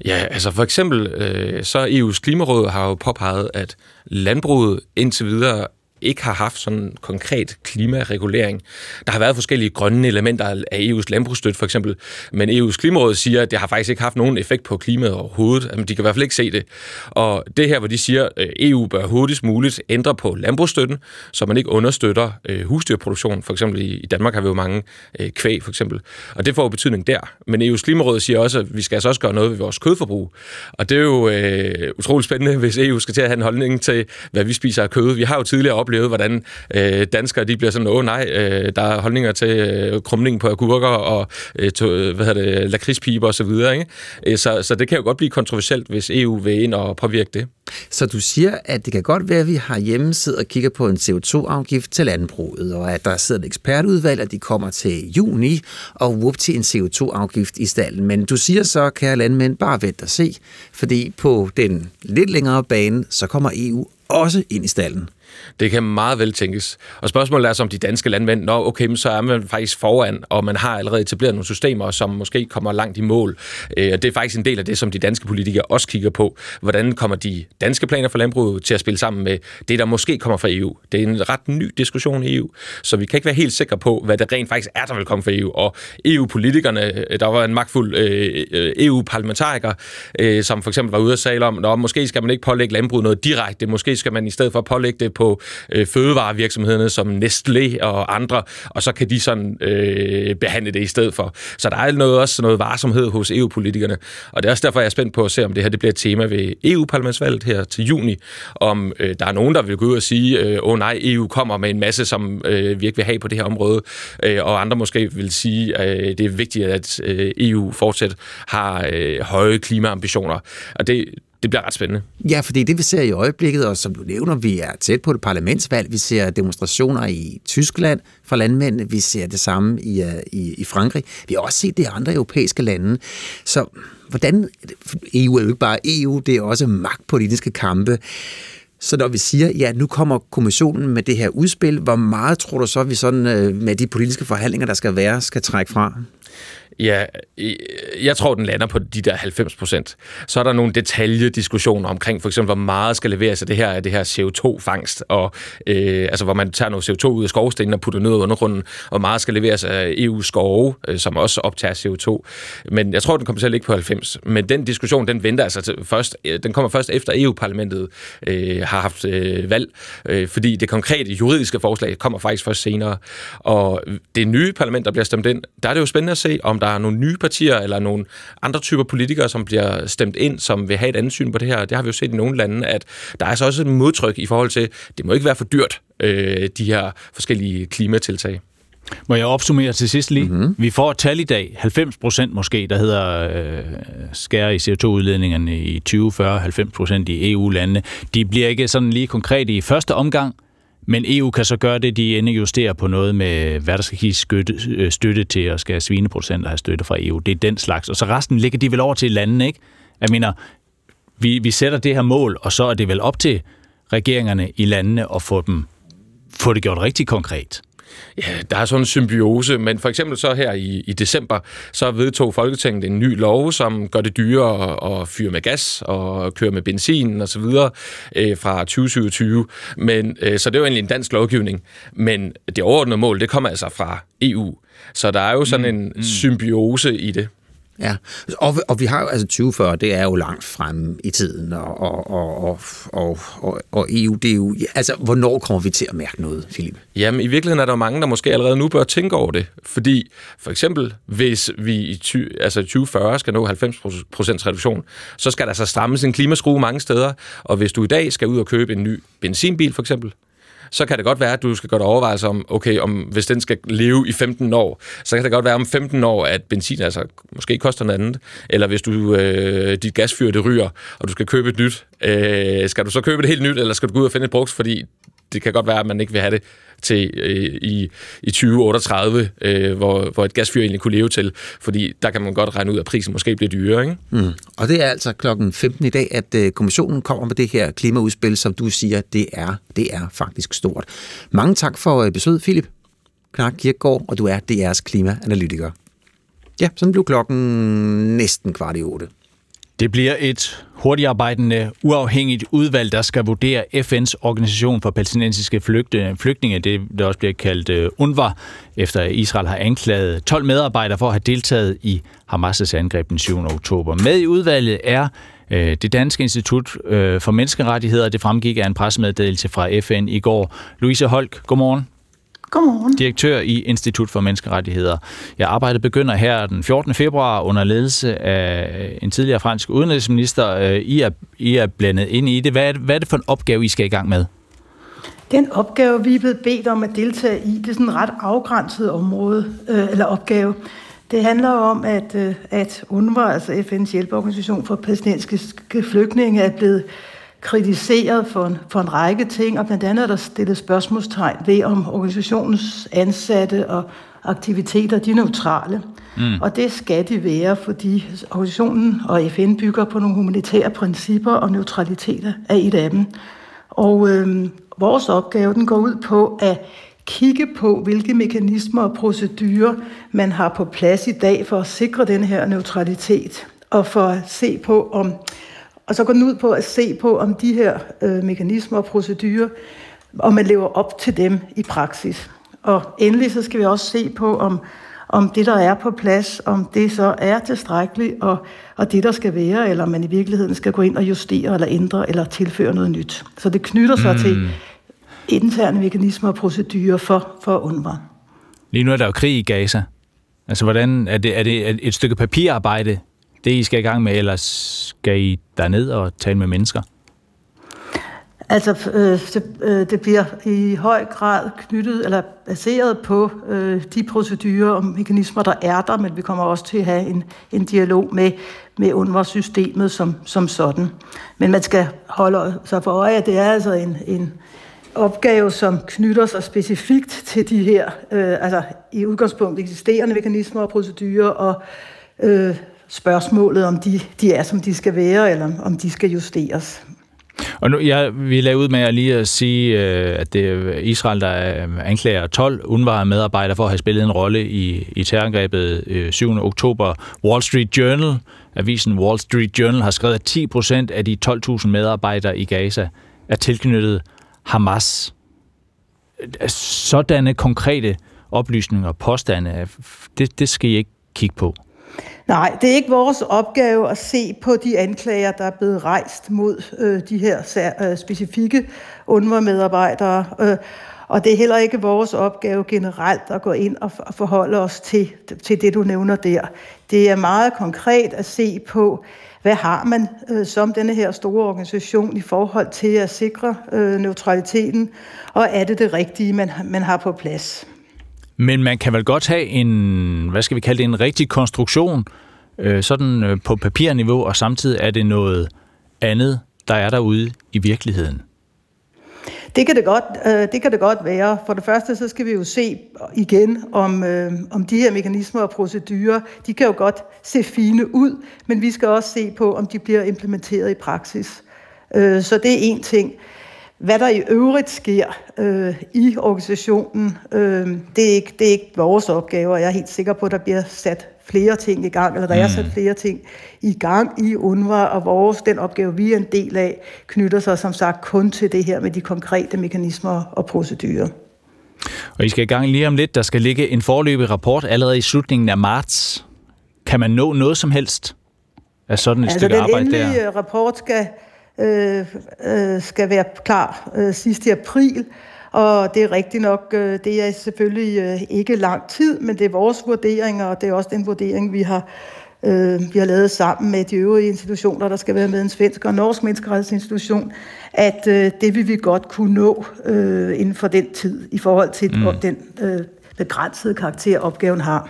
Ja, altså for eksempel, øh, så EU's Klimaråd har jo påpeget, at landbruget indtil videre ikke har haft sådan konkret klimaregulering. Der har været forskellige grønne elementer af EU's landbrugsstøtte for eksempel, men EU's klimaråd siger, at det har faktisk ikke haft nogen effekt på klimaet overhovedet. de kan i hvert fald ikke se det. Og det her, hvor de siger, øh, at EU bør hurtigst muligt ændre på landbrugsstøtten, så man ikke understøtter øh, husdyrproduktion. For eksempel i Danmark har vi jo mange øh, kvæg for eksempel. Og det får jo betydning der. Men EU's klimaråd siger også, at vi skal altså også gøre noget ved vores kødforbrug. Og det er jo øh, utroligt spændende, hvis EU skal til at have en holdning til, hvad vi spiser af kød. Vi har jo tidligere oplevet, hvordan øh, danskere de bliver sådan, åh nej, øh, der er holdninger til øh, krumning på agurker og øh, to, øh, hvad hedder det, lakridspiber osv. Ikke? Øh, så, så det kan jo godt blive kontroversielt, hvis EU vil ind og påvirke det. Så du siger, at det kan godt være, at vi har hjemme siddet og kigger på en CO2-afgift til landbruget, og at der sidder et ekspertudvalg, og de kommer til juni og whoop til en CO2-afgift i stallen. Men du siger så, kære landmænd, bare vent og se, fordi på den lidt længere bane, så kommer EU også ind i stallen. Det kan meget vel tænkes. Og spørgsmålet er så, om de danske landmænd, nå okay, men så er man faktisk foran, og man har allerede etableret nogle systemer, som måske kommer langt i mål. Øh, og det er faktisk en del af det, som de danske politikere også kigger på. Hvordan kommer de danske planer for landbruget til at spille sammen med det, der måske kommer fra EU? Det er en ret ny diskussion i EU, så vi kan ikke være helt sikre på, hvad det rent faktisk er, der vil komme fra EU. Og EU-politikerne, øh, der var en magtfuld øh, øh EU-parlamentariker, øh, som for eksempel var ude og sagde om, nå, måske skal man ikke pålægge landbruget noget direkte, måske skal man i stedet for pålægge det på øh, fødevarevirksomhederne som Nestlé og andre, og så kan de sådan øh, behandle det i stedet for. Så der er noget, også noget varsomhed hos EU-politikerne, og det er også derfor, jeg er spændt på at se, om det her det bliver et tema ved EU-parlamentsvalget her til juni, om øh, der er nogen, der vil gå ud og sige, øh, åh nej, EU kommer med en masse, som øh, vi ikke vil have på det her område, øh, og andre måske vil sige, at øh, det er vigtigt, at øh, EU fortsat har øh, høje klimaambitioner. Og det, det bliver ret spændende. Ja, fordi det vi ser i øjeblikket, og som du nævner, vi er tæt på det parlamentsvalg, vi ser demonstrationer i Tyskland fra landmændene, vi ser det samme i, øh, i, i Frankrig, vi har også set det i andre europæiske lande. Så hvordan, EU er jo ikke bare EU, det er også magtpolitiske kampe. Så når vi siger, ja, nu kommer kommissionen med det her udspil, hvor meget tror du så, vi sådan øh, med de politiske forhandlinger, der skal være, skal trække fra? Ja, jeg tror, den lander på de der 90 procent. Så er der nogle detaljediskussioner omkring, for eksempel, hvor meget skal leveres af det her, af det her CO2-fangst, og øh, altså, hvor man tager noget CO2 ud af skovstenen og putter ned under undergrunden, og meget skal leveres af EU-skove, øh, som også optager CO2. Men jeg tror, den kommer til at ligge på 90. Men den diskussion, den venter altså til først, øh, den kommer først efter EU-parlamentet øh, har haft øh, valg, øh, fordi det konkrete juridiske forslag kommer faktisk først senere. Og det nye parlament, der bliver stemt ind, der er det jo spændende at se, om der er nogle nye partier eller nogle andre typer politikere, som bliver stemt ind, som vil have et andet syn på det her. Det har vi jo set i nogle lande, at der er så også et modtryk i forhold til, det må ikke være for dyrt, øh, de her forskellige klimatiltag. Må jeg opsummere til sidst lige? Mm-hmm. Vi får et tal i dag, 90 procent måske, der hedder øh, skære i CO2-udledningerne i 2040, 90 procent i EU-landene. De bliver ikke sådan lige konkrete i første omgang, men EU kan så gøre det, de ender justerer på noget med, hvad der skal give støtte, øh, støtte til, og skal svineproducenter have støtte fra EU. Det er den slags. Og så resten ligger de vel over til landene, ikke? Jeg mener, vi, vi sætter det her mål, og så er det vel op til regeringerne i landene at få, dem, få det gjort rigtig konkret. Ja, der er sådan en symbiose, men for eksempel så her i, i december, så vedtog Folketinget en ny lov, som gør det dyrere at fyre med gas og køre med benzin og så videre øh, fra 2027. Men, øh, så det er jo egentlig en dansk lovgivning, men det overordnede mål, det kommer altså fra EU. Så der er jo sådan mm, en mm. symbiose i det. Ja, og, og vi har jo, altså 2040, det er jo langt frem i tiden, og, og, og, og, og, og EU, det er jo, altså hvornår kommer vi til at mærke noget, Philip? Jamen i virkeligheden er der mange, der måske allerede nu bør tænke over det, fordi for eksempel, hvis vi i ty, altså 2040 skal nå 90% reduktion, så skal der så strammes en klimaskrue mange steder, og hvis du i dag skal ud og købe en ny benzinbil for eksempel, så kan det godt være, at du skal godt overveje om, okay, om hvis den skal leve i 15 år, så kan det godt være om 15 år, at benzin altså måske koster noget andet. Eller hvis du, øh, dit gasfyr det ryger, og du skal købe et nyt, øh, skal du så købe det helt nyt, eller skal du gå ud og finde et brugt, fordi det kan godt være, at man ikke vil have det til øh, i, i 2038, øh, hvor, hvor et gasfyr egentlig kunne leve til, fordi der kan man godt regne ud, at prisen måske bliver dyrere. Ikke? Mm. Og det er altså klokken 15 i dag, at øh, kommissionen kommer med det her klimaudspil, som du siger, det er, det er faktisk stort. Mange tak for øh, besøget, Philip Knark Kirkegaard, og du er DR's klimaanalytiker. Ja, sådan blev klokken næsten kvart i otte. Det bliver et hurtigarbejdende, uafhængigt udvalg, der skal vurdere FN's organisation for palæstinensiske flygtninge, det der også bliver kaldt øh, UNRWA, efter Israel har anklaget 12 medarbejdere for at have deltaget i Hamas' angreb den 7. oktober. Med i udvalget er øh, det Danske Institut øh, for Menneskerettigheder. Det fremgik af en pressemeddelelse fra FN i går. Louise Holk, godmorgen. Godmorgen. Direktør i Institut for Menneskerettigheder. Jeg arbejdet begynder her den 14. februar under ledelse af en tidligere fransk udenrigsminister. Øh, I er, I er blandet ind i det. Hvad er, det. hvad er det for en opgave, I skal i gang med? Den opgave, vi er blevet bedt om at deltage i, det er sådan en ret afgrænset område, øh, eller opgave. Det handler om, at, øh, at UNRWA, altså FN's hjælpeorganisation for palæstinensiske flygtninge, er blevet kritiseret for en, for en række ting, og blandt andet er der stillet spørgsmålstegn ved, om organisationens ansatte og aktiviteter de er neutrale. Mm. Og det skal de være, fordi organisationen og FN bygger på nogle humanitære principper, og neutralitet er et af dem. Og øh, vores opgave den går ud på at kigge på, hvilke mekanismer og procedurer man har på plads i dag for at sikre den her neutralitet, og for at se på, om og så går den ud på at se på, om de her øh, mekanismer og procedurer, om man lever op til dem i praksis. Og endelig så skal vi også se på, om, om det, der er på plads, om det så er tilstrækkeligt, og, og det, der skal være, eller man i virkeligheden skal gå ind og justere, eller ændre, eller tilføre noget nyt. Så det knytter sig mm. til interne mekanismer og procedurer for, for UNRWA. Lige nu er der jo krig i Gaza. Altså, hvordan er det, er det et stykke papirarbejde, det I skal i gang med, eller skal I derned og tale med mennesker? Altså, øh, det, øh, det bliver i høj grad knyttet, eller baseret på øh, de procedurer og mekanismer, der er der, men vi kommer også til at have en, en dialog med, med UNRWA-systemet som, som sådan. Men man skal holde sig for øje, at det er altså en, en opgave, som knytter sig specifikt til de her, øh, altså i udgangspunkt eksisterende mekanismer og procedurer, og øh, spørgsmålet, om de, de er, som de skal være, eller om de skal justeres. Og nu, jeg vil lave ud med at lige at sige, øh, at det er Israel, der øh, anklager 12 UNRWA-medarbejdere for at have spillet en rolle i, i terrorangrebet øh, 7. Oktober. Wall Street Journal, avisen Wall Street Journal, har skrevet, at 10 procent af de 12.000 medarbejdere i Gaza er tilknyttet Hamas. Sådanne konkrete oplysninger og påstande, det, det skal I ikke kigge på. Nej, det er ikke vores opgave at se på de anklager, der er blevet rejst mod øh, de her øh, specifikke UNRWA-medarbejdere. Øh, og det er heller ikke vores opgave generelt at gå ind og, og forholde os til, til det, du nævner der. Det er meget konkret at se på, hvad har man øh, som denne her store organisation i forhold til at sikre øh, neutraliteten, og er det det rigtige, man, man har på plads. Men man kan vel godt have en, hvad skal vi kalde det, en rigtig konstruktion, øh, sådan øh, på papirniveau, og samtidig er det noget andet, der er derude i virkeligheden. Det kan det, godt, øh, det kan det godt være. For det første, så skal vi jo se igen, om, øh, om de her mekanismer og procedurer, de kan jo godt se fine ud, men vi skal også se på, om de bliver implementeret i praksis. Øh, så det er en ting. Hvad der i øvrigt sker øh, i organisationen, øh, det, er ikke, det er ikke vores opgave, og jeg er helt sikker på, at der bliver sat flere ting i gang, eller der mm. er sat flere ting i gang i UNRWA, og vores, den opgave, vi er en del af, knytter sig som sagt kun til det her med de konkrete mekanismer og procedurer. Og I skal i gang lige om lidt. Der skal ligge en forløbig rapport allerede i slutningen af marts. Kan man nå noget som helst af sådan et altså, stykke arbejde der? den rapport skal øh, øh, skal være klar øh, sidst i april. Og det er rigtigt nok, øh, det er selvfølgelig øh, ikke lang tid, men det er vores vurdering, og det er også den vurdering, vi har, øh, vi har lavet sammen med de øvrige institutioner, der skal være med en svensk og norsk menneskerettighedsinstitution, at øh, det vil vi godt kunne nå øh, inden for den tid, i forhold til mm. den øh, begrænsede karakter, opgaven har.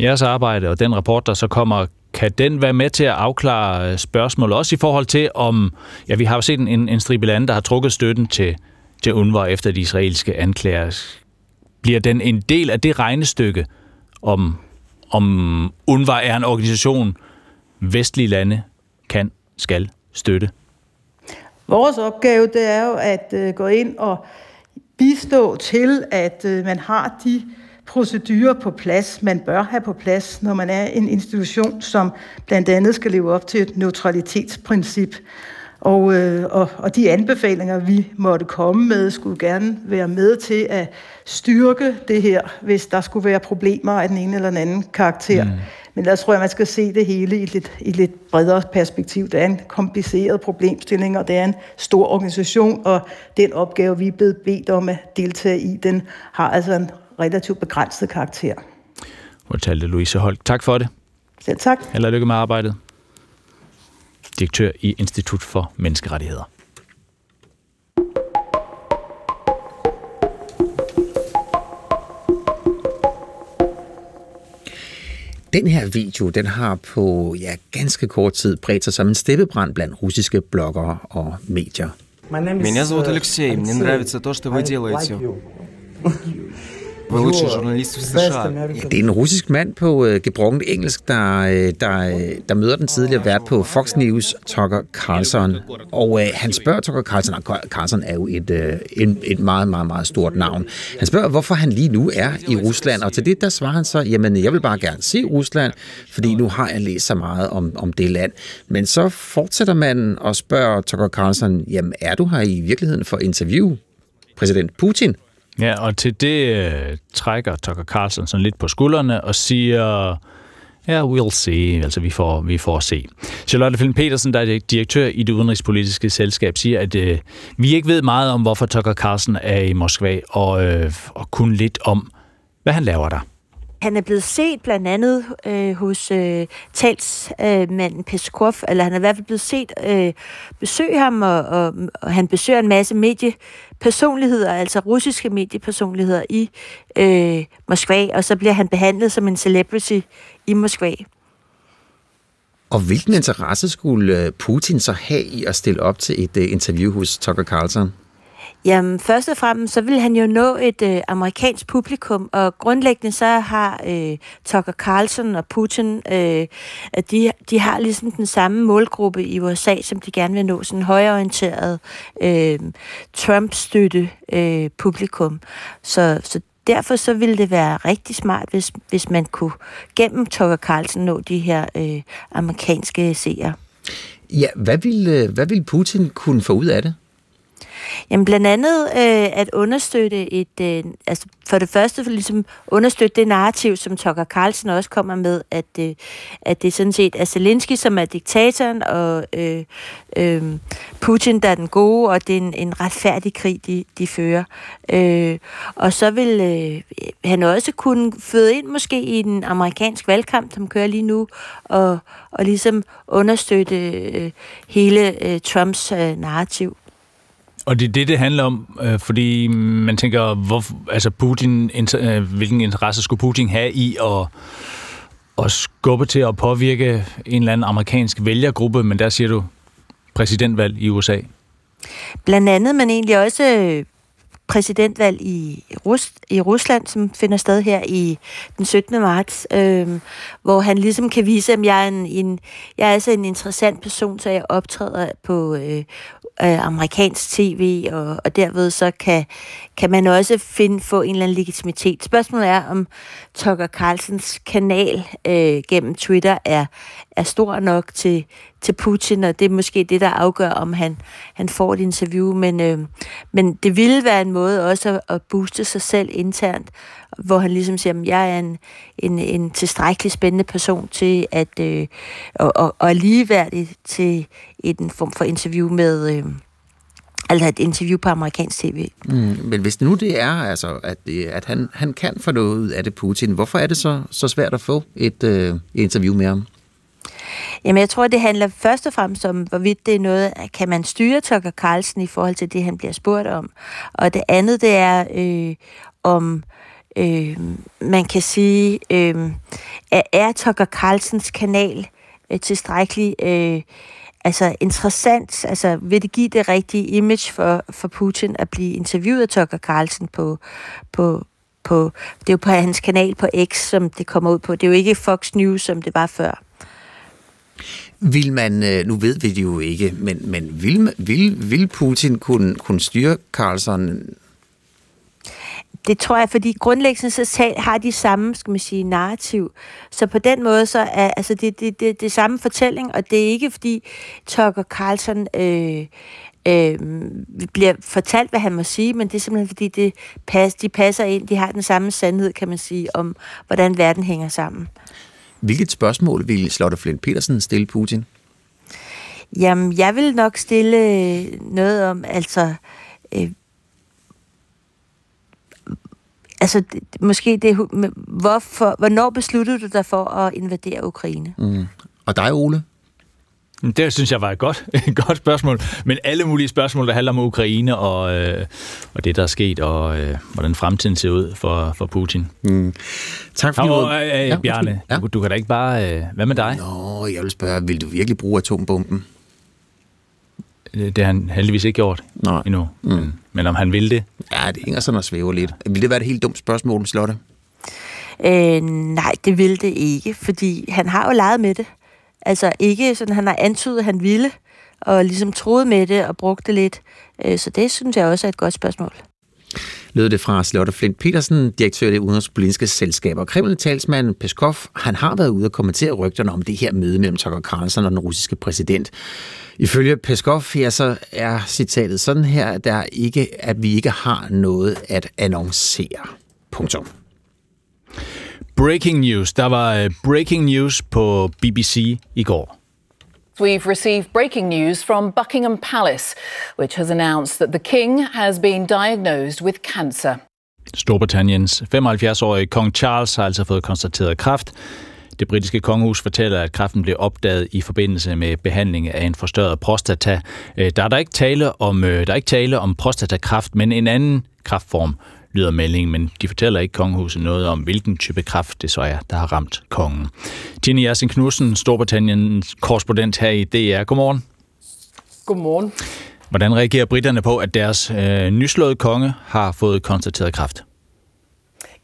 Jeres arbejde og den rapport, der så kommer, kan den være med til at afklare øh, spørgsmål, også i forhold til om, ja, vi har jo set en, en stribe lande, der har trukket støtten til, til UNRWA efter de israelske anklager. Bliver den en del af det regnestykke, om, om UNRWA er en organisation, vestlige lande kan, skal støtte? Vores opgave det er jo at øh, gå ind og bistå til, at øh, man har de procedurer på plads, man bør have på plads, når man er en institution, som blandt andet skal leve op til et neutralitetsprincip. Og, øh, og, og de anbefalinger, vi måtte komme med, skulle gerne være med til at styrke det her, hvis der skulle være problemer af den ene eller den anden karakter. Mm. Men der tror jeg, man skal se det hele i et lidt, i lidt bredere perspektiv. Det er en kompliceret problemstilling, og det er en stor organisation, og den opgave, vi er blevet bedt om at deltage i, den har altså en relativt begrænset karakter. Fortalte Louise Holk. Tak for det. Selv tak. Held og lykke med arbejdet. Direktør i Institut for Menneskerettigheder. Den her video, den har på ja, ganske kort tid bredt sig som en steppebrand blandt russiske bloggere og medier. Меня зовут Алексей. Мне нравится то, что вы делаете. Вы лучший журналист в США. Ja, det er en russisk mand på øh, gebrugt engelsk, der, øh, der, øh, der møder den tidligere vært på Fox News, Tucker Carlson. Og øh, han spørger Tucker Carlson, og Carlson er jo et, øh, et, et meget, meget, meget stort navn. Han spørger, hvorfor han lige nu er i Rusland, og til det der svarer han så, jamen jeg vil bare gerne se Rusland, fordi nu har jeg læst så meget om, om det land. Men så fortsætter man og spørger Tucker Carlson, jamen er du her i virkeligheden for interview præsident Putin? Ja, og til det øh, trækker Tucker Carlson sådan lidt på skuldrene og siger, ja, we'll see, altså vi får, vi får se. Charlotte Flynn Petersen, der er direktør i det udenrigspolitiske selskab, siger, at øh, vi ikke ved meget om, hvorfor Tucker Carlson er i Moskva, og, øh, og kun lidt om, hvad han laver der. Han er blevet set blandt andet øh, hos øh, talsmanden øh, Peskov, eller han er i hvert fald blevet set øh, besøge ham, og, og, og han besøger en masse mediepersonligheder, altså russiske mediepersonligheder i øh, Moskva, og så bliver han behandlet som en celebrity i Moskva. Og hvilken interesse skulle øh, Putin så have i at stille op til et øh, interview hos Tucker Carlson? Jamen, først og fremmest, så vil han jo nå et øh, amerikansk publikum, og grundlæggende så har øh, Tucker Carlson og Putin, øh, de, de har ligesom den samme målgruppe i USA, som de gerne vil nå, sådan en højorienteret øh, Trump-støtte øh, publikum. Så, så derfor så ville det være rigtig smart, hvis, hvis man kunne gennem Tucker Carlson nå de her øh, amerikanske seere. Ja, hvad vil, øh, hvad vil Putin kunne få ud af det? Jamen blandt andet øh, at understøtte et, øh, altså for det første for ligesom understøtte det narrativ, som Tucker Carlson også kommer med, at, øh, at det sådan set er Zelensky, som er diktatoren, og øh, øh, Putin, der er den gode, og det er en, en retfærdig krig, de, de fører. Øh, og så vil øh, han også kunne føde ind måske i den amerikanske valgkamp, som kører lige nu, og, og ligesom understøtte øh, hele øh, Trumps øh, narrativ. Og det er det, det handler om, øh, fordi man tænker, hvor, altså Putin, inter, øh, hvilken interesse skulle Putin have i at, at skubbe til at påvirke en eller anden amerikansk vælgergruppe, men der siger du præsidentvalg i USA. Blandt andet, men egentlig også øh, præsidentvalg i, Rus- i Rusland, som finder sted her i den 17. marts, øh, hvor han ligesom kan vise, at jeg er, en, en, jeg er altså en interessant person, så jeg optræder på øh, øh, amerikansk tv, og, og derved så kan, kan man også finde få en eller anden legitimitet. Spørgsmålet er, om Tucker Carlsons kanal øh, gennem Twitter er, er stor nok til, til Putin, og det er måske det, der afgør, om han, han får et interview. Men, øh, men det ville være en måde også at, at booste sig selv internt, hvor han ligesom siger, at jeg er en, en, en tilstrækkelig spændende person til at øh, og, og, og ligeværdig til en form for interview med... Øh, altså et interview på amerikansk tv. Mm, men hvis nu det er, altså, at, det, at han, han kan få noget ud af det, Putin, hvorfor er det så, så svært at få et øh, interview med ham? Jamen, jeg tror, det handler først og fremmest om, hvorvidt det er noget, kan man styre Tucker Carlsen i forhold til det, han bliver spurgt om. Og det andet, det er, øh, om øh, man kan sige, øh, er Tucker Carlsens kanal øh, tilstrækkelig øh, altså interessant, altså vil det give det rigtige image for, for Putin at blive interviewet af Tucker Carlsen på, på, på, det er jo på hans kanal på X, som det kommer ud på. Det er jo ikke Fox News, som det var før. Vil man, øh, nu ved vi det jo ikke, men, men vil, vil, vil Putin kunne, kunne styre Carlson det tror jeg, fordi grundlæggende så har de samme, skal man sige, narrativ. Så på den måde, så er altså det, det, det, det samme fortælling, og det er ikke fordi Tucker Carlson øh, øh, bliver fortalt, hvad han må sige, men det er simpelthen fordi, det pas, de passer ind, de har den samme sandhed, kan man sige, om hvordan verden hænger sammen. Hvilket spørgsmål vil Slotte Flint Petersen stille Putin? Jamen, jeg vil nok stille noget om, altså, øh, altså, måske det, hvorfor, hvornår besluttede du dig for at invadere Ukraine? Mm. Og dig, Ole? Det synes jeg var et godt, et godt spørgsmål. Men alle mulige spørgsmål, der handler om Ukraine og, øh, og det, der er sket, og øh, hvordan fremtiden ser ud for, for Putin. Mm. Tak fordi Nå, du... øh, øh, Ja, Bjarne, ja. du, du kan da ikke bare... Øh, hvad med dig? Nå, jeg vil spørge, vil du virkelig bruge atombomben? Det har han heldigvis ikke gjort Nej. endnu. Mm. Men, men om han vil det? Ja, det hænger sådan og svæver lidt. Vil det være et helt dumt spørgsmål, Slotte? Øh, nej, det vil det ikke, fordi han har jo leget med det. Altså ikke sådan, han har antydet, at han ville, og ligesom troet med det og brugt det lidt. Øh, så det synes jeg også er et godt spørgsmål. lød det fra Slotte Flint Petersen, direktør i det udenrigspolitiske selskab. Og kreml Peskov, han har været ude og kommentere rygterne om det her møde mellem Tucker Carlson og den russiske præsident. Ifølge Peskov ja, så er citatet sådan her, der ikke, at vi ikke har noget at annoncere. Punktum. Breaking news. Der var øh, breaking news på BBC i går. We've received breaking news from Buckingham Palace, which has announced that the King has been diagnosed with cancer. Storbritanniens 75-årige kong Charles har altså fået konstateret kræft. Det britiske kongehus fortæller, at kræften blev opdaget i forbindelse med behandling af en forstørret prostata. Øh, Der er der ikke tale om, øh, der er ikke tale om prostatakræft, men en anden kræftform, lyder meldingen, men de fortæller ikke kongehuset noget om, hvilken type kræft det så er, der har ramt kongen. Jenny Jersen Knudsen, Storbritanniens korrespondent her i DR. Godmorgen. Godmorgen. Hvordan reagerer britterne på, at deres øh, nyslåede konge har fået konstateret kræft?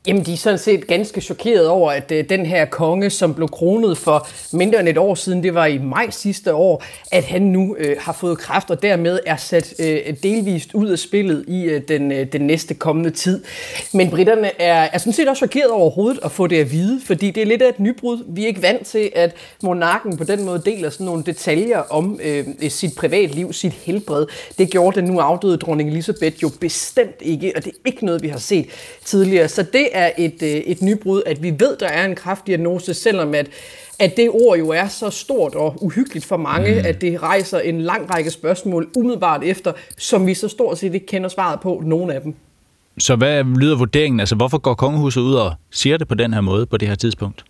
Jamen, de er sådan set ganske chokeret over, at øh, den her konge, som blev kronet for mindre end et år siden, det var i maj sidste år, at han nu øh, har fået kræft og dermed er sat øh, delvist ud af spillet i øh, den, øh, den næste kommende tid. Men britterne er, er sådan set også chokeret overhovedet at få det at vide, fordi det er lidt af et nybrud. Vi er ikke vant til, at monarken på den måde deler sådan nogle detaljer om øh, øh sit privatliv, sit helbred. Det gjorde den nu afdøde dronning Elisabeth jo bestemt ikke, og det er ikke noget, vi har set tidligere. Så det er et, øh, et nybrud, at vi ved, der er en kraftdiagnose, selvom at, at det ord jo er så stort og uhyggeligt for mange, mm. at det rejser en lang række spørgsmål umiddelbart efter, som vi så stort set ikke kender svaret på, nogen af dem. Så hvad lyder vurderingen? Altså, hvorfor går kongehuset ud og siger det på den her måde på det her tidspunkt?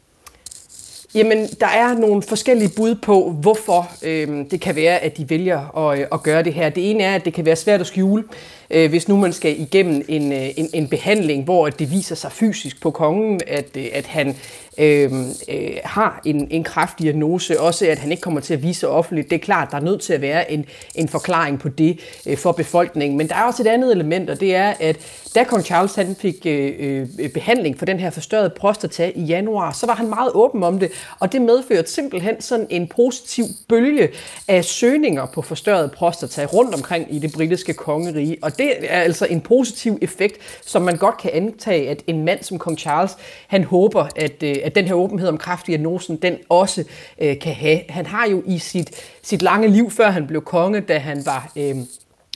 Jamen, der er nogle forskellige bud på, hvorfor øh, det kan være, at de vælger at, øh, at gøre det her. Det ene er, at det kan være svært at skjule, øh, hvis nu man skal igennem en, øh, en, en behandling, hvor det viser sig fysisk på kongen, at, øh, at han øh, øh, har en, en kraftdiagnose, også at han ikke kommer til at vise sig offentligt. Det er klart, der er nødt til at være en, en forklaring på det øh, for befolkningen. Men der er også et andet element, og det er, at da kong Charles han fik øh, øh, behandling for den her forstørrede prostata i januar, så var han meget åben om det, og det medførte simpelthen sådan en positiv bølge af søgninger på forstørret prostata rundt omkring i det britiske kongerige. Og det er altså en positiv effekt, som man godt kan antage, at en mand som kong Charles, han håber, at, øh, at den her åbenhed om kraftdiagnosen, den også øh, kan have. Han har jo i sit, sit lange liv, før han blev konge, da han var... Øh,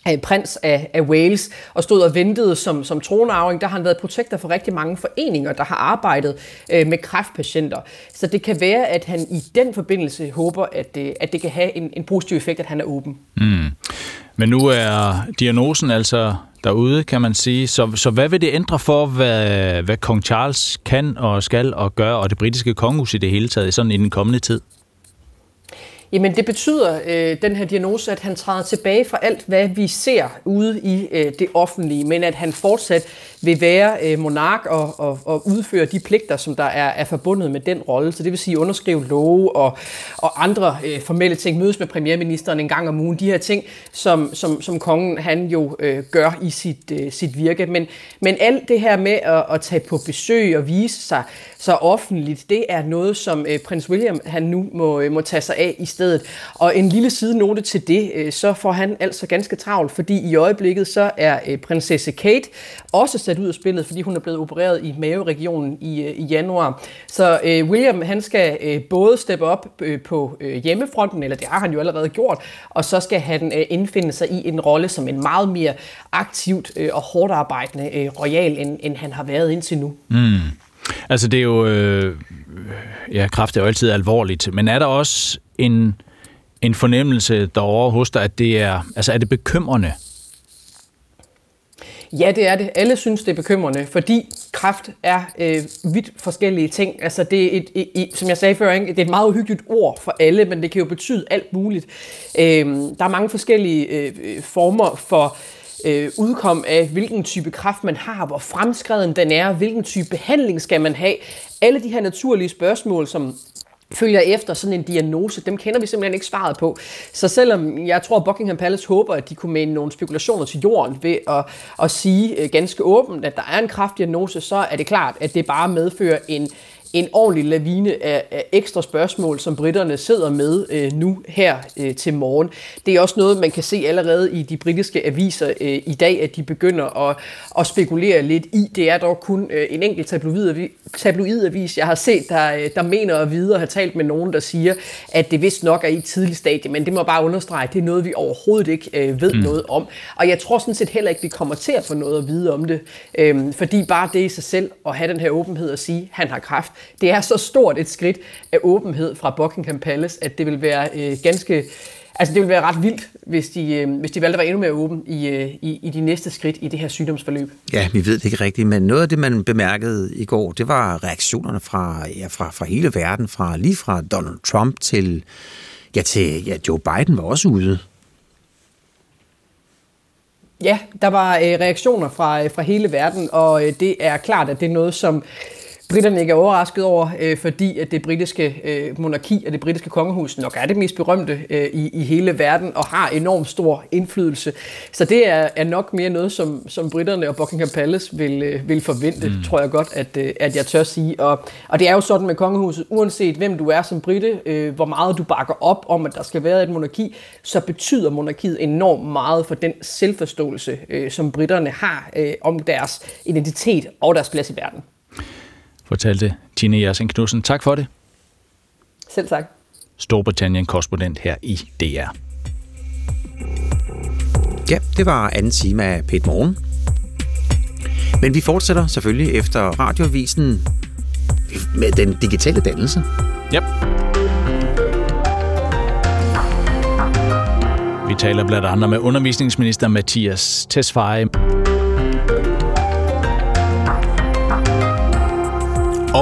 øh, prins af, af Wales og stod og ventede som, som tronarving. Der har han været protektor for rigtig mange foreninger, der har arbejdet øh, med kræftpatienter. Så det kan være, at han i den forbindelse håber, at, øh, at det kan have en, en positiv effekt, at han er åben. Mm. Men nu er diagnosen altså derude, kan man sige. Så, så hvad vil det ændre for, hvad, hvad kong Charles kan og skal og gøre, og det britiske kongehus i det hele taget, sådan i den kommende tid? Jamen det betyder, øh, den her diagnose, at han træder tilbage fra alt, hvad vi ser ude i øh, det offentlige, men at han fortsat vil være øh, monark og, og, og udføre de pligter, som der er, er forbundet med den rolle. Så det vil sige underskrive love og, og andre øh, formelle ting, mødes med premierministeren en gang om ugen, de her ting, som, som, som kongen han jo øh, gør i sit, øh, sit virke. Men, men alt det her med at, at tage på besøg og vise sig så offentligt, det er noget, som øh, prins William han nu må, øh, må tage sig af i stedet. Og en lille sidenote til det, øh, så får han altså ganske travlt, fordi i øjeblikket så er øh, prinsesse Kate også sat ud af spillet, fordi hun er blevet opereret i maveregionen i, øh, i januar. Så øh, William han skal øh, både steppe op øh, på øh, hjemmefronten, eller det har han jo allerede gjort, og så skal han øh, indfinde sig i en rolle som en meget mere aktivt øh, og hårdt arbejdende øh, royal, end, end han har været indtil nu. Mm. Altså det er jo, øh, ja, kræft er jo altid alvorligt, men er der også en, en fornemmelse derovre hos dig, at det er, altså er det bekymrende? Ja, det er det. Alle synes, det er bekymrende, fordi kræft er øh, vidt forskellige ting. Altså, det er et, et, et, som jeg sagde før, ikke? det er et meget uhyggeligt ord for alle, men det kan jo betyde alt muligt. Øh, der er mange forskellige øh, former for øh, Øh, udkom af, hvilken type kraft man har, hvor fremskreden den er, hvilken type behandling skal man have. Alle de her naturlige spørgsmål, som følger efter sådan en diagnose, dem kender vi simpelthen ikke svaret på. Så selvom jeg tror, at Buckingham Palace håber, at de kunne mene nogle spekulationer til jorden ved at, at sige øh, ganske åbent, at der er en kraftdiagnose, så er det klart, at det bare medfører en, en ordentlig lavine af, af ekstra spørgsmål, som britterne sidder med øh, nu her øh, til morgen. Det er også noget, man kan se allerede i de britiske aviser øh, i dag, at de begynder at, at spekulere lidt i. Det er dog kun øh, en enkelt tabloidavis, tabloidavis, jeg har set, der, øh, der mener at vide og har talt med nogen, der siger, at det vist nok er i et tidligt stadie, men det må bare understrege, at det er noget, vi overhovedet ikke øh, ved mm. noget om. Og jeg tror sådan set heller ikke, vi kommer til at få noget at vide om det, øh, fordi bare det i sig selv at have den her åbenhed og sige, at han har kræft, det er så stort et skridt af åbenhed fra Buckingham Palace, at det vil være øh, ganske... Altså det vil være ret vildt, hvis de, øh, hvis de valgte at være endnu mere åben i, øh, i, i de næste skridt i det her sygdomsforløb. Ja, vi ved det ikke rigtigt, men noget af det, man bemærkede i går, det var reaktionerne fra, ja, fra, fra hele verden, fra lige fra Donald Trump til, ja, til ja, Joe Biden var også ude. Ja, der var øh, reaktioner fra, øh, fra hele verden, og øh, det er klart, at det er noget, som britterne ikke er overrasket over, øh, fordi at det britiske øh, monarki og det britiske kongehus nok er det mest berømte øh, i, i hele verden og har enormt stor indflydelse. Så det er, er nok mere noget, som, som britterne og Buckingham Palace vil, øh, vil forvente, mm. tror jeg godt, at, øh, at jeg tør sige. Og, og det er jo sådan med kongehuset, uanset hvem du er som britte, øh, hvor meget du bakker op om, at der skal være et monarki, så betyder monarkiet enormt meget for den selvforståelse, øh, som britterne har øh, om deres identitet og deres plads i verden fortalte Tine Jersing Knudsen. Tak for det. Selv tak. Storbritannien-korrespondent her i DR. Ja, det var anden time af Pet Morgen. Men vi fortsætter selvfølgelig efter radioavisen med den digitale dannelse. Yep. Vi taler blandt andet med undervisningsminister Mathias Tesfaye.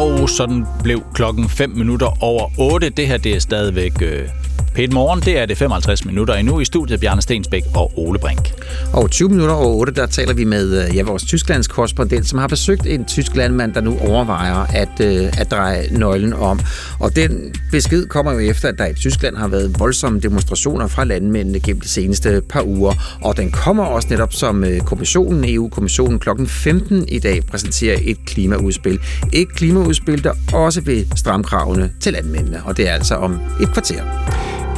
Og sådan blev klokken 5 minutter over 8. Det her det er stadigvæk øh, Pæt morgen, det er det 55 minutter endnu i studiet Bjarne Stensbæk og Ole Brink. Og 20 minutter over 8, der taler vi med øh, ja, vores Tysklands korrespondent, som har besøgt en tysk landmand, der nu overvejer at, øh, at dreje nøglen om. Og den besked kommer jo efter, at der i Tyskland har været voldsomme demonstrationer fra landmændene gennem de seneste par uger. Og den kommer også netop som øh, kommissionen, EU-kommissionen klokken 15 i dag præsenterer et klimaudspil. Et klimaudspil, der også vil stramme kravene til landmændene. Og det er altså om et kvarter.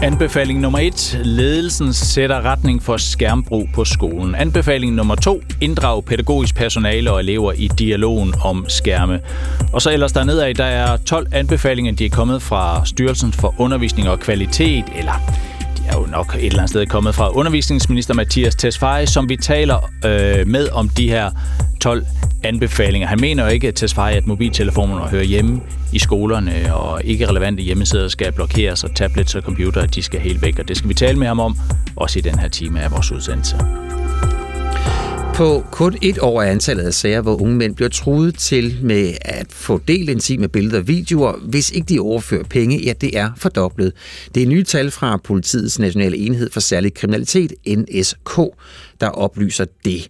Anbefaling nummer 1. Ledelsen sætter retning for skærmbrug på skolen. Anbefaling nummer 2. Inddrag pædagogisk personale og elever i dialogen om skærme. Og så ellers dernede af, der er 12 anbefalinger, de er kommet fra Styrelsen for Undervisning og Kvalitet, eller er jo nok et eller andet sted kommet fra undervisningsminister Mathias Tesfaye, som vi taler øh, med om de her 12 anbefalinger. Han mener jo ikke, at Tesfaye, at mobiltelefonerne hører hjemme i skolerne, og ikke relevante hjemmesider skal blokeres, og tablets og computere, de skal helt væk. Og det skal vi tale med ham om, også i den her time af vores udsendelse. På kun et år er antallet af sager, hvor unge mænd bliver truet til med at få delt intime billeder og videoer, hvis ikke de overfører penge, ja, det er fordoblet. Det er nye tal fra Politiets Nationale Enhed for Særlig Kriminalitet, NSK, der oplyser det.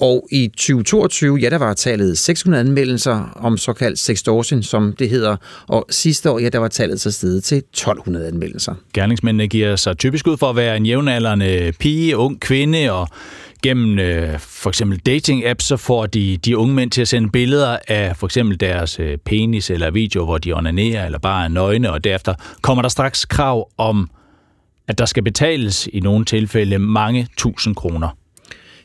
Og i 2022, ja, der var tallet 600 anmeldelser om såkaldt sextortion, som det hedder. Og sidste år, ja, der var tallet så steget til 1200 anmeldelser. Gerningsmændene giver sig typisk ud for at være en jævnaldrende pige, ung kvinde, og gennem øh, for eksempel dating-apps, så får de de unge mænd til at sende billeder af for eksempel deres øh, penis eller video, hvor de onanerer eller bare er nøgne, og derefter kommer der straks krav om, at der skal betales i nogle tilfælde mange tusind kroner.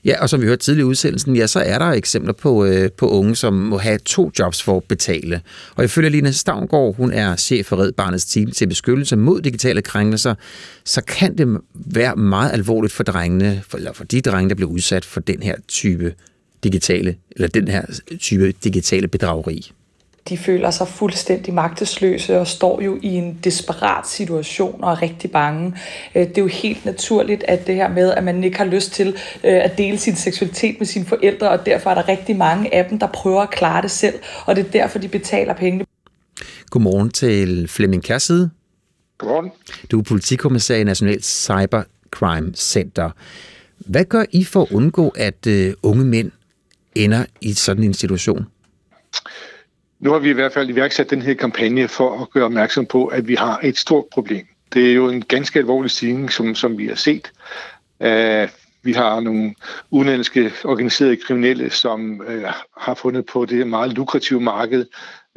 Ja, og som vi hørte tidligere i udsendelsen, ja, så er der eksempler på, øh, på unge, som må have to jobs for at betale. Og ifølge Line Stavngård, hun er chef for Red Barnets team til beskyttelse mod digitale krænkelser, så kan det være meget alvorligt for drengene, for, eller for de drenge, der bliver udsat for den her type digitale, eller den her type digitale bedrageri de føler sig fuldstændig magtesløse og står jo i en desperat situation og er rigtig bange. Øh, det er jo helt naturligt, at det her med, at man ikke har lyst til øh, at dele sin seksualitet med sine forældre, og derfor er der rigtig mange af dem, der prøver at klare det selv, og det er derfor, de betaler pengene. Godmorgen til Flemming Kærside. Godmorgen. Du er politikommissær i National Cybercrime Center. Hvad gør I for at undgå, at uh, unge mænd ender i sådan en situation? Nu har vi i hvert fald iværksat den her kampagne for at gøre opmærksom på, at vi har et stort problem. Det er jo en ganske alvorlig stigning, som, som vi har set. Uh, vi har nogle udenlandske organiserede kriminelle, som uh, har fundet på det meget lukrative marked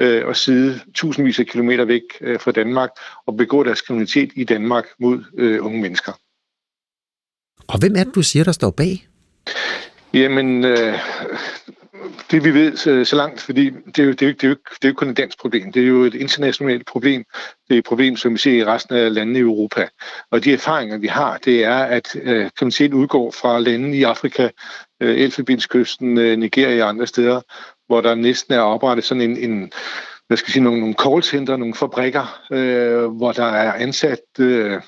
uh, og sidde tusindvis af kilometer væk uh, fra Danmark og begå deres kriminalitet i Danmark mod uh, unge mennesker. Og hvem er det, du siger, der står bag? Jamen, øh, det vi ved så, så langt, fordi det er, jo, det, er jo, det, er jo, det er jo kun et dansk problem, det er jo et internationalt problem. Det er et problem, som vi ser i resten af landene i Europa. Og de erfaringer, vi har, det er, at øh, kriminalitet udgår fra lande i Afrika, øh, Elfenbenskysten, øh, Nigeria og andre steder, hvor der næsten er oprettet sådan en, en hvad skal jeg sige, nogle, nogle callcenter, nogle fabrikker, øh, hvor der er ansat øh,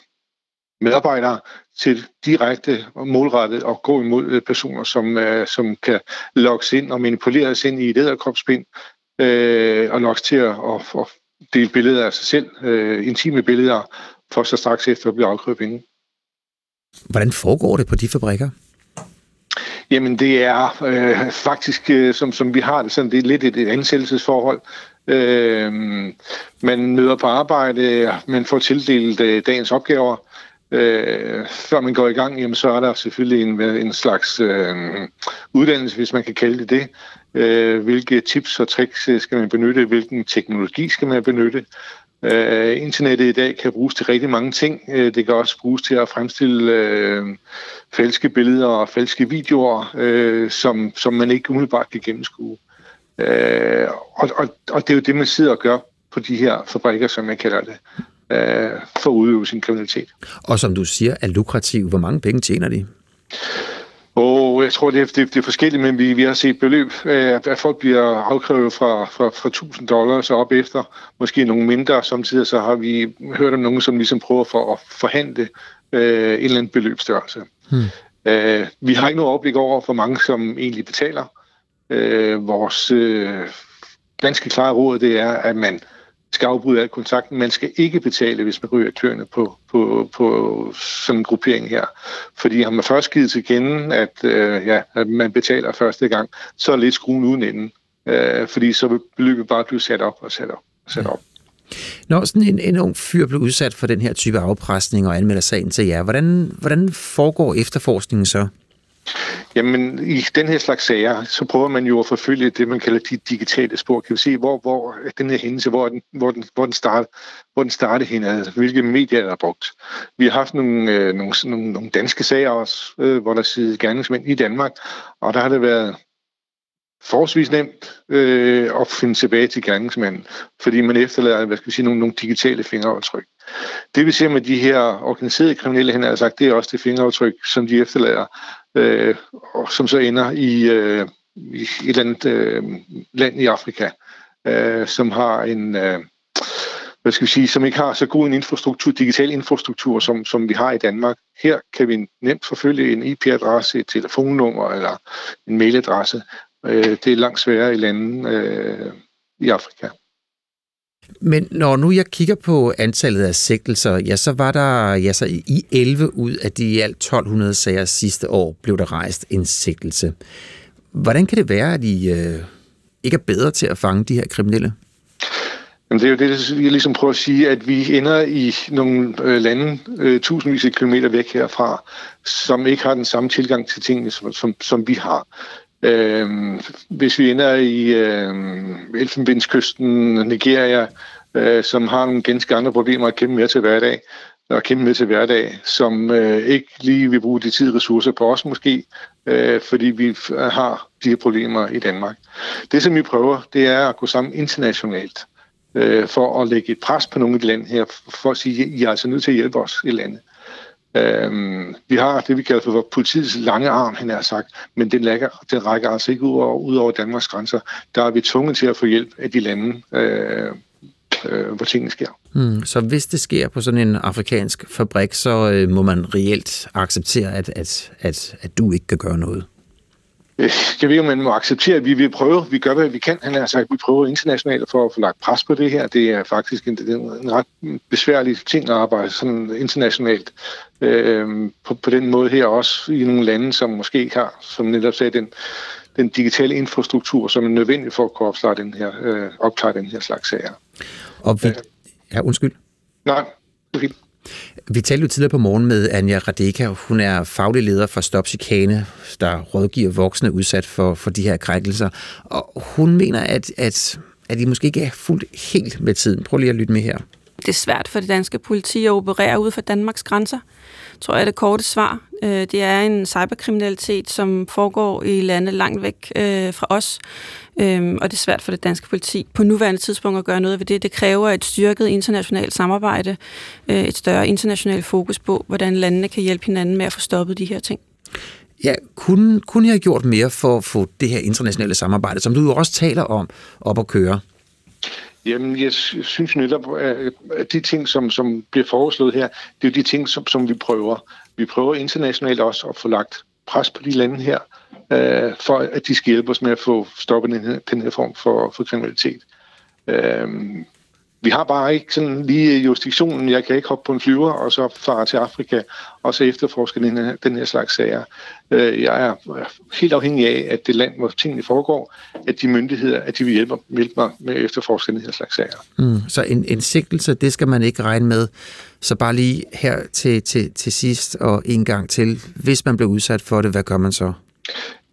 medarbejdere til direkte og målrettet at gå imod øh, personer, som, øh, som kan lokkes ind og manipuleres ind i et æderkropspind øh, og lokkes til at, at, at dele billeder af sig selv, øh, intime billeder, for så straks efter at blive afkrævet penge. Hvordan foregår det på de fabrikker? Jamen det er øh, faktisk, øh, som, som vi har det, sådan, det er lidt et, et ansættelsesforhold. Øh, man møder på arbejde, man får tildelt øh, dagens opgaver, øh, før man går i gang, jamen, så er der selvfølgelig en, en slags øh, uddannelse, hvis man kan kalde det det. Øh, hvilke tips og tricks øh, skal man benytte? Hvilken teknologi skal man benytte? Øh, internettet i dag kan bruges til rigtig mange ting. Øh, det kan også bruges til at fremstille øh, falske billeder og falske videoer, øh, som, som man ikke umiddelbart kan gennemskue. Øh, og, og, og det er jo det, man sidder og gør på de her fabrikker, som man kalder det øh, for at udøve sin kriminalitet. Og som du siger, er lukrativ. Hvor mange penge tjener de? Og jeg tror, det er, det, det er forskelligt, men vi, vi har set beløb, at, at folk bliver afkrævet fra, fra, fra 1000 dollars og op efter, måske nogle mindre. Samtidig så har vi hørt om nogen, som ligesom prøver for at forhandle øh, en eller anden beløbsstørrelse. Hmm. Øh, vi har ikke noget overblik over, hvor mange som egentlig betaler. Øh, vores øh, ganske klare råd, det er, at man skal afbryde al kontakten. Man skal ikke betale, hvis man ryger kløerne på, på, på sådan en gruppering her. Fordi har man først givet til kende, at, øh, ja, at man betaler første gang, så er lidt skruen uden enden. Øh, fordi så vil beløbet bare blive sat op og sat op og sat op. Når sådan en, en ung fyr blev udsat for den her type afpresning og anmelder sagen til jer, hvordan, hvordan foregår efterforskningen så? Jamen, i den her slags sager, så prøver man jo at forfølge det, man kalder de digitale spor. Kan vi se, hvor, hvor den her hændelse, hvor den, hvor den, hvor den, start, hvor den startede hen, altså hvilke medier der er brugt. Vi har haft nogle, øh, nogle, nogle, nogle danske sager også, øh, hvor der sidder gerningsmænd i Danmark, og der har det været forholdsvis nemt øh, at finde tilbage til gerningsmanden, fordi man efterlader hvad skal vi sige, nogle, nogle digitale fingeraftryk. Det vi ser med de her organiserede kriminelle, han har sagt, det er også det fingeraftryk, som de efterlader, øh, og som så ender i, øh, i et eller andet øh, land i Afrika, øh, som har en... Øh, hvad skal vi sige, som ikke har så god en infrastruktur, digital infrastruktur, som, som vi har i Danmark. Her kan vi nemt forfølge en IP-adresse, et telefonnummer eller en mailadresse. Øh, det er langt sværere i lande øh, i Afrika. Men når nu jeg kigger på antallet af sigtelser, ja, så var der ja, så i 11 ud af de i alt 1200 sager sidste år, blev der rejst en sigtelse. Hvordan kan det være, at I øh, ikke er bedre til at fange de her kriminelle? Jamen, det er jo det, vi ligesom prøver at sige, at vi ender i nogle øh, lande øh, tusindvis af kilometer væk herfra, som ikke har den samme tilgang til tingene, som, som, som vi har. Øh, hvis vi ender i øh, Elfenbenskysten, Nigeria, øh, som har nogle ganske andre problemer at kæmpe med til hverdag, og kæmpe med til hverdag, som øh, ikke lige vil bruge de tid og ressourcer på os måske, øh, fordi vi har de her problemer i Danmark. Det, som vi prøver, det er at gå sammen internationalt øh, for at lægge et pres på nogle af de lande her, for at sige, at I er altså nødt til at hjælpe os i landet. Øhm, vi har det, vi kalder for politiets lange arm, han har sagt, men den, lægger, den rækker altså ikke ud over, ud over Danmarks grænser. Der er vi tvunget til at få hjælp af de lande, øh, øh, hvor tingene sker. Hmm, så hvis det sker på sådan en afrikansk fabrik, så øh, må man reelt acceptere, at, at, at, at du ikke kan gøre noget? Øh, jeg ved, om man må acceptere, at vi vil prøve. Vi gør, hvad vi kan. Han har sagt, at vi prøver internationalt for at få lagt pres på det her. Det er faktisk en, en ret besværlig ting at arbejde sådan internationalt øh, på, på den måde her. Også i nogle lande, som måske har, som netop sagde, den, den digitale infrastruktur, som er nødvendig for at kunne opklare den her, øh, opklare den her slags sager. Og vi... Ja, undskyld. Nej, det er fint. Vi talte jo tidligere på morgen med Anja Radeka. Hun er faglig leder for Stop Chikane, der rådgiver voksne udsat for, for de her krænkelser. Og hun mener, at, at, at de måske ikke er fuldt helt med tiden. Prøv lige at lytte med her. Det er svært for det danske politi at operere ud for Danmarks grænser tror jeg er det korte svar. Øh, det er en cyberkriminalitet, som foregår i lande langt væk øh, fra os, øh, og det er svært for det danske politi på nuværende tidspunkt at gøre noget ved det. Det kræver et styrket internationalt samarbejde, øh, et større internationalt fokus på, hvordan landene kan hjælpe hinanden med at få stoppet de her ting. Ja, kunne, kunne jeg have gjort mere for at få det her internationale samarbejde, som du jo også taler om, op at køre? Jamen, jeg synes netop, at de ting, som, som bliver foreslået her, det er jo de ting, som, som vi prøver. Vi prøver internationalt også at få lagt pres på de lande her, øh, for at de skal hjælpe os med at få stoppet den her, den her form for, for kriminalitet. Øh, vi har bare ikke sådan lige jurisdiktionen. Jeg kan ikke hoppe på en flyver og så fare til Afrika og så efterforske den her, den her slags sager. Øh, jeg er helt afhængig af, at det land, hvor tingene foregår, at de myndigheder, at de vil hjælpe, hjælpe mig med at efterforske den her slags sager. Mm, så en, en sigtelse, det skal man ikke regne med. Så bare lige her til, til, til sidst og en gang til. Hvis man bliver udsat for det, hvad gør man så?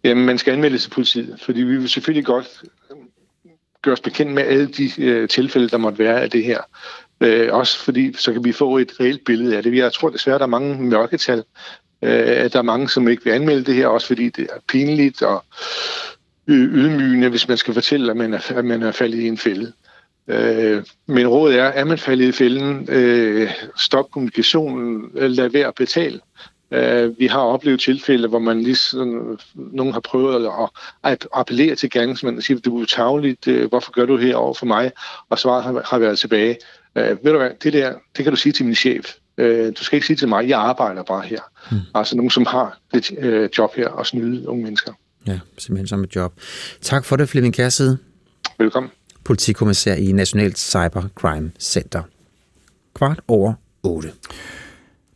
Jamen, man skal anmelde til politiet, fordi vi vil selvfølgelig godt gøre os bekendt med alle de øh, tilfælde, der måtte være af det her. Øh, også fordi, så kan vi få et reelt billede af det. Jeg tror desværre, der er mange mørketal. Øh, der er mange, som ikke vil anmelde det her, også fordi det er pinligt og øh, ydmygende, hvis man skal fortælle, at man er, at man er faldet i en fælde. Øh, men rådet er, at man faldet i fælden, øh, stop kommunikationen, lad være at betale. Uh, vi har oplevet tilfælde, hvor man lige sådan, nogen har prøvet at, at appellere til gerningsmanden og sige, du er tavligt, uh, hvorfor gør du her over for mig? Og svaret har, har været tilbage. Uh, ved du hvad, det der, det kan du sige til min chef. Uh, du skal ikke sige til mig, jeg arbejder bare her. Hmm. Altså nogen, som har det job her og snyde unge mennesker. Ja, simpelthen som et job. Tak for det, Flemming Kærside. Velkommen. Politikommissær i Nationalt Cybercrime Center. Kvart over 8.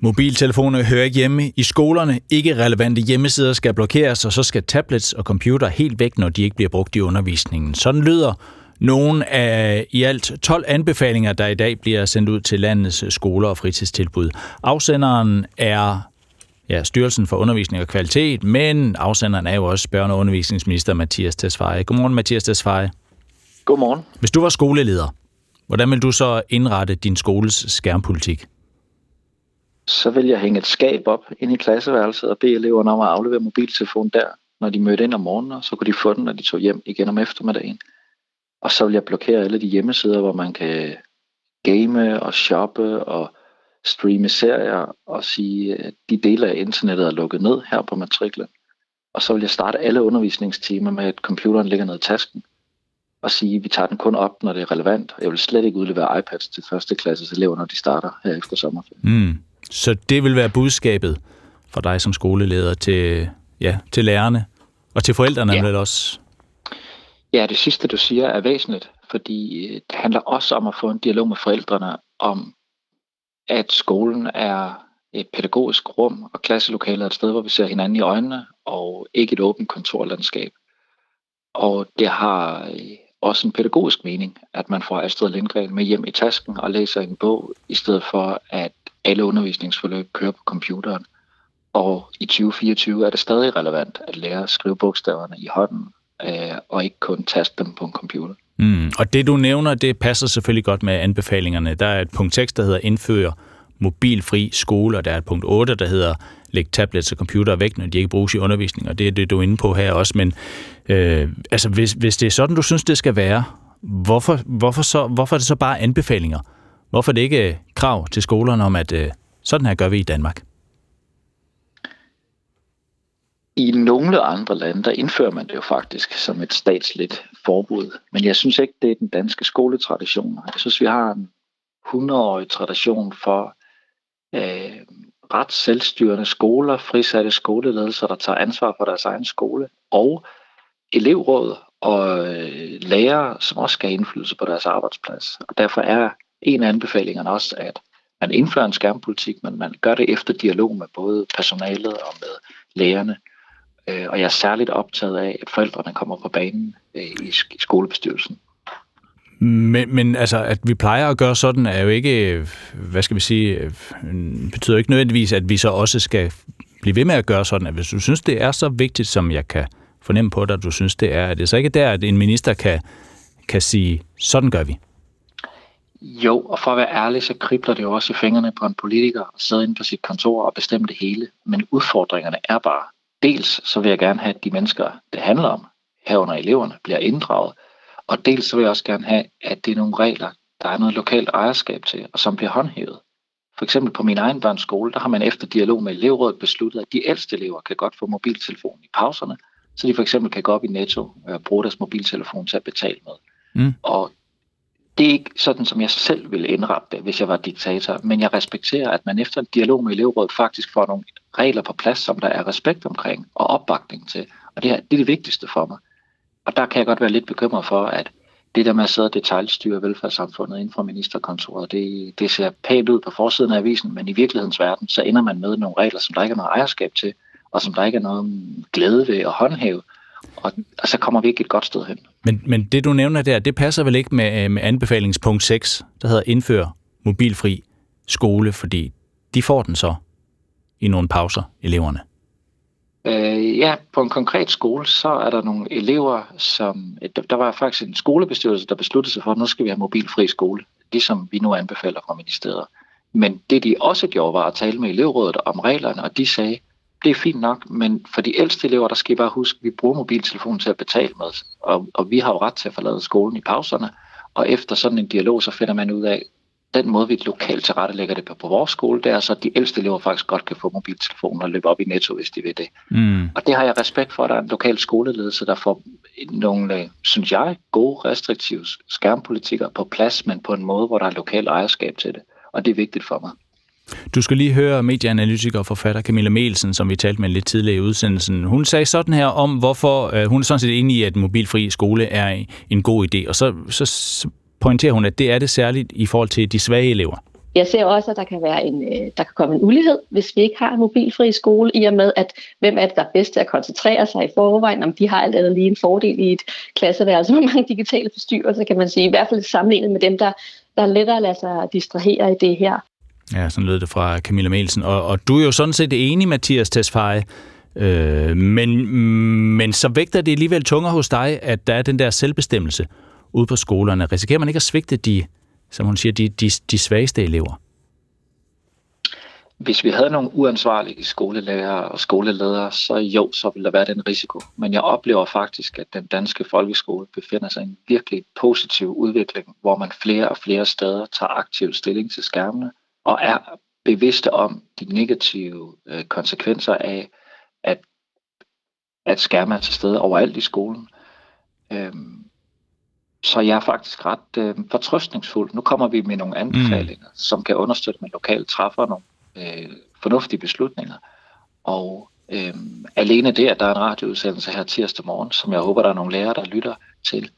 Mobiltelefoner hører ikke hjemme i skolerne. Ikke relevante hjemmesider skal blokeres, og så skal tablets og computer helt væk, når de ikke bliver brugt i undervisningen. Sådan lyder nogle af i alt 12 anbefalinger, der i dag bliver sendt ud til landets skoler og fritidstilbud. Afsenderen er ja, Styrelsen for Undervisning og Kvalitet, men afsenderen er jo også børne- og undervisningsminister Mathias Tesfaye. Godmorgen, Mathias Tesfaye. Godmorgen. Hvis du var skoleleder, hvordan vil du så indrette din skoles skærmpolitik? Så vil jeg hænge et skab op ind i klasseværelset og bede eleverne om at aflevere mobiltelefonen der, når de mødte ind om morgenen, og så kunne de få den, når de tog hjem igen om eftermiddagen. Og så vil jeg blokere alle de hjemmesider, hvor man kan game og shoppe og streame serier og sige, at de dele af internettet er lukket ned her på matriklen. Og så vil jeg starte alle undervisningstimer med, at computeren ligger ned i tasken og sige, at vi tager den kun op, når det er relevant. Jeg vil slet ikke udlevere iPads til første klasses elever, når de starter her efter sommerferien. Mm. Så det vil være budskabet for dig som skoleleder til, ja, til lærerne og til forældrene ja. vel også? Ja, det sidste du siger er væsentligt, fordi øh, det handler også om at få en dialog med forældrene om, at skolen er et pædagogisk rum, og klasselokalet er et sted, hvor vi ser hinanden i øjnene, og ikke et åbent kontorlandskab. Og det har øh, også en pædagogisk mening, at man får Astrid Lindgren med hjem i tasken og læser en bog, i stedet for at alle undervisningsforløb kører på computeren. Og i 2024 er det stadig relevant at lære at skrive bogstaverne i hånden, øh, og ikke kun taste dem på en computer. Mm. Og det du nævner, det passer selvfølgelig godt med anbefalingerne. Der er et punkt 6, der hedder indføre mobilfri skole, og der er et punkt 8, der hedder læg tablets og computer væk, når de ikke bruges i undervisning, og det er det, du er inde på her også. Men øh, altså, hvis, hvis det er sådan, du synes, det skal være, hvorfor, hvorfor, så, hvorfor er det så bare anbefalinger? Hvorfor er det ikke øh, krav til skolerne om, at øh, sådan her gør vi i Danmark? I nogle andre lande, der indfører man det jo faktisk som et statsligt forbud. Men jeg synes ikke, det er den danske skoletradition. Jeg synes, vi har en 100-årig tradition for øh, ret selvstyrende skoler, frisatte skoleledelser, der tager ansvar for deres egen skole, og elevråd og øh, lærere, som også skal have indflydelse på deres arbejdsplads. Og derfor er en af anbefalingerne også, at man indfører en skærmpolitik, men man gør det efter dialog med både personalet og med lærerne. Øh, og jeg er særligt optaget af, at forældrene kommer på banen øh, i skolebestyrelsen. Men, men altså, at vi plejer at gøre sådan, er jo ikke, hvad skal vi sige, betyder ikke nødvendigvis, at vi så også skal blive ved med at gøre sådan, at hvis du synes, det er så vigtigt, som jeg kan fornemme på dig, at du synes, det er, at det så ikke der, at en minister kan, kan sige, sådan gør vi? Jo, og for at være ærlig, så kribler det jo også i fingrene på en politiker at sidde inde på sit kontor og bestemme det hele. Men udfordringerne er bare, dels så vil jeg gerne have, at de mennesker, det handler om, herunder eleverne, bliver inddraget. Og dels så vil jeg også gerne have, at det er nogle regler, der er noget lokalt ejerskab til, og som bliver håndhævet. For eksempel på min egen børns skole, der har man efter dialog med elevrådet besluttet, at de ældste elever kan godt få mobiltelefon i pauserne, så de for eksempel kan gå op i Netto og bruge deres mobiltelefon til at betale med. Mm. Og det er ikke sådan, som jeg selv ville indrette det, hvis jeg var diktator, men jeg respekterer, at man efter en dialog med elevrådet faktisk får nogle regler på plads, som der er respekt omkring og opbakning til. Og det, her, det er det vigtigste for mig. Og der kan jeg godt være lidt bekymret for, at det der med at sidde og detaljstyre velfærdssamfundet inden for ministerkontoret, det, det ser pænt ud på forsiden af avisen, men i virkelighedens verden, så ender man med nogle regler, som der ikke er noget ejerskab til, og som der ikke er noget glæde ved at håndhæve. Og, og så kommer vi ikke et godt sted hen. Men, men det du nævner der, det passer vel ikke med, øh, med anbefalingspunkt 6, der hedder indfør mobilfri skole, fordi de får den så i nogle pauser, eleverne. Øh, ja, på en konkret skole, så er der nogle elever, som... Øh, der var faktisk en skolebestyrelse, der besluttede sig for, at nu skal vi have mobilfri skole. ligesom vi nu anbefaler fra ministeriet. Men det de også gjorde, var at tale med elevrådet om reglerne, og de sagde, det er fint nok, men for de ældste elever, der skal I bare huske, at vi bruger mobiltelefonen til at betale med, og, og vi har jo ret til at forlade skolen i pauserne, og efter sådan en dialog, så finder man ud af, den måde, vi lokalt tilrettelægger det på, på vores skole, det er så, at de ældste elever faktisk godt kan få mobiltelefonen og løbe op i netto, hvis de vil det. Mm. Og det har jeg respekt for, at der er en lokal skoleledelse, der får nogle, synes jeg, gode restriktive skærmpolitikker på plads, men på en måde, hvor der er lokal ejerskab til det. Og det er vigtigt for mig. Du skal lige høre medieanalytiker og forfatter Camilla Melsen, som vi talte med lidt tidligere i udsendelsen. Hun sagde sådan her om, hvorfor øh, hun er sådan set enig i, at mobilfri skole er en god idé. Og så, så pointerer hun, at det er det særligt i forhold til de svage elever. Jeg ser også, at der kan, være en, øh, der kan komme en ulighed, hvis vi ikke har en mobilfri skole, i og med, at hvem er det, der er bedst til at koncentrere sig i forvejen, om de har alt andet lige en fordel i et klasseværelse med mange digitale forstyrrelser, kan man sige, i hvert fald sammenlignet med dem, der, der er lettere at lade sig distrahere i det her. Ja, sådan lød det fra Camilla Melsen. Og, og du er jo sådan set enig, Mathias Tesfaye, øh, men, men så vægter det alligevel tungere hos dig, at der er den der selvbestemmelse ude på skolerne. Risikerer man ikke at svigte de, som hun siger, de, de, de svageste elever? Hvis vi havde nogle uansvarlige skolelærer og skoleledere, så jo, så ville der være den risiko. Men jeg oplever faktisk, at den danske folkeskole befinder sig i en virkelig positiv udvikling, hvor man flere og flere steder tager aktiv stilling til skærmene, og er bevidste om de negative øh, konsekvenser af, at, at skærme er til stede overalt i skolen. Øhm, så jeg er faktisk ret øh, fortrøstningsfuld. Nu kommer vi med nogle anbefalinger, mm. som kan understøtte, med lokale træffer nogle øh, fornuftige beslutninger. Og øh, alene det, at der er en radioudsendelse her tirsdag morgen, som jeg håber, der er nogle lærere, der lytter til,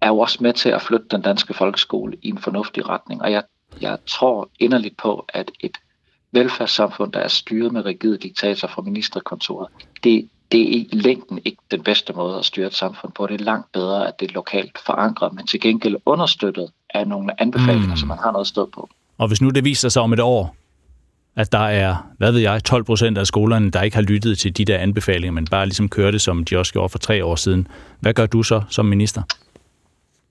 er jo også med til at flytte den danske folkeskole i en fornuftig retning. Og jeg jeg tror inderligt på, at et velfærdssamfund, der er styret med rigide diktator fra ministerkontoret, det, det er i længden ikke den bedste måde at styre et samfund på. Det er langt bedre, at det er lokalt forankret, men til gengæld understøttet af nogle anbefalinger, mm. som man har noget sted på. Og hvis nu det viser sig om et år, at der er, hvad ved jeg, 12 procent af skolerne, der ikke har lyttet til de der anbefalinger, men bare ligesom kører det, som de også gjorde for tre år siden. Hvad gør du så som minister?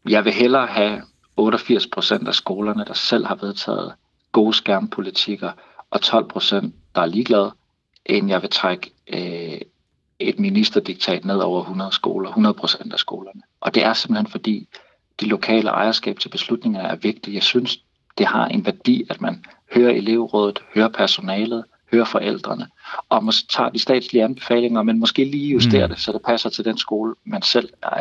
Jeg vil hellere have 88 procent af skolerne, der selv har vedtaget gode skærmpolitikker, og 12 procent, der er ligeglade, end jeg vil trække øh, et ministerdiktat ned over 100 skoler, 100 procent af skolerne. Og det er simpelthen fordi, de lokale ejerskab til beslutninger er vigtige. Jeg synes, det har en værdi, at man hører elevrådet, hører personalet, høre forældrene, og måske tager de statslige anbefalinger, men måske lige justerer mm. det, så det passer til den skole, man selv øh,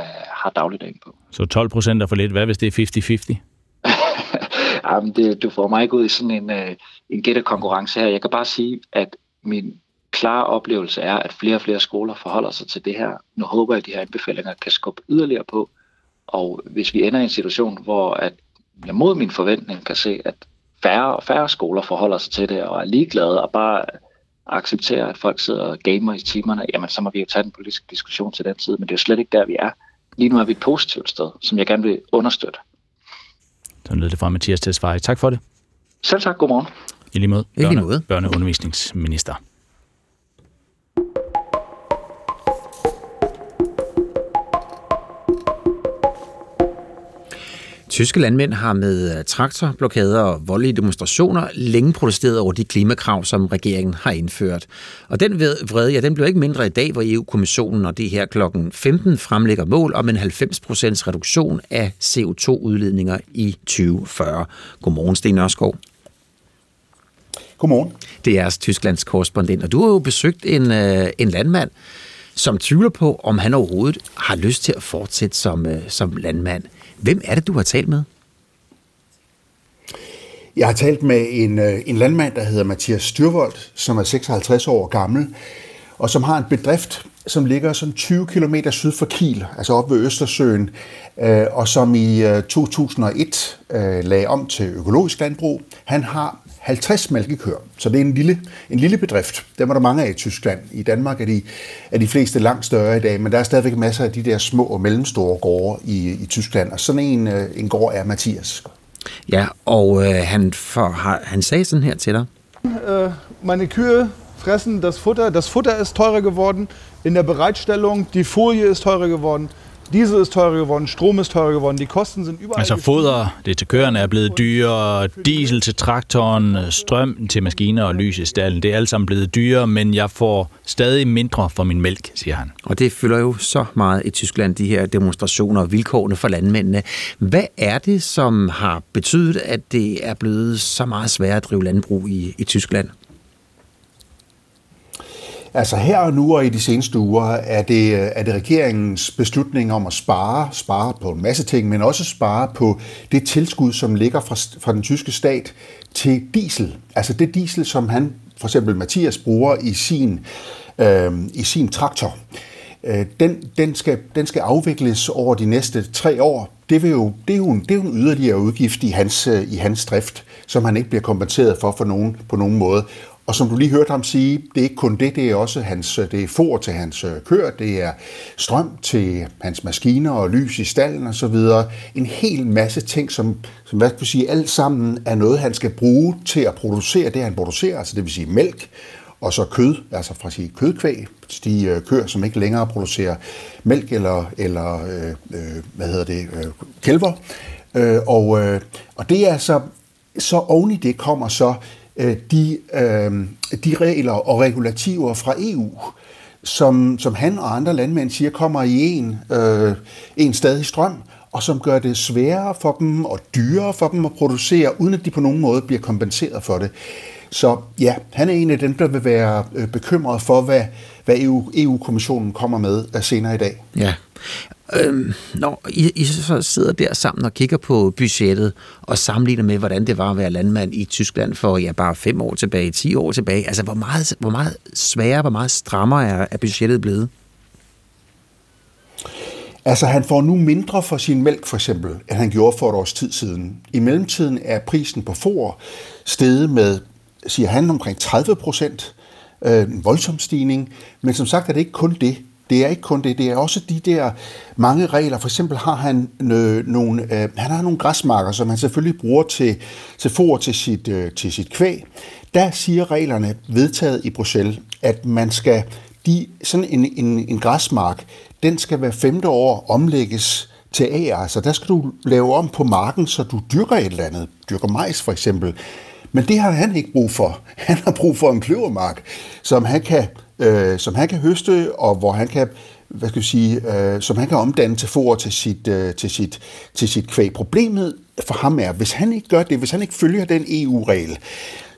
har dagligdagen på. Så 12 procent er for lidt. Hvad hvis det er 50-50? Jamen, det, du får mig ikke ud i sådan en, uh, en gætterkonkurrence her. Jeg kan bare sige, at min klare oplevelse er, at flere og flere skoler forholder sig til det her. Nu håber jeg, at de her anbefalinger kan skubbe yderligere på, og hvis vi ender i en situation, hvor at jeg mod min forventning kan se, at færre og færre skoler forholder sig til det og er ligeglade og bare accepterer, at folk sidder og gamer i timerne, jamen så må vi jo tage den politiske diskussion til den tid, men det er jo slet ikke der, vi er. Lige nu er vi et positivt sted, som jeg gerne vil understøtte. Så lød det fra Mathias Tesfaye. Tak for det. Selv tak. Godmorgen. I lige måde. Børne, lige måde. Børneundervisningsminister. Tyske landmænd har med øh, traktorblokader og voldelige demonstrationer længe protesteret over de klimakrav, som regeringen har indført. Og den vrede, ja, den blev ikke mindre i dag, hvor EU-kommissionen og det her klokken 15 fremlægger mål om en 90% reduktion af CO2-udledninger i 2040. Godmorgen, Sten Ørskov. Godmorgen. Det er jeres Tysklands korrespondent, og du har jo besøgt en, øh, en landmand, som tvivler på, om han overhovedet har lyst til at fortsætte som, øh, som landmand. Hvem er det, du har talt med? Jeg har talt med en, øh, en landmand, der hedder Mathias Styrvold, som er 56 år gammel, og som har en bedrift, som ligger sådan 20 km syd for Kiel, altså op ved Østersøen, øh, og som i øh, 2001 lagde om til økologisk landbrug. Han har 50 mælkekøer, så det er en lille, en lille bedrift. Dem er der mange af i Tyskland. I Danmark er de, er de fleste langt større i dag, men der er stadigvæk masser af de der små og mellemstore gårde i, i Tyskland, og sådan en, øh, en gård er Mathias. Ja, og øh, han, for, han sagde sådan her til dig. Äh, meine Kühe fressen das Futter. Das Futter ist teurer geworden. In der Bereitstellung, die Folie ist teurer geworden. Diesel ist teurer geworden, Strom ist teurer geworden, die Kosten sind überall Altså foder, det til køerne er blevet dyrere, diesel til traktoren, strøm til maskiner og lys i stallen, det er alt sammen blevet dyrere, men jeg får stadig mindre for min mælk, siger han. Og det fylder jo så meget i Tyskland, de her demonstrationer og vilkårene for landmændene. Hvad er det, som har betydet, at det er blevet så meget sværere at drive landbrug i, i Tyskland? Altså her og nu og i de seneste uger er det, er det regeringens beslutning om at spare, spare på en masse ting, men også spare på det tilskud, som ligger fra, fra den tyske stat til diesel. Altså det diesel, som han, for eksempel Mathias, bruger i sin, øh, i sin traktor. Øh, den, den, skal, den skal afvikles over de næste tre år. Det, vil jo, det, er jo en, det er jo en yderligere udgift i hans, øh, i hans drift, som han ikke bliver kompenseret for, for nogen, på nogen måde. Og som du lige hørte ham sige, det er ikke kun det, det er også hans, øh, det er for til hans øh, kør, det er strøm til hans maskiner og lys i stallen osv. En hel masse ting, som, som hvad skal vi sige, alt sammen er noget, han skal bruge til at producere det, han producerer, altså det vil sige mælk, og så kød, altså fra sige kødkvæg, de øh, køer, som ikke længere producerer mælk eller, eller øh, hvad hedder det, øh, kælver. Øh, og, øh, og det er så, så oven i det kommer så Øh, de, øh, de regler og regulativer fra EU, som, som han og andre landmænd siger kommer i en, øh, en stadig strøm, og som gør det sværere for dem og dyrere for dem at producere, uden at de på nogen måde bliver kompenseret for det. Så ja, han er en af dem, der vil være øh, bekymret for, hvad, hvad EU, EU-kommissionen kommer med øh, senere i dag. Ja, Øhm, når I, I så sidder der sammen og kigger på budgettet og sammenligner med, hvordan det var at være landmand i Tyskland for ja, bare fem år tilbage, ti år tilbage, altså hvor meget, hvor meget sværere, hvor meget strammere er, er budgettet blevet? Altså han får nu mindre for sin mælk for eksempel, end han gjorde for et års tid siden. I mellemtiden er prisen på for steget med, siger han, omkring 30 procent. Øh, en voldsom stigning. Men som sagt er det ikke kun det. Det er ikke kun det, det er også de der mange regler. For eksempel har han øh, nogle, øh, han har nogle græsmarker, som han selvfølgelig bruger til, til for til sit, øh, til sit kvæg. Der siger reglerne vedtaget i Bruxelles, at man skal, de, sådan en, en, en græsmark, den skal hver femte år omlægges til ager. Altså der skal du lave om på marken, så du dyrker et eller andet. Dyrker majs for eksempel. Men det har han ikke brug for. Han har brug for en kløvermark, som han kan øh, som han kan høste, og hvor han kan hvad skal jeg sige, øh, som han kan omdanne til for til sit, øh, til, sit, til sit kvæg. Problemet for ham er, hvis han ikke gør det, hvis han ikke følger den EU-regel,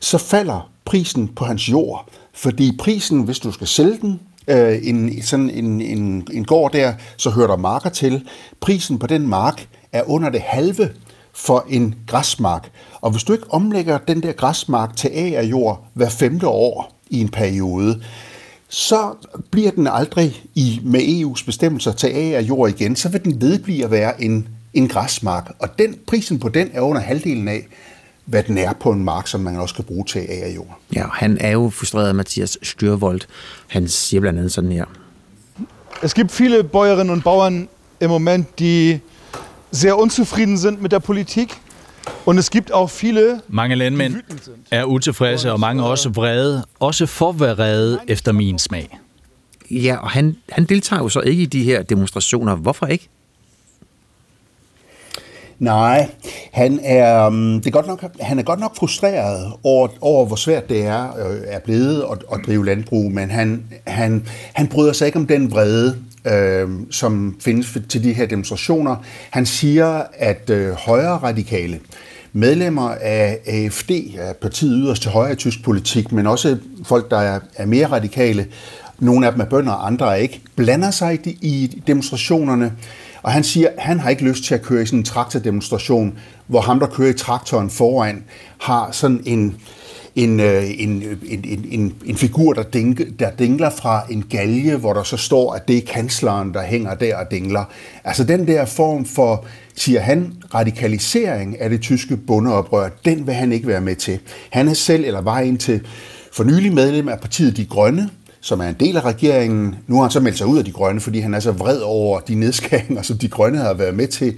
så falder prisen på hans jord. Fordi prisen, hvis du skal sælge den, øh, en, sådan en, en, en gård der, så hører der marker til. Prisen på den mark er under det halve for en græsmark. Og hvis du ikke omlægger den der græsmark til agerjord hver femte år i en periode, så bliver den aldrig i med EU's bestemmelser til agerjord igen. Så vil den vedblive at være en, en græsmark. Og den prisen på den er under halvdelen af, hvad den er på en mark, som man også kan bruge til agerjord. Ja, han er jo frustreret af Mathias Styrvold. Han siger blandt andet sådan her. Es gibt viele Bäuerinnen und Bauern im Moment, die sehr unzufrieden sind mit der Politik. Und es gibt auch viele, Mange landmænd er utilfredse, og mange også vrede. Også for vrede efter min smag. Ja, og han, han deltager jo så ikke i de her demonstrationer. Hvorfor ikke? Nej, han er, um, det er godt nok, han er godt nok frustreret over, over hvor svært det er, øh, er blevet at, at drive landbrug, men han, han, han bryder sig ikke om den vrede, øh, som findes til de her demonstrationer. Han siger, at øh, højre radikale medlemmer af AFD, af partiet yderst til højre i tysk politik, men også folk, der er, er mere radikale, nogle af dem er bønder, andre er ikke, blander sig i, i demonstrationerne, og han siger, at han har ikke lyst til at køre i sådan en traktordemonstration, hvor ham, der kører i traktoren foran, har sådan en, en, en, en, en, en figur, der, ding, der dingler fra en galge, hvor der så står, at det er kansleren, der hænger der og dingler. Altså den der form for, siger han, radikalisering af det tyske bondeoprør, den vil han ikke være med til. Han er selv, eller var indtil for nylig medlem af partiet De Grønne, som er en del af regeringen. Nu har han så meldt sig ud af De Grønne, fordi han er så vred over de nedskæringer, som De Grønne har været med til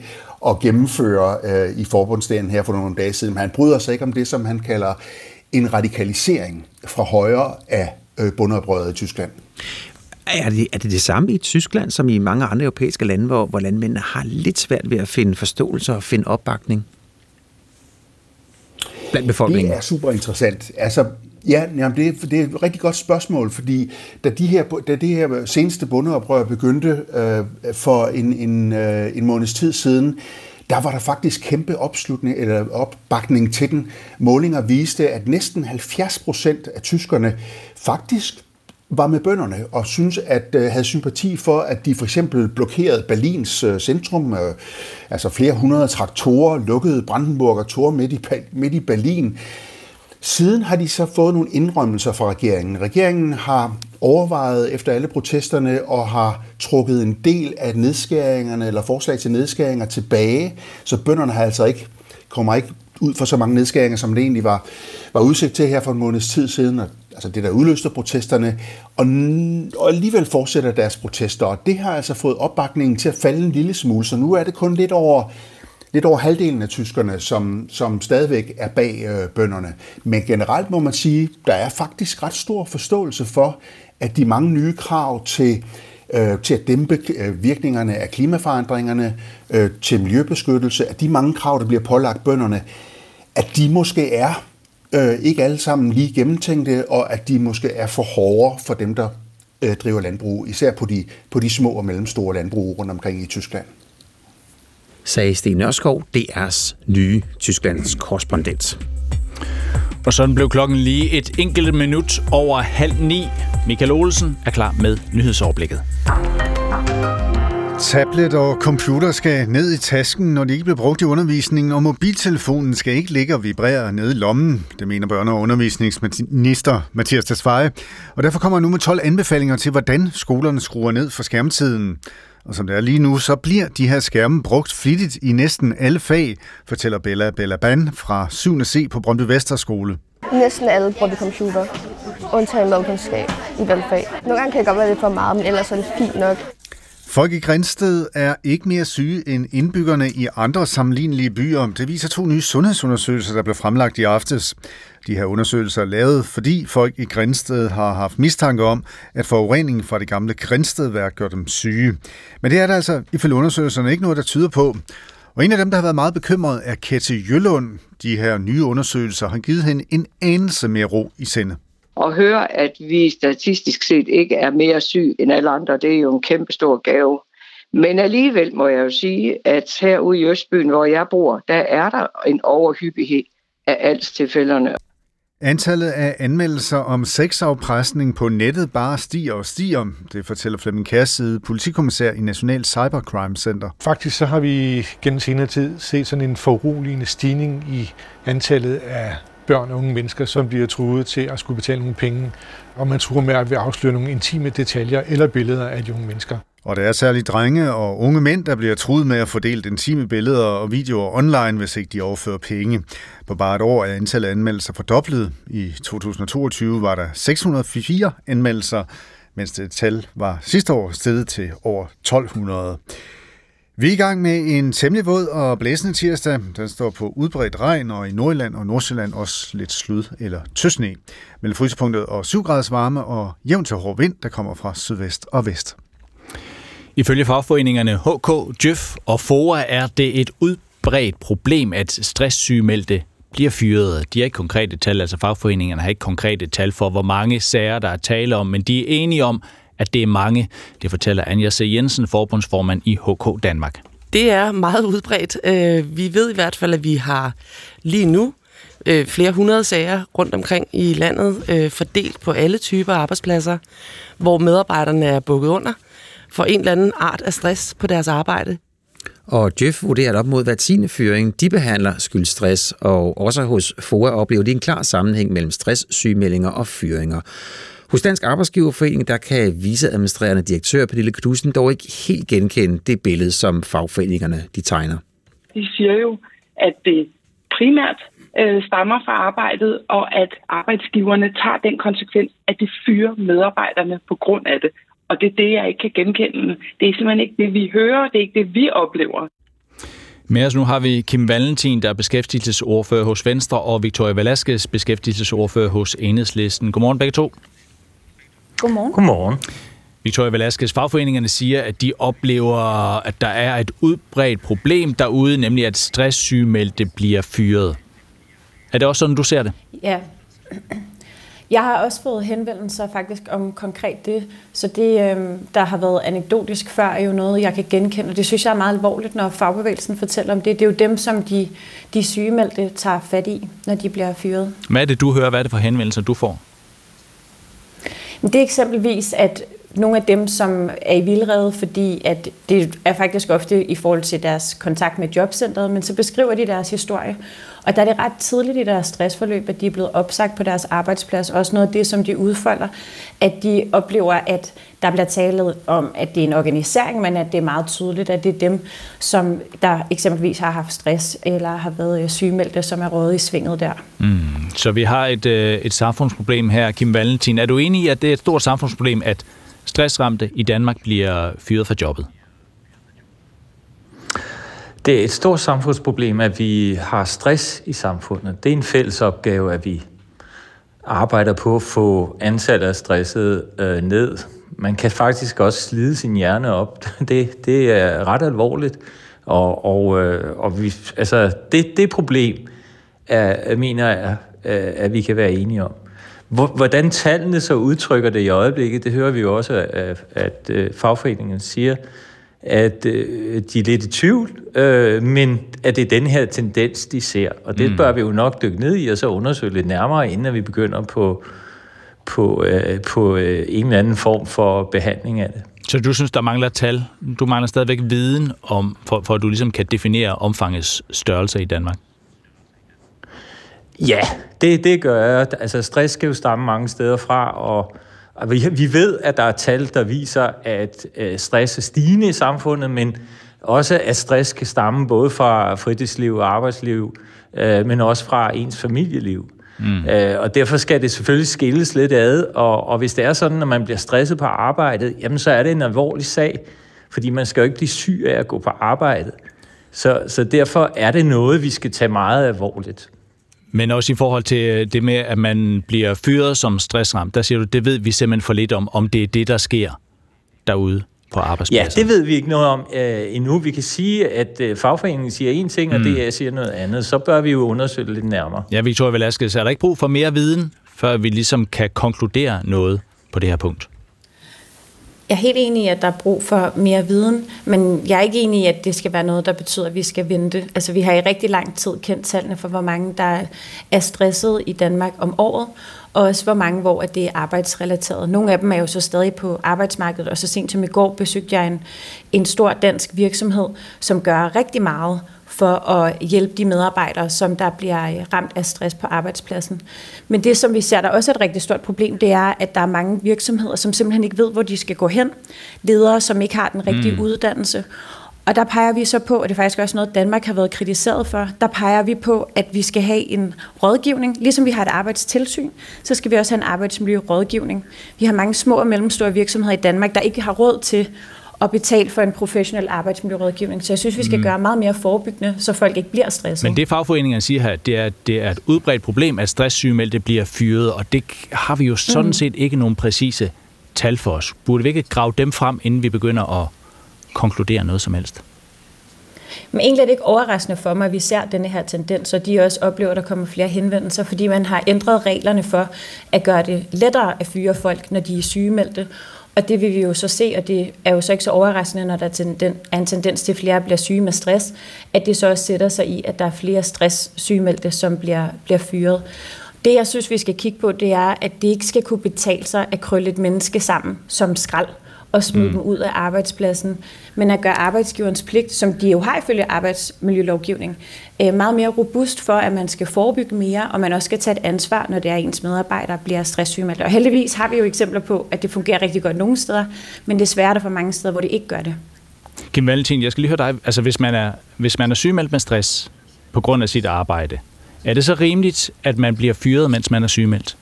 at gennemføre øh, i forbundsdagen her for nogle dage siden. Men han bryder sig ikke om det, som han kalder en radikalisering fra højre af øh, i Tyskland. Er det, er det det samme i Tyskland, som i mange andre europæiske lande, hvor, hvor landmændene har lidt svært ved at finde forståelse og finde opbakning blandt befolkningen? Det er super interessant. Altså, Ja, jamen det, er, det er et rigtig godt spørgsmål, fordi da, de her, da det her seneste bundeoprør begyndte øh, for en, en, øh, en måneds tid siden, der var der faktisk kæmpe opslutning eller opbakning til den. Målinger viste, at næsten 70 procent af tyskerne faktisk var med bønderne og synes at øh, havde sympati for, at de for eksempel blokerede Berlins øh, centrum, øh, altså flere hundrede traktorer, lukkede Brandenburger Tor midt i, midt i Berlin. Siden har de så fået nogle indrømmelser fra regeringen. Regeringen har overvejet efter alle protesterne og har trukket en del af nedskæringerne eller forslag til nedskæringer tilbage, så bønderne har altså ikke kommer ikke ud for så mange nedskæringer, som det egentlig var, var udsigt til her for en måneds tid siden, og, altså det der udløste protesterne, og, og alligevel fortsætter deres protester, og det har altså fået opbakningen til at falde en lille smule, så nu er det kun lidt over lidt over halvdelen af tyskerne, som, som stadigvæk er bag øh, bønderne. Men generelt må man sige, der er faktisk ret stor forståelse for, at de mange nye krav til øh, til at dæmpe øh, virkningerne af klimaforandringerne, øh, til miljøbeskyttelse, at de mange krav, der bliver pålagt bønderne, at de måske er øh, ikke alle sammen lige gennemtænkte, og at de måske er for hårde for dem, der øh, driver landbrug, især på de, på de små og mellemstore landbrug rundt omkring i Tyskland sagde Sten Nørskov, DR's nye Tysklands korrespondent. For sådan blev klokken lige et enkelt minut over halv ni. Michael Olsen er klar med nyhedsoverblikket. Tablet og computer skal ned i tasken, når de ikke bliver brugt i undervisningen, og mobiltelefonen skal ikke ligge og vibrere nede i lommen. Det mener børne- og undervisningsminister Mathias Tesfaye. Og derfor kommer jeg nu med 12 anbefalinger til, hvordan skolerne skruer ned for skærmtiden. Og som det er lige nu, så bliver de her skærme brugt flittigt i næsten alle fag, fortæller Bella Bella Ban fra 7. C på Brøndby Vesterskole. Næsten alle bruger computer, undtagen madkundskab i valgfag. Nogle gange kan det godt være lidt for meget, men ellers er det fint nok. Folk i Grænsted er ikke mere syge end indbyggerne i andre sammenlignelige byer. Det viser to nye sundhedsundersøgelser, der blev fremlagt i aftes. De her undersøgelser er lavet, fordi folk i Grænsted har haft mistanke om, at forureningen fra det gamle Grænstedværk gør dem syge. Men det er der altså ifølge undersøgelserne ikke noget, der tyder på. Og en af dem, der har været meget bekymret, er Kette Jøllund. De her nye undersøgelser har givet hende en anelse mere ro i sinde. Og høre, at vi statistisk set ikke er mere syg end alle andre, det er jo en kæmpe stor gave. Men alligevel må jeg jo sige, at herude i Østbyen, hvor jeg bor, der er der en overhyppighed af altstilfælderne. Antallet af anmeldelser om sexafpresning på nettet bare stiger og stiger. Det fortæller Flemming Kærside, politikommissær i National Cybercrime Center. Faktisk så har vi gennem senere tid set sådan en foruroligende stigning i antallet af børn og unge mennesker, som bliver truet til at skulle betale nogle penge, og man truer med at vil afsløre nogle intime detaljer eller billeder af de unge mennesker. Og der er særligt drenge og unge mænd, der bliver truet med at fordele intime billeder og videoer online, hvis ikke de overfører penge. På bare et år er antallet af anmeldelser fordoblet. I 2022 var der 604 anmeldelser, mens det tal var sidste år steget til over 1200. Vi er i gang med en temmelig våd og blæsende tirsdag. Den står på udbredt regn, og i Nordjylland og Nordsjælland også lidt slud eller tøsne. Mellem frysepunktet og 7 graders varme og jævn til hård vind, der kommer fra sydvest og vest. Ifølge fagforeningerne HK, Djøf og FOA er det et udbredt problem, at stresssygemeldte bliver fyret. De har ikke konkrete tal, altså fagforeningerne har ikke konkrete tal for, hvor mange sager der er tale om, men de er enige om, at det er mange. Det fortæller Anja C. Jensen, forbundsformand i HK Danmark. Det er meget udbredt. Øh, vi ved i hvert fald, at vi har lige nu øh, flere hundrede sager rundt omkring i landet, øh, fordelt på alle typer arbejdspladser, hvor medarbejderne er bukket under for en eller anden art af stress på deres arbejde. Og Jeff vurderer, at op mod hver tiende fyring, de behandler skyld stress, og også hos FOA oplever de en klar sammenhæng mellem stress, sygemeldinger og fyringer. Hos Dansk Arbejdsgiverforening, der kan viceadministrerende direktør Pernille Knudsen dog ikke helt genkende det billede, som fagforeningerne de tegner. De siger jo, at det primært øh, stammer fra arbejdet, og at arbejdsgiverne tager den konsekvens, at de fyrer medarbejderne på grund af det. Og det er det, jeg ikke kan genkende. Det er simpelthen ikke det, vi hører, det er ikke det, vi oplever. Med os nu har vi Kim Valentin, der er beskæftigelsesordfører hos Venstre, og Victoria Velasquez, beskæftigelsesordfører hos Enhedslisten. Godmorgen begge to. Godmorgen. Godmorgen. Victoria Velasquez, fagforeningerne siger, at de oplever, at der er et udbredt problem derude, nemlig at stresssygemeldte bliver fyret. Er det også sådan, du ser det? Ja. Jeg har også fået henvendelser faktisk om konkret det, så det, øh, der har været anekdotisk før, er jo noget, jeg kan genkende, og det synes jeg er meget alvorligt, når fagbevægelsen fortæller om det. Det er jo dem, som de, de sygemeldte tager fat i, når de bliver fyret. Hvad er det, du hører? Hvad er det for henvendelser, du får? Det er eksempelvis, at nogle af dem, som er i vildrede, fordi at det er faktisk ofte i forhold til deres kontakt med jobcentret, men så beskriver de deres historie. Og der er det ret tidligt i deres stressforløb, at de er blevet opsagt på deres arbejdsplads. Også noget af det, som de udfolder, at de oplever, at der bliver talt om, at det er en organisering, men at det er meget tydeligt, at det er dem, som der eksempelvis har haft stress eller har været øh, sygemeldte, som er rådet i svinget der. Mm. Så vi har et, øh, et samfundsproblem her, Kim Valentin. Er du enig i, at det er et stort samfundsproblem, at stressramte i Danmark bliver fyret fra jobbet? Det er et stort samfundsproblem, at vi har stress i samfundet. Det er en fælles opgave, at vi arbejder på at få antallet af stresset øh, ned. Man kan faktisk også slide sin hjerne op. Det, det er ret alvorligt. Og, og, øh, og vi, altså, det, det problem er, mener jeg, at vi kan være enige om. Hvordan tallene så udtrykker det i øjeblikket, det hører vi jo også, at, at øh, fagforeningen siger, at øh, de er lidt i tvivl, øh, men at det er den her tendens, de ser. Og det mm. bør vi jo nok dykke ned i, og så undersøge lidt nærmere, inden vi begynder på, på, øh, på øh, en eller anden form for behandling af det. Så du synes, der mangler tal? Du mangler stadigvæk viden, om, for, for at du ligesom kan definere omfangets størrelse i Danmark? Ja, det, det gør jeg. Altså stress skal jo stamme mange steder fra, og vi ved, at der er tal, der viser, at øh, stress er stigende i samfundet, men også at stress kan stamme både fra fritidsliv og arbejdsliv, øh, men også fra ens familieliv. Mm. Øh, og derfor skal det selvfølgelig skilles lidt ad, og, og hvis det er sådan, at man bliver stresset på arbejdet, jamen så er det en alvorlig sag, fordi man skal jo ikke blive syg af at gå på arbejdet. Så, så derfor er det noget, vi skal tage meget alvorligt. Men også i forhold til øh, det med, at man bliver fyret som stressramt, der siger du, det ved vi simpelthen for lidt om, om det er det, der sker derude på arbejdspladsen. Ja, det ved vi ikke noget om uh, endnu. Vi kan sige, at uh, fagforeningen siger en ting, og mm. det siger noget andet. Så bør vi jo undersøge det lidt nærmere. Ja, Victoria Velasquez, er der ikke brug for mere viden, før vi ligesom kan konkludere noget på det her punkt? Jeg er helt enig i, at der er brug for mere viden, men jeg er ikke enig i, at det skal være noget, der betyder, at vi skal vente. Altså, vi har i rigtig lang tid kendt tallene for, hvor mange, der er stresset i Danmark om året, og også hvor mange, hvor det er arbejdsrelateret. Nogle af dem er jo så stadig på arbejdsmarkedet, og så sent som i går besøgte jeg en, en stor dansk virksomhed, som gør rigtig meget for at hjælpe de medarbejdere, som der bliver ramt af stress på arbejdspladsen. Men det, som vi ser, der også er et rigtig stort problem, det er, at der er mange virksomheder, som simpelthen ikke ved, hvor de skal gå hen. Ledere, som ikke har den rigtige mm. uddannelse. Og der peger vi så på, og det er faktisk også noget, Danmark har været kritiseret for, der peger vi på, at vi skal have en rådgivning. Ligesom vi har et arbejdstilsyn, så skal vi også have en arbejdsmiljørådgivning. Vi har mange små og mellemstore virksomheder i Danmark, der ikke har råd til at betale for en professionel arbejdsmiljørådgivning. Så jeg synes, vi skal mm. gøre meget mere forebyggende, så folk ikke bliver stresset. Men det fagforeningerne siger her, det er, det er et udbredt problem, at stresssygemeldte bliver fyret, og det har vi jo sådan mm. set ikke nogen præcise tal for os. Burde vi ikke grave dem frem, inden vi begynder at konkludere noget som helst? Men egentlig er det ikke overraskende for mig, at vi ser denne her tendens, og de også oplever, at der kommer flere henvendelser, fordi man har ændret reglerne for at gøre det lettere at fyre folk, når de er sygemeldte. Og det vil vi jo så se, og det er jo så ikke så overraskende, når der er en tendens til, at flere bliver syge med stress, at det så også sætter sig i, at der er flere stresssygemeldte, som bliver, bliver fyret. Det, jeg synes, vi skal kigge på, det er, at det ikke skal kunne betale sig at krølle et menneske sammen som skrald og smide mm. dem ud af arbejdspladsen, men at gøre arbejdsgiverens pligt, som de jo har ifølge arbejdsmiljølovgivning, øh, meget mere robust for, at man skal forebygge mere, og man også skal tage et ansvar, når det er ens medarbejdere bliver stresssygemeldte. Og heldigvis har vi jo eksempler på, at det fungerer rigtig godt nogle steder, men desværre er der for mange steder, hvor det ikke gør det. Kim Valentin, jeg skal lige høre dig. Altså, hvis man er, hvis man er sygemeldt med stress på grund af sit arbejde, er det så rimeligt, at man bliver fyret, mens man er sygemeldt?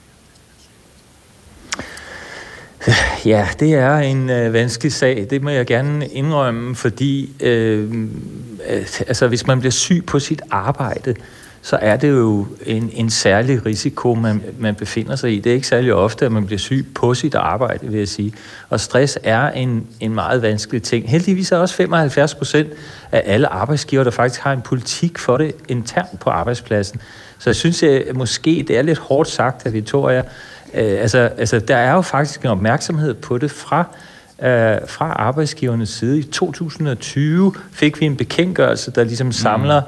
Ja, det er en øh, vanskelig sag. Det må jeg gerne indrømme, fordi øh, altså, hvis man bliver syg på sit arbejde, så er det jo en, en særlig risiko, man, man befinder sig i. Det er ikke særlig ofte, at man bliver syg på sit arbejde, vil jeg sige. Og stress er en, en meget vanskelig ting. Heldigvis er også 75 procent af alle arbejdsgiver, der faktisk har en politik for det internt på arbejdspladsen. Så jeg synes, at måske det er lidt hårdt sagt af Victoria, Øh, altså, altså, der er jo faktisk en opmærksomhed på det fra, øh, fra arbejdsgivernes side. I 2020 fik vi en bekendtgørelse, der ligesom samler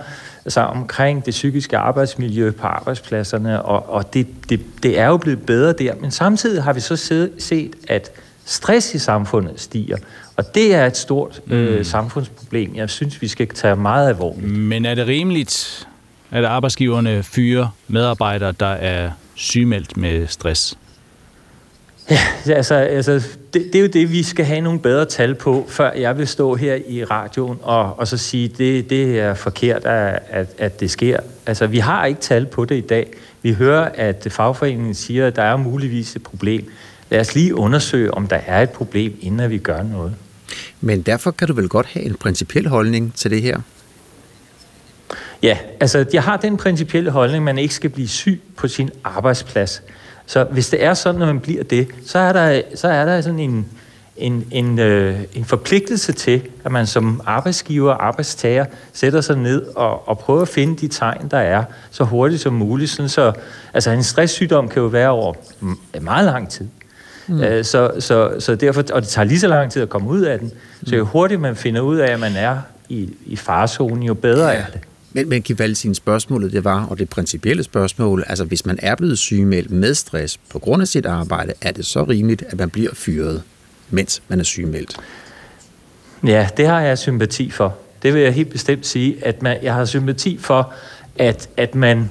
mm. sig omkring det psykiske arbejdsmiljø på arbejdspladserne, og, og det, det, det er jo blevet bedre der. Men samtidig har vi så set, at stress i samfundet stiger, og det er et stort øh, mm. samfundsproblem. Jeg synes, vi skal tage meget alvorligt. Men er det rimeligt, at arbejdsgiverne fyrer medarbejdere, der er sygemeldt med stress? Ja, altså, altså det, det er jo det, vi skal have nogle bedre tal på, før jeg vil stå her i radioen og, og så sige, det, det er forkert, at, at, at det sker. Altså, vi har ikke tal på det i dag. Vi hører, at fagforeningen siger, at der er muligvis et problem. Lad os lige undersøge, om der er et problem, inden vi gør noget. Men derfor kan du vel godt have en principiel holdning til det her? Ja, altså jeg har den principielle holdning, at man ikke skal blive syg på sin arbejdsplads. Så hvis det er sådan, at man bliver det, så er der, så er der sådan en, en, en, øh, en forpligtelse til, at man som arbejdsgiver og arbejdstager sætter sig ned og, og prøver at finde de tegn, der er, så hurtigt som muligt. Sådan så, altså en stresssygdom kan jo være over meget lang tid. Mm. Øh, så, så, så derfor, og det tager lige så lang tid at komme ud af den. Så jo hurtigt man finder ud af, at man er i, i farzonen, jo bedre ja. er det. Men, men Givalsin, spørgsmålet det var, og det principielle spørgsmål, altså hvis man er blevet sygemeldt med stress på grund af sit arbejde, er det så rimeligt, at man bliver fyret, mens man er sygemeldt? Ja, det har jeg sympati for. Det vil jeg helt bestemt sige, at man, jeg har sympati for, at, at man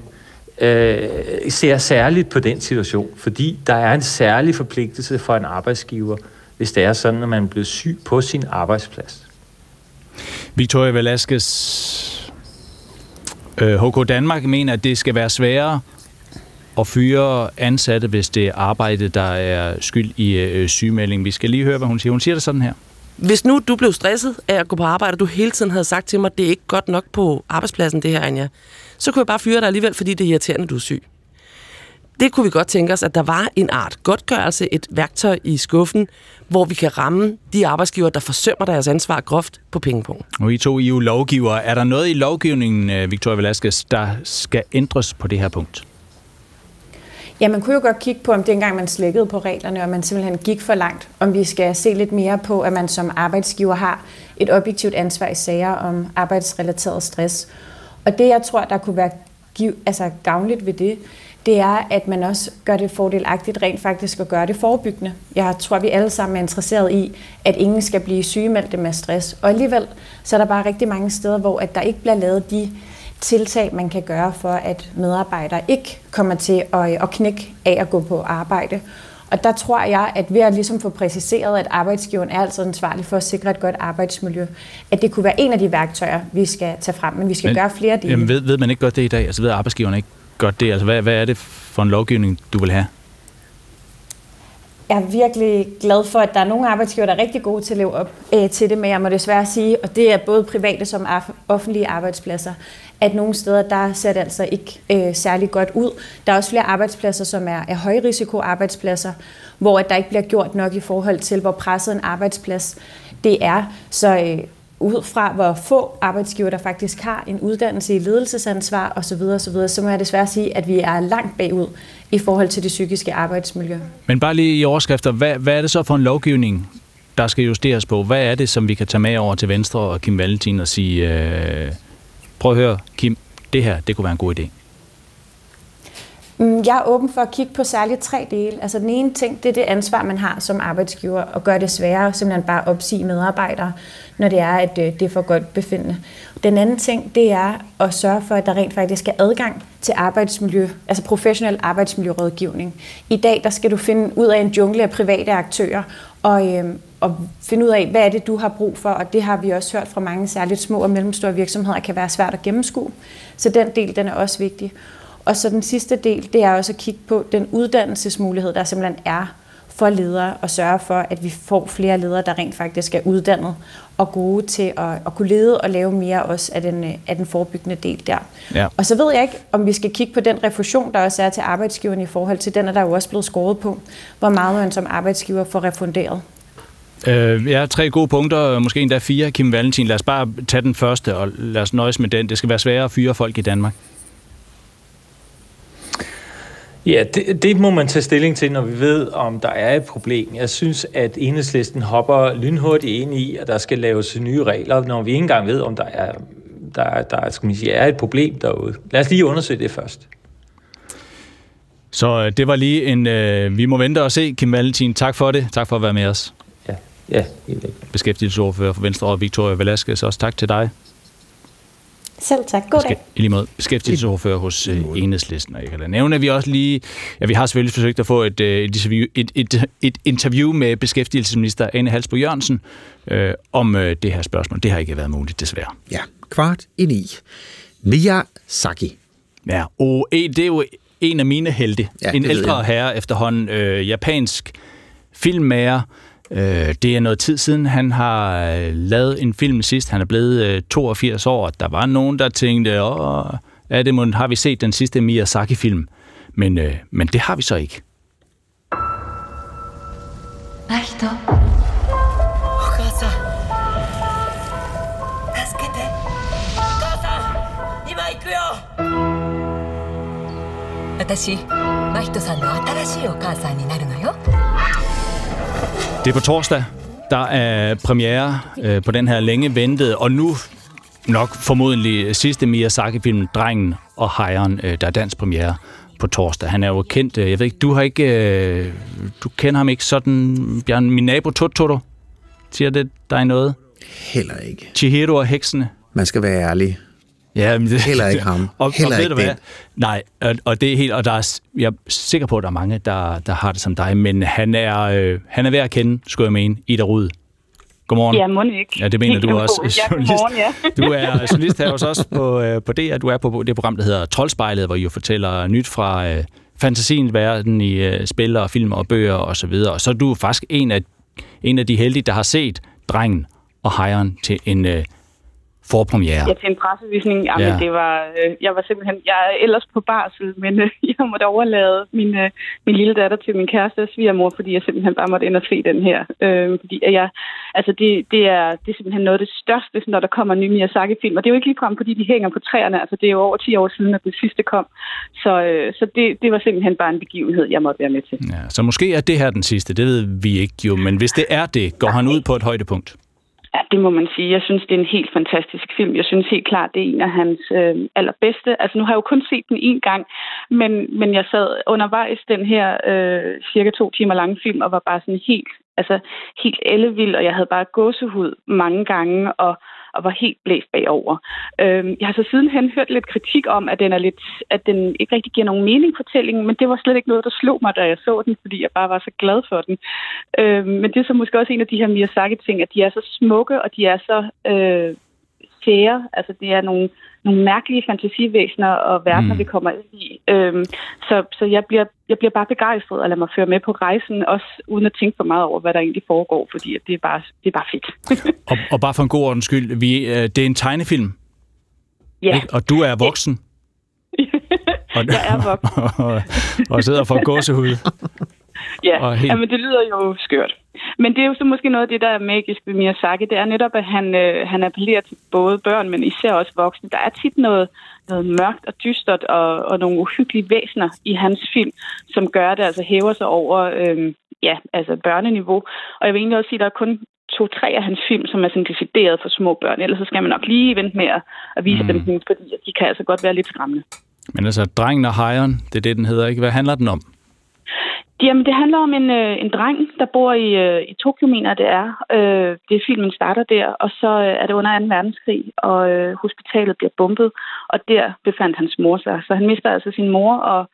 øh, ser særligt på den situation, fordi der er en særlig forpligtelse for en arbejdsgiver, hvis det er sådan, at man er blevet syg på sin arbejdsplads. Victoria Velasquez, Øh, HK Danmark mener, at det skal være sværere at fyre ansatte, hvis det er arbejde, der er skyld i øh, øh, sygemelding. Vi skal lige høre, hvad hun siger. Hun siger det sådan her. Hvis nu du blev stresset af at gå på arbejde, og du hele tiden havde sagt til mig, at det er ikke godt nok på arbejdspladsen, det her, Anja, så kunne jeg bare fyre dig alligevel, fordi det er irriterende, at du er syg det kunne vi godt tænke os, at der var en art godtgørelse, et værktøj i skuffen, hvor vi kan ramme de arbejdsgiver, der forsømmer deres ansvar groft på pengepunkt. Og I to EU-lovgivere, er der noget i lovgivningen, øh, Victoria Velasquez, der skal ændres på det her punkt? Ja, man kunne jo godt kigge på, om det engang man slækkede på reglerne, og man simpelthen gik for langt. Om vi skal se lidt mere på, at man som arbejdsgiver har et objektivt ansvar i sager om arbejdsrelateret stress. Og det, jeg tror, der kunne være altså, gavnligt ved det, det er, at man også gør det fordelagtigt rent faktisk at gøre det forebyggende. Jeg tror, vi alle sammen er interesseret i, at ingen skal blive sygemeldte med stress. Og alligevel så er der bare rigtig mange steder, hvor at der ikke bliver lavet de tiltag, man kan gøre for, at medarbejdere ikke kommer til at, at knække af at gå på arbejde. Og der tror jeg, at ved at ligesom få præciseret, at arbejdsgiveren er altså ansvarlig for at sikre et godt arbejdsmiljø, at det kunne være en af de værktøjer, vi skal tage frem, men vi skal men, gøre flere dele. Jamen ved, ved man ikke godt det i dag? Altså ved arbejdsgiverne ikke godt det? Altså hvad, hvad er det for en lovgivning, du vil have? jeg er virkelig glad for, at der er nogle arbejdsgiver, der er rigtig gode til at leve op øh, til det, men jeg må desværre sige, og det er både private som offentlige arbejdspladser, at nogle steder, der ser det altså ikke øh, særlig godt ud. Der er også flere arbejdspladser, som er, er højrisiko arbejdspladser, hvor at der ikke bliver gjort nok i forhold til, hvor presset en arbejdsplads det er. Så øh, ud fra, hvor få arbejdsgiver, der faktisk har en uddannelse i ledelsesansvar osv., osv., så må jeg desværre sige, at vi er langt bagud i forhold til det psykiske arbejdsmiljø. Men bare lige i overskrifter, hvad, hvad er det så for en lovgivning, der skal justeres på? Hvad er det, som vi kan tage med over til Venstre og Kim Valentin og sige, øh, prøv at høre, Kim, det her, det kunne være en god idé? Mm, jeg er åben for at kigge på særligt tre dele. Altså den ene ting, det er det ansvar, man har som arbejdsgiver, at gøre det sværere simpelthen bare opsige medarbejdere, når det er, at øh, det er for godt befindende. Den anden ting, det er at sørge for, at der rent faktisk er adgang til arbejdsmiljø, altså professionel arbejdsmiljørådgivning. I dag, der skal du finde ud af en jungle af private aktører, og, øh, og finde ud af, hvad er det, du har brug for, og det har vi også hørt fra mange særligt små og mellemstore virksomheder, kan være svært at gennemskue. Så den del, den er også vigtig. Og så den sidste del, det er også at kigge på den uddannelsesmulighed, der simpelthen er for ledere, og sørge for, at vi får flere ledere, der rent faktisk er uddannet og gode til at, at kunne lede og lave mere også af den, af den forebyggende del der. Ja. Og så ved jeg ikke, om vi skal kigge på den refusion, der også er til arbejdsgiveren i forhold til den, er der jo også blevet skåret på, hvor meget man som arbejdsgiver får refunderet. Øh, jeg har tre gode punkter, måske endda fire, Kim Valentin. Lad os bare tage den første, og lad os nøjes med den. Det skal være sværere at fyre folk i Danmark. Ja, det, det må man tage stilling til, når vi ved, om der er et problem. Jeg synes, at enhedslisten hopper lynhurtigt ind i, at der skal laves nye regler, når vi ikke engang ved, om der er, der, der skal man sige, er et problem derude. Lad os lige undersøge det først. Så øh, det var lige en... Øh, vi må vente og se, Kim Valentin. Tak for det. Tak for at være med os. Ja, ja. Beskæftigelsesordfører for Venstre og Victoria Velasquez. Også tak til dig. Selv tak. God dag. I lige måde beskæftigelsesordfører hos øh, Enhedslisten. Og jeg kan da nævne, at vi også lige... Ja, vi har selvfølgelig forsøgt at få et, øh, et, interview, et, et, et interview med beskæftigelsesminister Anne Halsbo Jørgensen øh, om øh, det her spørgsmål. Det har ikke været muligt, desværre. Ja, kvart i ni. Miyazaki. Ja, og det er jo en af mine helte. Ja, en ældre herre efterhånden, øh, japansk filmmager, Øh, det er noget tid siden, han har øh, lavet en film sidst. Han er blevet 82 øh, år. Der var nogen, der tænkte, Åh, er det, har vi set den sidste Miyazaki-film? Men, men det har vi så ikke. Mahito. お母さん助けてお母さん今行くよ私真人さんの新しいお母さんになるのよ det er på torsdag. Der er premiere øh, på den her længe ventede, og nu nok formodentlig sidste Miyazaki-film, Drengen og Hejren, øh, der er dansk premiere på torsdag. Han er jo kendt, øh, jeg ved ikke, du har ikke, øh, du kender ham ikke sådan, Bjørn, min nabo Totoro, siger det dig noget? Heller ikke. Chihiro og heksene. Man skal være ærlig. Ja, men det, Heller ikke ham. Og, Heller og ikke hvad? Nej, og, og det er helt, og der er, jeg er sikker på, at der er mange, der, der har det som dig, men han er, øh, han er værd at kende, skulle jeg mene, Ida Rud. Godmorgen. Ja, må ikke. Ja, det mener du også. Ja, godmorgen, ja. du er journalist her hos os på, øh, på DR. Du er på det program, der hedder Troldspejlet, hvor I jo fortæller nyt fra øh, fantasiens verden i øh, spil og film og bøger og så videre. Og så er du faktisk en af, en af de heldige, der har set drengen og hejren til en øh, forpremiere. Ja, til en pressevisning. Jamen, Ja. det var, øh, jeg var simpelthen, jeg er ellers på barsel, men øh, jeg måtte overlade min, øh, min lille datter til min kæreste og svigermor, fordi jeg simpelthen bare måtte ind og se den her. Øh, fordi jeg, altså det, det, er, det er simpelthen noget af det største, når der kommer en ny Miyazaki-film. Og det er jo ikke ligefrem, fordi de hænger på træerne. Altså det er jo over 10 år siden, at det sidste kom. Så, øh, så det, det var simpelthen bare en begivenhed, jeg måtte være med til. Ja, så måske er det her den sidste, det ved vi ikke jo, men hvis det er det, går han ud på et højdepunkt. Ja, det må man sige. Jeg synes, det er en helt fantastisk film. Jeg synes helt klart, det er en af hans øh, allerbedste. Altså, nu har jeg jo kun set den én gang, men, men jeg sad undervejs den her øh, cirka to timer lange film, og var bare sådan helt, altså, helt ellevild, og jeg havde bare gåsehud mange gange, og, og var helt blæst bagover. Øh, jeg har så sidenhen hørt lidt kritik om, at den, er lidt, at den ikke rigtig giver nogen mening fortællingen, men det var slet ikke noget, der slog mig, da jeg så den, fordi jeg bare var så glad for den. Øh, men det er så måske også en af de her Miyazaki-ting, at de er så smukke, og de er så øh, sære. Altså, det er nogle, nogle mærkelige fantasivæsener og verdener, mm. vi kommer ind i. Øhm, så så jeg, bliver, jeg bliver bare begejstret og lader mig føre med på rejsen, også uden at tænke for meget over, hvad der egentlig foregår, fordi det, er bare, det er bare fedt. Og, og bare for en god ordens skyld, vi, øh, det er en tegnefilm, ja, ikke? og du er voksen. og, jeg er voksen. og, og sidder for gåsehud. Ja, helt-. Jamen, det lyder jo skørt. Men det er jo så måske noget af det, der er magisk ved Miyazaki. Det er netop, at han, øh, han appellerer til både børn, men især også voksne. Der er tit noget, noget mørkt og dystert og, og nogle uhyggelige væsener i hans film, som gør det, altså hæver sig over øh, ja, altså børneniveau. Og jeg vil egentlig også sige, at der er kun to-tre af hans film, som er sådan decideret for små børn. Ellers så skal man nok lige vente med at, at vise mm. dem, fordi de kan altså godt være lidt skræmmende. Men altså, drengen og hejren, det er det, den hedder, ikke? Hvad handler den om? Jamen, det handler om en, øh, en dreng, der bor i, øh, i Tokyo, mener det er. Øh, det er filmen starter der, og så øh, er det under 2. verdenskrig, og øh, hospitalet bliver bombet, og der befandt hans mor sig. Så han mister altså sin mor, og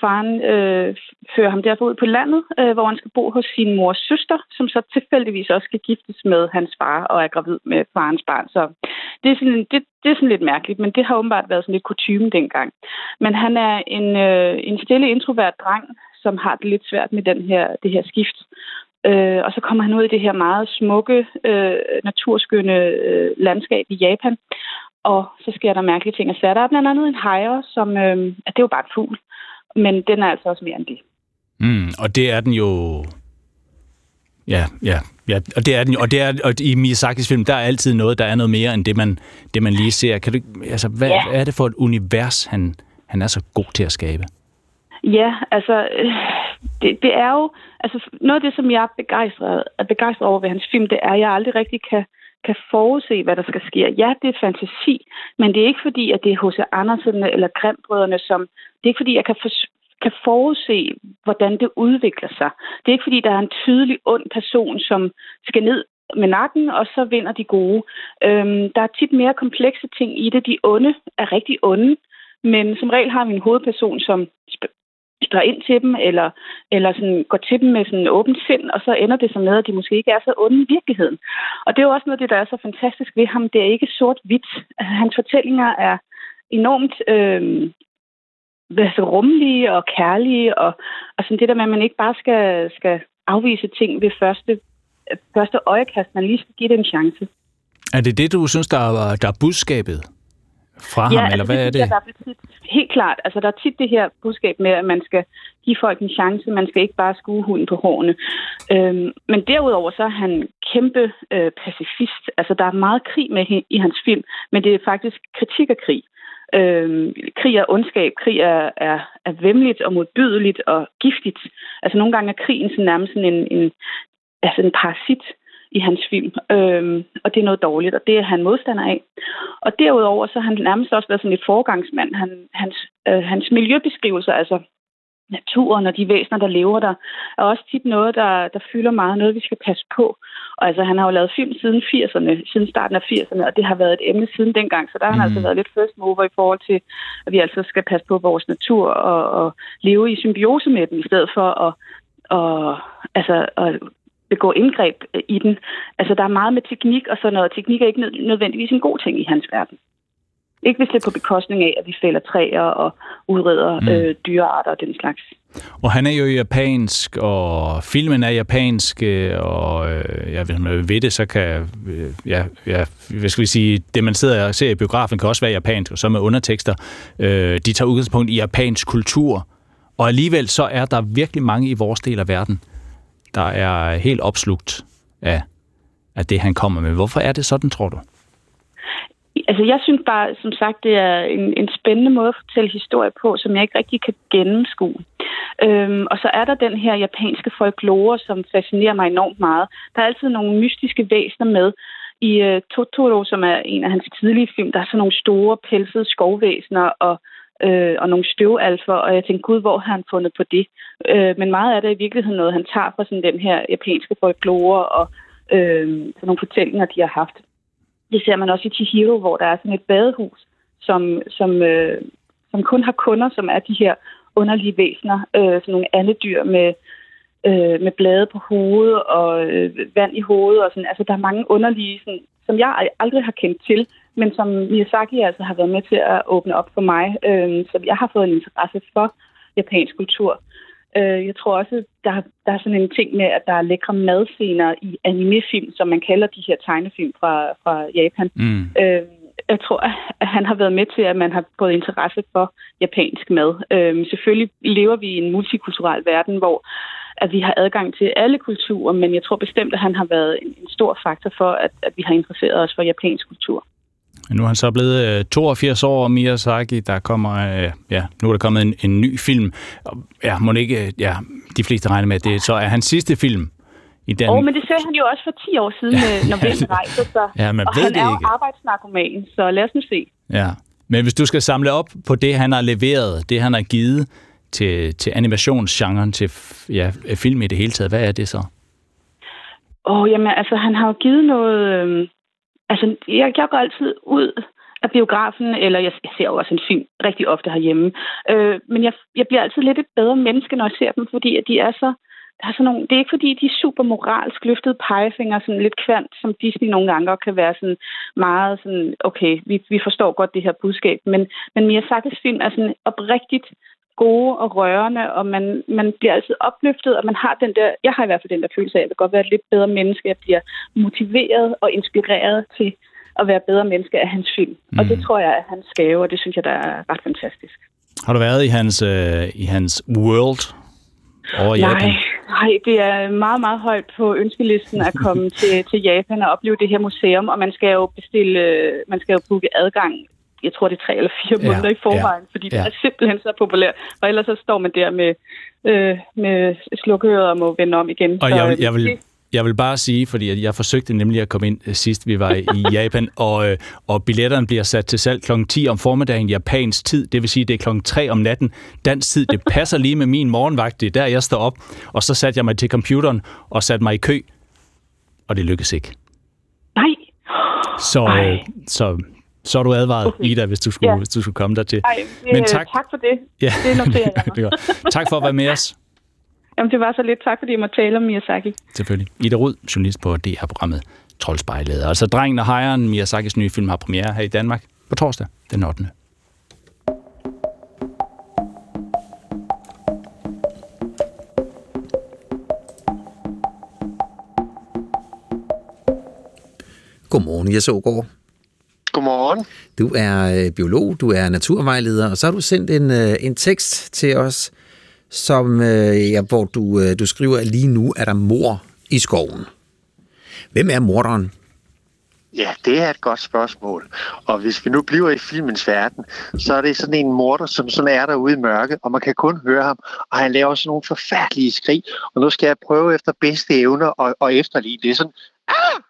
faren øh, fører ham derfor ud på landet, øh, hvor han skal bo hos sin mors søster, som så tilfældigvis også skal giftes med hans far og er gravid med farens barn. Så det er sådan, det, det er sådan lidt mærkeligt, men det har åbenbart været sådan lidt kutume dengang. Men han er en, øh, en stille introvert dreng, som har det lidt svært med den her, det her skift. Øh, og så kommer han ud i det her meget smukke, øh, naturskønne øh, landskab i Japan. Og så sker der mærkelige ting. Og så er der blandt andet en hejre, som øh, det er jo bare en fugl. Men den er altså også mere end det. Mm, og det er den jo... Ja, ja, ja, og det er den. Og, det er, og i Miyazakis film, der er altid noget, der er noget mere end det, man, det, man lige ser. Kan du, altså, hvad, Ja. hvad er det for et univers, han, han er så god til at skabe? Ja, altså, øh, det, det er jo... Altså, noget af det, som jeg er begejstret, er begejstret over ved hans film, det er, at jeg aldrig rigtig kan, kan forudse, hvad der skal ske. Ja, det er fantasi, men det er ikke fordi, at det er H.C. Andersen eller Grimbrødrene, som... Det er ikke fordi, jeg kan, for, kan forudse, hvordan det udvikler sig. Det er ikke fordi, der er en tydelig ond person, som skal ned med nakken, og så vinder de gode. Øhm, der er tit mere komplekse ting i det. De onde er rigtig onde, men som regel har vi en hovedperson, som spørger ind til dem, eller, eller sådan går til dem med sådan en åbent sind, og så ender det så med, at de måske ikke er så onde i virkeligheden. Og det er jo også noget af det, der er så fantastisk ved ham. Det er ikke sort-hvidt. Altså, hans fortællinger er enormt øh, altså, rummelige og kærlige, og, og sådan det der med, at man ikke bare skal, skal afvise ting ved første, første øjekast, man lige skal give det en chance. Er det det, du synes, der er, der er budskabet fra ham, eller hvad er synes det? Der er tit, helt klart. Altså, der er tit det her budskab med, at man skal give folk en chance. Man skal ikke bare skue hunden på hårene. Øhm, men derudover så er han kæmpe øh, pacifist. Altså, der er meget krig med i hans film, men det er faktisk kritik af krig. Øhm, krig er ondskab. Krig er, er, er vemmeligt og modbydeligt og giftigt. Altså, nogle gange er krigen sådan nærmest sådan en, en, altså en parasit i hans film, øhm, og det er noget dårligt, og det er han modstander af. Og derudover så har han nærmest også været sådan et forgangsmand. Han, hans, øh, hans miljøbeskrivelser, altså naturen og de væsener, der lever der, er også tit noget, der, der fylder meget, noget vi skal passe på. Og altså, han har jo lavet film siden 80'erne, siden starten af 80'erne, og det har været et emne siden dengang, så der har han altså været lidt first mover i forhold til, at vi altså skal passe på vores natur og, og leve i symbiose med den, i stedet for at, og, altså, at begå indgreb øh, i den. Altså, der er meget med teknik og sådan noget. Teknik er ikke nød- nødvendigvis en god ting i hans verden. Ikke hvis det er på bekostning af, at vi fælder træer og udreder mm. øh, dyrearter og den slags. Og han er jo japansk, og filmen er japansk, øh, og øh, ja, hvis man ved det, så kan, øh, ja, ja, hvad skal vi sige, det man sidder og ser i biografen kan også være japansk, og så med undertekster. Øh, de tager udgangspunkt i japansk kultur, og alligevel så er der virkelig mange i vores del af verden, der er helt opslugt af, af det, han kommer med. Hvorfor er det sådan, tror du? Altså, jeg synes bare, som sagt, det er en, en spændende måde at fortælle historie på, som jeg ikke rigtig kan gennemskue. Øhm, og så er der den her japanske folklore, som fascinerer mig enormt meget. Der er altid nogle mystiske væsener med. I uh, Totoro, som er en af hans tidlige film, der er sådan nogle store pelsede skovvæsener og, øh, og nogle støvalfer, og jeg tænkte, gud, hvor har han fundet på det? Øh, men meget af det er i virkeligheden noget, han tager fra sådan den her japanske folklore og øh, sådan nogle fortællinger, de har haft. Det ser man også i Chihiro, hvor der er sådan et badehus, som, som, øh, som kun har kunder, som er de her underlige væsener, øh, sådan nogle andedyr med, øh, med blade på hovedet og øh, vand i hovedet. Og sådan. Altså, der er mange underlige, sådan, som jeg aldrig har kendt til, men som Miyazaki altså har været med til at åbne op for mig. Øh, så jeg har fået en interesse for japansk kultur. Øh, jeg tror også, der, der er sådan en ting med, at der er lækre madscener i animefilm, som man kalder de her tegnefilm fra, fra Japan. Mm. Øh, jeg tror, at han har været med til, at man har fået interesse for japansk mad. Øh, selvfølgelig lever vi i en multikulturel verden, hvor at vi har adgang til alle kulturer, men jeg tror bestemt, at han har været en, en stor faktor for, at, at vi har interesseret os for japansk kultur. Nu er han så blevet 82 øh, år, Miyazaki. Der kommer, øh, ja, nu er der kommet en, en ny film. Ja, må ikke, ja, de fleste regner med, at det så er hans sidste film. I den... Oh, men det sagde han jo også for 10 år siden, ja, når Vinden rejser sig. Ja, man og ved han det er ikke. jo arbejdsnarkoman, så lad os nu se. Ja, men hvis du skal samle op på det, han har leveret, det han har givet til, til animationsgenren, til ja, film i det hele taget, hvad er det så? Åh, oh, jamen altså, han har jo givet noget... Øh Altså, jeg, jeg går altid ud af biografen, eller jeg, jeg ser jo også en film rigtig ofte herhjemme. Øh, men jeg, jeg bliver altid lidt et bedre menneske, når jeg ser dem, fordi at de er så... Der er sådan nogle, det er ikke fordi, de er super moralsk løftede pegefinger, sådan lidt kvant, som Disney nogle gange kan være sådan meget sådan, okay, vi, vi forstår godt det her budskab, men, men Miyazakis film er sådan oprigtigt gode og rørende, og man, man bliver altid opløftet, og man har den der, jeg har i hvert fald den der følelse af, at jeg vil godt være et lidt bedre menneske. Jeg bliver motiveret og inspireret til at være bedre menneske af hans film. Mm. Og det tror jeg er hans gave, og det synes jeg, der er ret fantastisk. Har du været i hans, øh, i hans world over nej, Japan? Nej, det er meget, meget højt på ønskelisten at komme til, til Japan og opleve det her museum, og man skal jo bestille, man skal jo booke adgang jeg tror, det er tre eller fire ja, måneder i forvejen, ja, fordi ja. det er simpelthen så populært. Og ellers så står man der med, øh, med slukøret og må vende om igen. Og så, jeg, jeg, vil, jeg vil bare sige, fordi jeg forsøgte nemlig at komme ind øh, sidst, vi var i Japan, og, øh, og billetterne bliver sat til salg kl. 10 om formiddagen japansk tid, det vil sige, det er kl. 3 om natten. Dansk tid, det passer lige med min morgenvagt, det er der, jeg står op. Og så satte jeg mig til computeren og satte mig i kø, og det lykkedes ikke. Nej. Så, øh, så så er du advaret, okay. Ida, hvis du skulle, ja. hvis du skulle komme der til. Ej, øh, Men tak. tak for det. Ja. Det noterer jeg mig. tak for at være med os. Jamen, det var så lidt. Tak, fordi jeg måtte tale om Miyazaki. Selvfølgelig. Ida Rud, journalist på DR-programmet Troldspejlet. Altså, Drengen og Hejren, Miyazakis nye film, har premiere her i Danmark på torsdag den 8. Godmorgen, Jes Ågaard. Godmorgen. Du er øh, biolog, du er naturvejleder, og så har du sendt en, øh, en tekst til os, som, øh, ja, hvor du, du skriver, at lige nu er der mor i skoven. Hvem er morderen? Ja, det er et godt spørgsmål. Og hvis vi nu bliver i filmens verden, så er det sådan en morder, som sådan er derude i mørke, og man kan kun høre ham, og han laver sådan nogle forfærdelige skrig. Og nu skal jeg prøve efter bedste evner og, og efterlige. Det er sådan! Ah!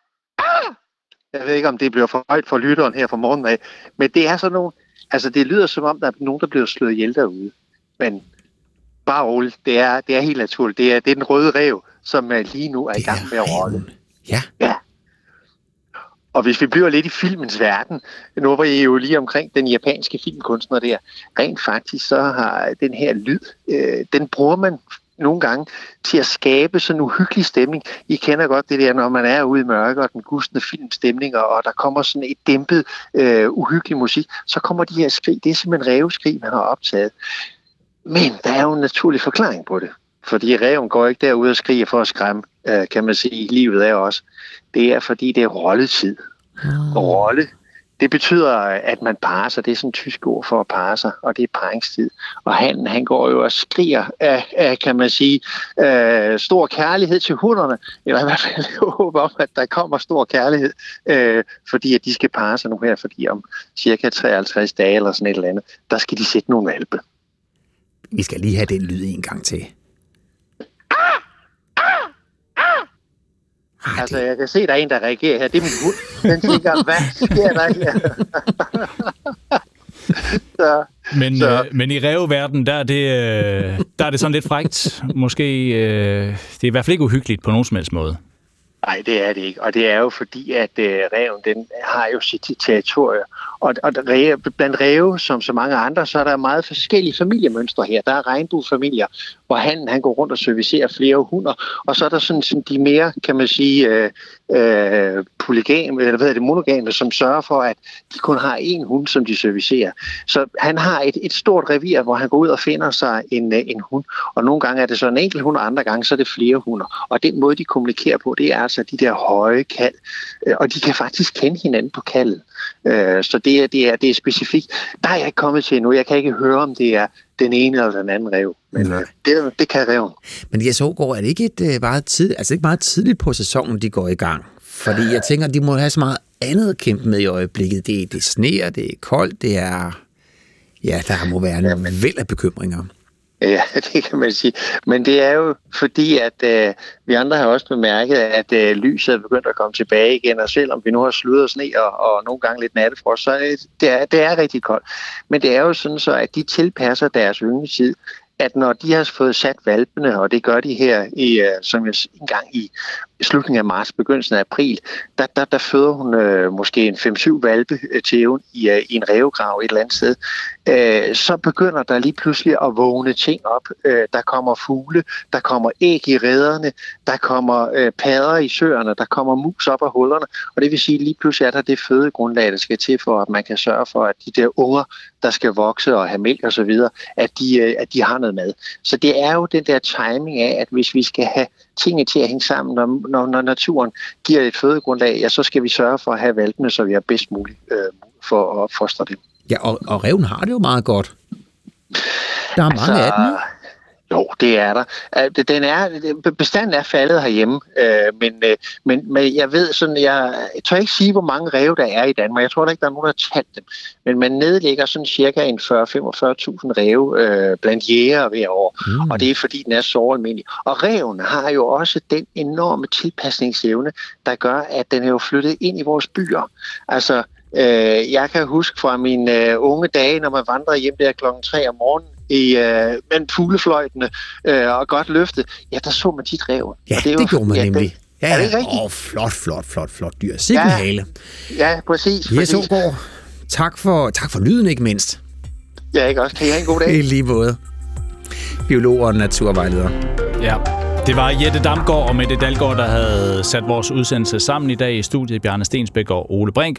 Jeg ved ikke, om det bliver for højt for lytteren her fra morgen af, men det er sådan nogle, altså det lyder som om, der er nogen, der bliver slået ihjel derude. Men bare roligt, det er, det er helt naturligt. Det er, det er den røde rev, som lige nu er i gang med at rolle. Ja. Ja. Og hvis vi bliver lidt i filmens verden, nu var I jo lige omkring den japanske filmkunstner der, rent faktisk så har den her lyd, øh, den bruger man nogle gange til at skabe sådan en uhyggelig stemning. I kender godt det der, når man er ude i mørke og den gustende filmstemning, og, og der kommer sådan et dæmpet, øh, uhyggelig musik, så kommer de her skrig. Det er simpelthen revskrig, man har optaget. Men der er jo en naturlig forklaring på det. Fordi reven går ikke derud og skriger for at skræmme, øh, kan man sige. Livet er også. Det er fordi, det er rolletid. Mm. Og rolle, det betyder, at man parer sig. Det er sådan et tysk ord for at parre sig, og det er paringstid. Og han, han går jo og skriger af, af kan man sige, øh, stor kærlighed til hunderne. Eller i hvert fald håb om, at der kommer stor kærlighed, øh, fordi at de skal parre sig nu her, fordi om cirka 53 dage eller sådan et eller andet, der skal de sætte nogle valpe. Vi skal lige have den lyd en gang til. Ah, altså, jeg kan se, at der er en, der reagerer her. Det er min hund. Den tænker, hvad sker der her? så, men, så. Øh, men i revverden, der er, det, øh, der er det sådan lidt frægt. Måske, øh, det er i hvert fald ikke uhyggeligt på nogen som helst måde. Nej, det er det ikke. Og det er jo fordi, at øh, reven den har jo sit territorium. Og, og blandt ræve, som så mange andre, så er der meget forskellige familiemønstre her. Der er regnbuefamilier, hvor han, han går rundt og servicerer flere hunder. Og så er der sådan, sådan de mere, kan man sige, øh, øh, polygame, eller hvad er det, monogame, som sørger for, at de kun har én hund, som de servicerer. Så han har et, et stort revir, hvor han går ud og finder sig en, øh, en hund. Og nogle gange er det så en enkelt hund, og andre gange så er det flere hunder. Og den måde, de kommunikerer på, det er altså de der høje kald. Øh, og de kan faktisk kende hinanden på kaldet. Øh, så det er, det, er, det er specifikt. Der er jeg ikke kommet til endnu. Jeg kan ikke høre, om det er den ene eller den anden rev. Men Nej. det, det kan reven. Men jeg så går, er det ikke et meget tidligt, altså ikke meget tidligt på sæsonen, de går i gang? Fordi jeg tænker, de må have så meget andet at kæmpe med i øjeblikket. Det, det sneer, det er koldt, det er... Ja, der må være en væld af bekymringer. Ja, det kan man sige. Men det er jo fordi, at øh, vi andre har også bemærket, at øh, lyset er begyndt at komme tilbage igen, og selvom vi nu har sludret sne og, og nogle gange lidt nattefrost, så øh, det er det er rigtig koldt. Men det er jo sådan så, at de tilpasser deres yngletid at når de har fået sat valpene, og det gør de her i, øh, som jeg engang i slutningen af marts, begyndelsen af april, der, der, der føder hun øh, måske en 5-7 valpe øh, til evnen i, øh, i en revegrav et eller andet sted. Øh, så begynder der lige pludselig at vågne ting op. Øh, der kommer fugle, der kommer æg i rederne, der kommer øh, padder i søerne, der kommer mus op af hullerne, og det vil sige, at lige pludselig er der det fødegrundlag, der skal til for, at man kan sørge for, at de der unger, der skal vokse og have mælk osv., at de, øh, at de har noget mad. Så det er jo den der timing af, at hvis vi skal have tingene til at hænge sammen, når, når, når naturen giver et fødegrundlag, ja, så skal vi sørge for at have valpene, så vi har bedst muligt øh, for at fostre dem. Ja, og, og reven har det jo meget godt. Der er mange altså, af dem, jo, det er der. Den er, bestanden er faldet herhjemme, øh, men, øh, men, men jeg ved sådan, jeg, jeg tør ikke sige, hvor mange rev der er i Danmark. Jeg tror da ikke, der er nogen, der har talt dem. Men man nedlægger sådan cirka en 40-45.000 rev øh, blandt jæger hver år, mm. og det er fordi, den er så almindelig. Og reven har jo også den enorme tilpasningsevne, der gør, at den er jo flyttet ind i vores byer. Altså, øh, jeg kan huske fra mine øh, unge dage, når man vandrede hjem der klokken 3 om morgenen, i, øh, med fuglefløjtene øh, og godt løftet, ja, der så man tit reven. Ja, og det, det jo, gjorde man ja, nemlig. Ja, er det ikke rigtigt? Åh, oh, flot, flot, flot, flot dyr. Sikke ja, hale. Ja, præcis. Jes Ågaard, tak for, tak for lyden ikke mindst. Ja, ikke også. Kan I have en god dag? I lige måde. Biolog og naturvejleder. Ja, det var Jette Damgaard og Mette Dalgaard, der havde sat vores udsendelse sammen i dag i studiet. Bjarne Stensbæk og Ole Brink.